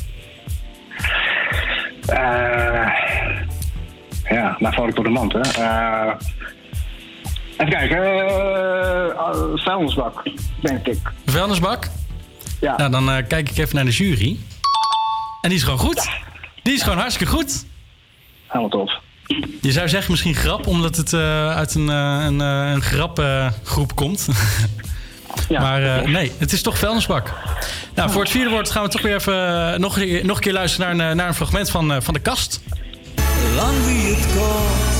Speaker 33: Uh, ja, nou val ik door de mand, hè. Uh, even kijken. Vuilnisbak, denk ik.
Speaker 8: Vuilnisbak?
Speaker 33: Ja.
Speaker 8: Nou, dan kijk ik even naar de jury. En die is gewoon goed. Ja. Die is gewoon hartstikke goed.
Speaker 33: Helemaal tof.
Speaker 8: Je zou zeggen misschien grap, omdat het uh, uit een, uh, een, uh, een grapgroep komt. <laughs> ja, maar nee, het is toch vuilnisbak. Nou, voor het vierde woord gaan we toch weer even nog, nog een keer luisteren naar een, naar een fragment van, van de kast.
Speaker 20: Lang wie het kort,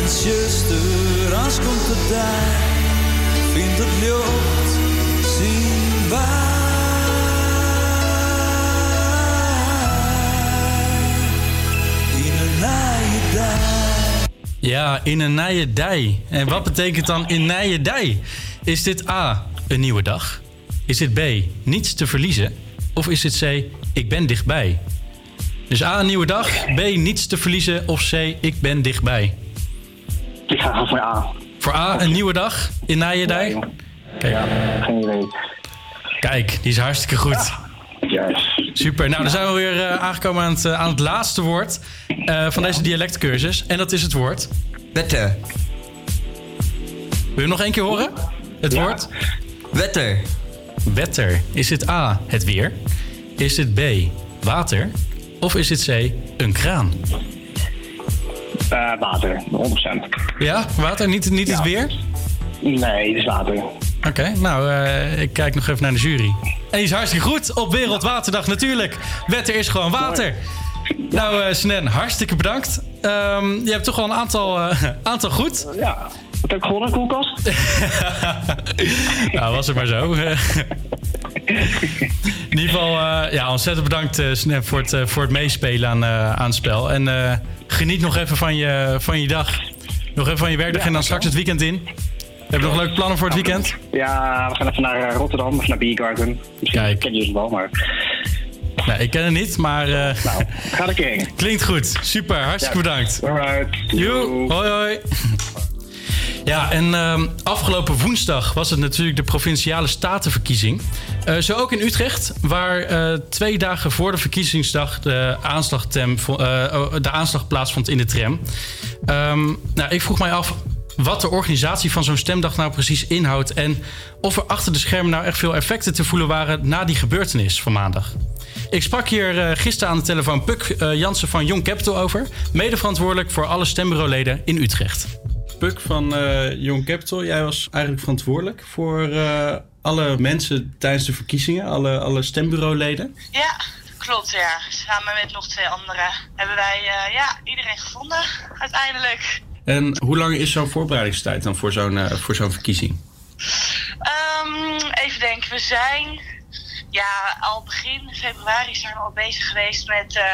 Speaker 20: en zuster, als komt de tijd, vindt het lucht, zien waar.
Speaker 8: Ja, in een nije dij. En wat betekent dan in nije dij? Is dit A, een nieuwe dag? Is dit B, niets te verliezen? Of is dit C, ik ben dichtbij? Dus A, een nieuwe dag. B, niets te verliezen. Of C, ik ben dichtbij.
Speaker 33: Ik ga voor A.
Speaker 8: Voor A, een nieuwe dag in Nijedij?
Speaker 33: Ja, Kijk. ja, geen idee.
Speaker 8: Kijk, die is hartstikke goed.
Speaker 33: Yes.
Speaker 8: Super. Nou, dan zijn we weer uh, aangekomen aan het, uh, aan het laatste woord uh, van ja. deze dialectcursus. En dat is het woord...
Speaker 34: Wette.
Speaker 8: Wil je hem nog één keer horen? Het woord?
Speaker 15: Wetter.
Speaker 8: Wetter. Is het A, het weer? Is het B, water? Of is het C, een kraan?
Speaker 33: Eh, water, 100%.
Speaker 8: Ja, water, niet, niet het weer?
Speaker 33: Nee, het is water.
Speaker 8: Oké, nou, eh, ik kijk nog even naar de jury. En die is hartstikke goed op Wereldwaterdag natuurlijk. Wetter is gewoon water. Nou, eh Snen, hartstikke bedankt. Ehm, je hebt toch al een aantal, eh, <laughs> aantal goed.
Speaker 33: Ja, wat heb ik gewonnen, koelkast? <laughs>
Speaker 8: nou, was het maar zo. <laughs> In ieder geval, ja, ontzettend bedankt Snen voor het, voor het meespelen aan, aan het spel. En geniet nog even van je, van je dag. Nog even van je werkdag en dan straks het weekend in. Heb je nog leuke plannen voor het weekend?
Speaker 33: Ja, we gaan even naar eh, Rotterdam of naar Biergarten. Misschien
Speaker 8: Kijk.
Speaker 33: ken je het wel, maar...
Speaker 8: Nee, ik ken het niet, maar... eh,
Speaker 33: Nou, ga er heen.
Speaker 8: Klinkt goed. Super, hartstikke
Speaker 33: Ja.
Speaker 8: bedankt.
Speaker 33: Alright.
Speaker 8: Joe, hoi hoi. Ja, en ehm, afgelopen woensdag was het natuurlijk de provinciale statenverkiezing. Eh, zo ook in Utrecht, waar twee dagen voor de verkiezingsdag de aanslag, de aanslag plaatsvond in de tram. Ehm, nou, ik vroeg mij af wat de organisatie van zo'n stemdag nou precies inhoudt... en of er achter de schermen nou echt veel effecten te voelen waren na die gebeurtenis van maandag. Ik sprak hier eh, gisteren aan de telefoon Puk eh, Jansen van Young Capital over... mede verantwoordelijk voor alle stembureauleden in Utrecht. Puk van eh, Young Capital, jij was eigenlijk verantwoordelijk voor eh, alle mensen tijdens de verkiezingen, alle, alle stembureauleden.
Speaker 36: Ja, klopt ja. Samen met nog twee anderen hebben wij eh, ja, iedereen gevonden uiteindelijk.
Speaker 8: En hoe lang is zo'n voorbereidingstijd dan voor zo'n eh, voor zo'n verkiezing?
Speaker 36: Ehm, even denken, we zijn ja, al begin februari zijn we al bezig geweest met, eh,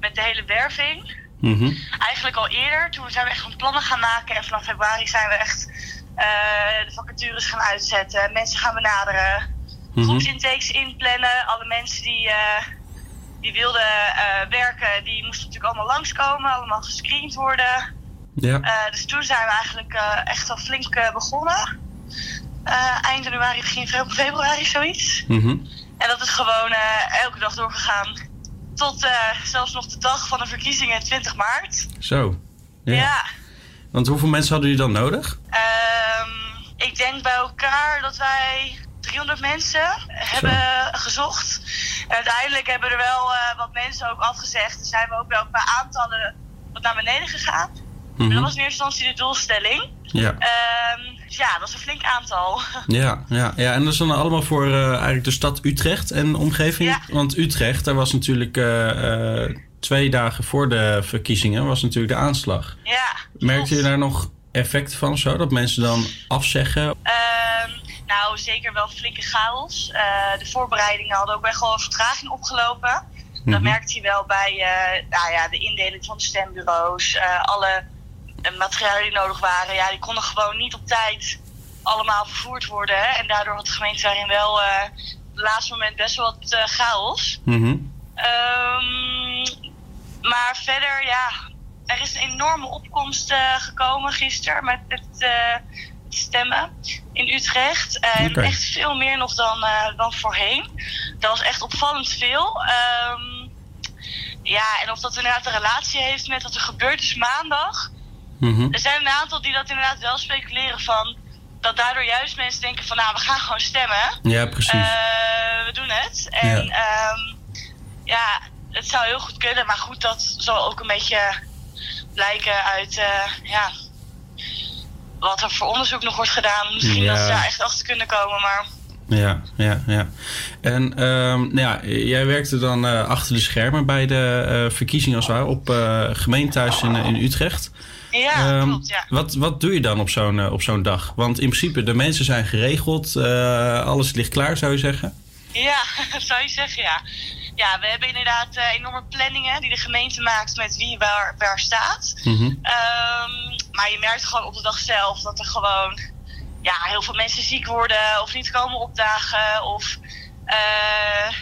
Speaker 36: met de hele werving.
Speaker 8: Mhm.
Speaker 36: Eigenlijk al eerder, toen zijn we echt van plannen gaan maken en vanaf februari zijn we echt eh, de vacatures gaan uitzetten, mensen gaan benaderen,
Speaker 8: Mhm.
Speaker 36: groepsintakes inplannen. Alle mensen die, die wilden werken, die moesten natuurlijk allemaal langskomen, allemaal gescreend worden.
Speaker 8: Ja.
Speaker 36: Eh, dus toen zijn we eigenlijk eh, echt al flink eh, begonnen. Eind januari, begin fe- februari, zoiets.
Speaker 8: Mhm.
Speaker 36: En dat is gewoon elke dag doorgegaan. Tot zelfs nog de dag van de verkiezingen, 20 maart.
Speaker 8: Zo. Ja.
Speaker 36: Ja.
Speaker 8: Want hoeveel mensen hadden jullie dan nodig?
Speaker 36: Ehm, ik denk bij elkaar dat wij 300 mensen hebben gezocht. En uiteindelijk hebben er wel wat mensen ook afgezegd. Er zijn we ook wel qua aantallen wat naar beneden gegaan.
Speaker 8: Mhm.
Speaker 36: Dat was in eerste instantie de doelstelling.
Speaker 8: Ja.
Speaker 36: Dus ja, dat is een flink aantal. <laughs>
Speaker 8: Ja, ja, ja, en dat is dan allemaal voor eh, eigenlijk de stad Utrecht en omgeving.
Speaker 36: Ja.
Speaker 8: Want Utrecht, daar was natuurlijk eh, eh, twee dagen voor de verkiezingen, was natuurlijk de aanslag.
Speaker 36: Ja.
Speaker 8: Merkte je daar nog effecten van zo? Dat mensen dan afzeggen?
Speaker 36: Ehm, nou, zeker wel flinke chaos. De voorbereidingen hadden ook echt wel een vertraging opgelopen. Dat
Speaker 8: Mhm.
Speaker 36: merkte je wel bij nou ja, de indeling van de stembureaus. alle eh, materialen die nodig waren, ja, die konden gewoon niet op tijd allemaal vervoerd worden. Hè. En daardoor had de gemeente daarin wel eh, op het laatste moment best wel wat eh, chaos.
Speaker 8: Mhm.
Speaker 36: Ehm, maar verder, ja, er is een enorme opkomst eh, gekomen gisteren met het stemmen in Utrecht.
Speaker 34: Oké.
Speaker 36: Echt veel meer nog dan, dan voorheen. Dat was echt opvallend veel. Ehm, ja, en of dat inderdaad een relatie heeft met wat er gebeurd is maandag.
Speaker 8: Mhm.
Speaker 36: Er zijn een aantal die dat inderdaad wel speculeren van... dat daardoor juist mensen denken van nou, we gaan gewoon stemmen.
Speaker 8: Ja, precies.
Speaker 36: Eh, we doen het. En ja. ja, het zou heel goed kunnen. Maar goed, dat zal ook een beetje blijken uit eh, ja, wat er voor onderzoek nog wordt gedaan. Misschien
Speaker 8: Ja.
Speaker 36: dat ze daar echt achter kunnen komen. Maar
Speaker 8: Ja, ja, ja. En ehm, nou ja, jij werkte dan eh, achter de schermen bij de verkiezingen als het ware op eh gemeentehuis in, in Utrecht.
Speaker 36: Ja,
Speaker 8: Ehm,
Speaker 36: klopt. Ja.
Speaker 8: wat, wat doe je dan op zo'n eh, op zo'n dag? Want in principe, de mensen zijn geregeld, eh, alles ligt klaar, zou je zeggen.
Speaker 36: Ja, <laughs> zou je zeggen, ja. Ja, we hebben inderdaad eh, enorme planningen die de gemeente maakt met wie waar, waar staat.
Speaker 8: Mhm.
Speaker 36: Ehm, maar je merkt gewoon op de dag zelf dat er gewoon ja, heel veel mensen ziek worden of niet komen opdagen. Of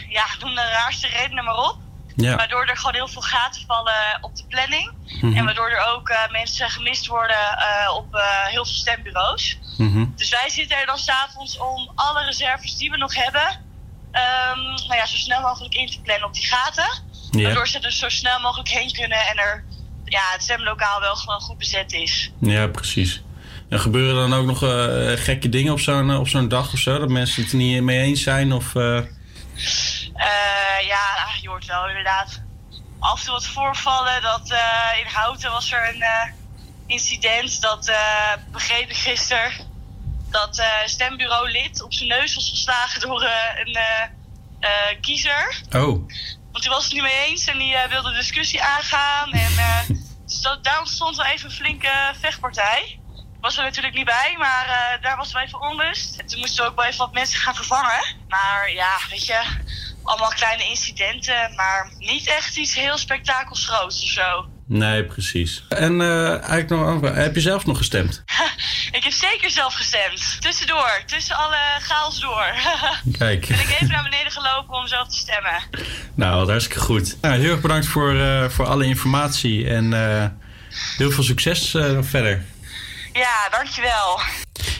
Speaker 36: ja, noem de raarste redenen maar op.
Speaker 34: Ja.
Speaker 36: Waardoor er gewoon heel veel gaten vallen op de planning.
Speaker 34: Mhm.
Speaker 36: En waardoor er ook eh, mensen gemist worden eh, op eh, heel veel stembureaus.
Speaker 8: Mhm.
Speaker 36: Dus wij zitten er dan s'avonds om alle reserves die we nog hebben, ehm, nou ja, zo snel mogelijk in te plannen op die gaten. Waardoor ze er zo snel mogelijk heen kunnen en er ja, het stemlokaal wel gewoon goed bezet is.
Speaker 8: Ja, precies. En gebeuren dan ook nog gekke dingen op zo'n op zo'n dag of zo? Dat mensen het er niet mee eens zijn? Of, eh,
Speaker 36: Eh, ja, je hoort wel inderdaad af en toe wat voorvallen. Dat eh, in Houten was er een eh, incident. Dat eh, begreep ik gisteren. Dat eh stembureau-lid op zijn neus was geslagen door eh, een kiezer.
Speaker 8: Oh.
Speaker 36: Want die was het niet mee eens en die wilde de discussie aangaan. En eh, <laughs> dus dat, daar ontstond wel even een flinke vechtpartij. Was er natuurlijk niet bij, maar eh, daar was wel even onrust. En toen moesten we ook wel even wat mensen gaan vervangen. Maar ja, weet je, allemaal kleine incidenten. Maar niet echt iets heel spektakelsgroots of zo.
Speaker 8: Nee, precies. En eh, eigenlijk nog, heb je zelf nog gestemd? <laughs>
Speaker 36: Ik heb zeker zelf gestemd. Tussendoor, tussen alle chaos door. <laughs>
Speaker 8: Kijk.
Speaker 36: ben ik even naar beneden gelopen om zelf te stemmen.
Speaker 8: Nou, wat hartstikke goed. Nou, heel erg bedankt voor, eh, voor alle informatie en eh, heel veel succes eh, verder.
Speaker 36: Ja, dankjewel.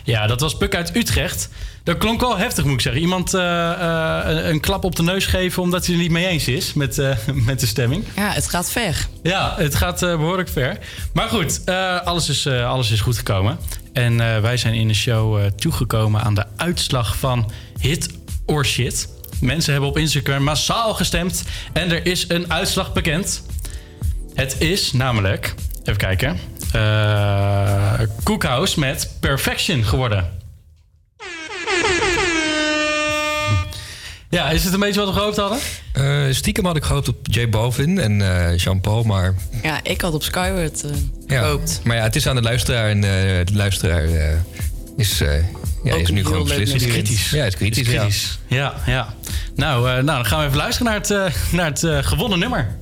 Speaker 8: Ja, dat was Puk uit Utrecht. Dat klonk wel heftig, moet ik zeggen. Iemand eh, eh, een, een klap op de neus geven omdat hij er niet mee eens is met, eh, <laughs> met de stemming.
Speaker 34: Ja, het gaat ver.
Speaker 8: Ja, het gaat eh, behoorlijk ver. Maar goed, alles, is, alles is goed gekomen. En wij zijn in de show toegekomen aan de uitslag van Hit or Shit. Mensen hebben op Instagram massaal gestemd en er is een uitslag bekend. Het is namelijk, even kijken, Cookhouse met Perfection geworden. Ja, is het een beetje wat we gehoopt hadden?
Speaker 15: Eh, stiekem had ik gehoopt op J Balvin en eh, Jean-Paul, maar...
Speaker 34: Ja, ik had op Skyward eh,
Speaker 15: Ja,
Speaker 34: gehoopt.
Speaker 15: maar ja, het is aan de luisteraar en eh, de luisteraar eh, is, eh, ja, is nu gewoon beslist.
Speaker 34: nummer.
Speaker 8: Kritisch.
Speaker 15: Ja, het is kritisch,
Speaker 8: Is
Speaker 15: ja.
Speaker 8: kritisch. Ja, ja. Nou, eh, nou, dan gaan we even luisteren naar het, eh, naar het gewonnen nummer.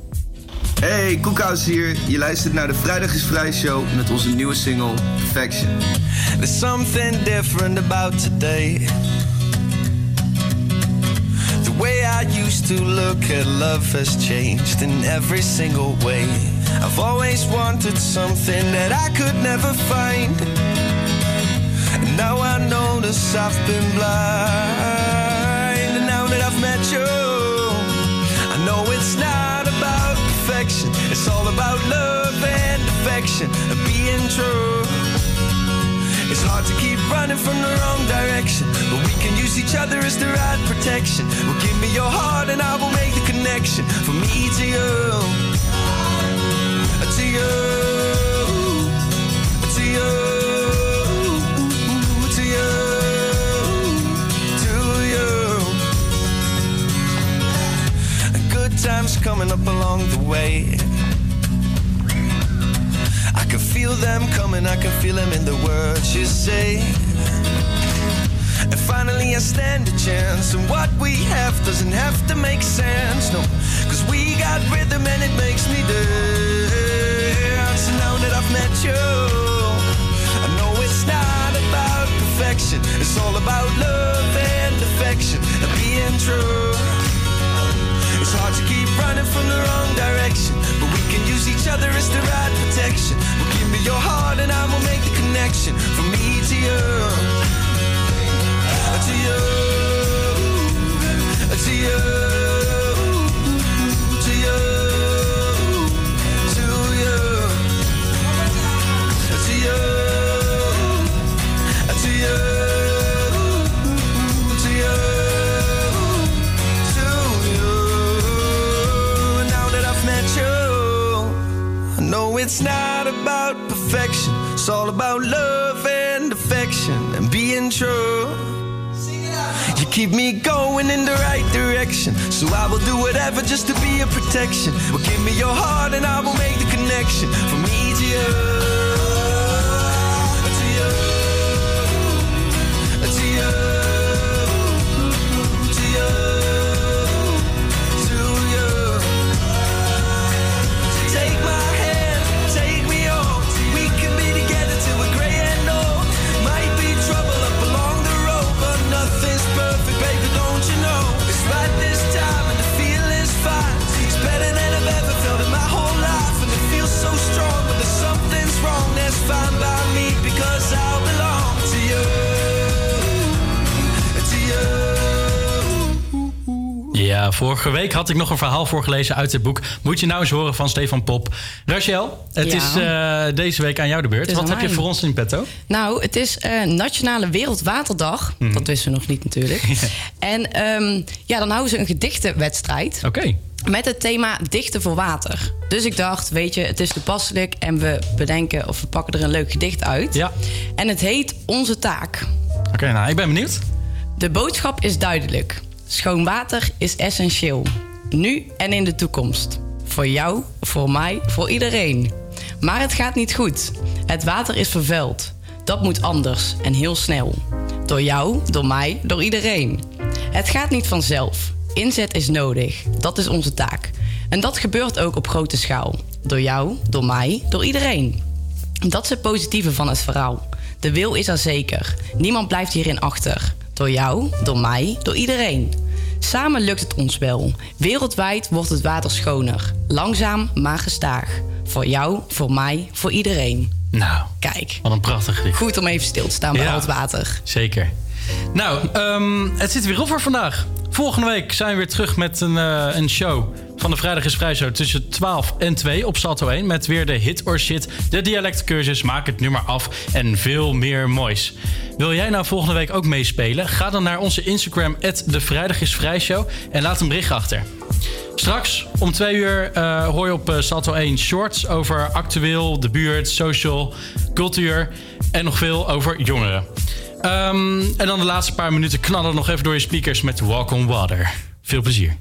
Speaker 37: Hey, Koekhuis hier. Je luistert naar de Vrijdag is Vrij show met onze nieuwe single Perfection.
Speaker 20: There's something different about today. I used to look at love has changed in every single way. I've always wanted something that I could never find. And now I notice I've been blind. And now that I've met you, I know it's not about perfection. It's all about love and affection and being true. Hard to keep running from the wrong direction, but we can use each other as the right protection. Well, give me your heart and I will make the connection from me to you. Uh, uh, uh, to you. To you. To you. To you. Good times coming up along the way. I can feel them coming, I can feel them in the words you say. And finally, I stand a chance, and what we have doesn't have to make sense, no. Cause we got rhythm and it makes me dance. And now that I've met you, I know it's not about perfection, it's all about love and affection and being true. It's hard to keep running from the wrong direction, can use each other as the right protection. Well, give me your heart and I will make the connection from me to you. Uh, to you. Uh, to you. It's not about perfection. It's all about love and affection and being true. You keep me going in the right direction. So I will do whatever just to be a protection. Well, give me your heart and I will make the connection from me to you. fine by me because I belong to you. To you. Ja,
Speaker 8: vorige week had ik nog een verhaal voorgelezen uit het boek. Moet je nou eens horen van Stefan Pop. Rachel, het is eh, deze week aan jou de beurt. Wat heb je voor ons in petto?
Speaker 9: Nou, het is eh, Nationale Wereldwaterdag.
Speaker 8: Mhm.
Speaker 9: Dat wisten we nog niet natuurlijk. <laughs> En ehm, ja, dan houden ze een gedichtenwedstrijd.
Speaker 8: Oké.
Speaker 9: Met het thema dichten voor water. Dus ik dacht, weet je, het is toepasselijk en we bedenken of we pakken er een leuk gedicht uit.
Speaker 8: Ja.
Speaker 9: En het heet Onze Taak.
Speaker 8: Oké, nou, ik ben benieuwd.
Speaker 9: De boodschap is duidelijk. Schoon water is essentieel. Nu en in de toekomst. Voor jou, voor mij, voor iedereen. Maar het gaat niet goed. Het water is vervuild. Dat moet anders en heel snel. Door jou, door mij, door iedereen. Het gaat niet vanzelf. Inzet is nodig. Dat is onze taak. En dat gebeurt ook op grote schaal. Door jou, door mij, door iedereen. Dat is het positieve van het verhaal. De wil is er zeker. Niemand blijft hierin achter. Door jou, door mij, door iedereen. Samen lukt het ons wel. Wereldwijd wordt het water schoner. Langzaam, maar gestaag. Voor jou, voor mij, voor iedereen.
Speaker 8: Nou,
Speaker 9: Kijk.
Speaker 8: wat een prachtig gedicht.
Speaker 9: Goed om even stil te staan bij
Speaker 8: Ja.
Speaker 9: al het water.
Speaker 8: Zeker. Nou, ehm, het zit er weer op voor vandaag. Volgende week zijn we weer terug met een, eh, een show van de Vrijdag is Vrij Show tussen 12 en 2 op Salto 1. Met weer de hit or shit, de dialectcursus, maak het nummer af en veel meer moois. Wil jij nou volgende week ook meespelen? Ga dan naar onze Instagram, de Vrijdag is Vrij Show en laat een bericht achter. Straks om twee uur eh, hoor je op eh, Salto 1 shorts over actueel, de buurt, social, cultuur en nog veel over jongeren. Ehm, en dan de laatste paar minuten knallen nog even door je speakers met Walk on Water. Veel plezier.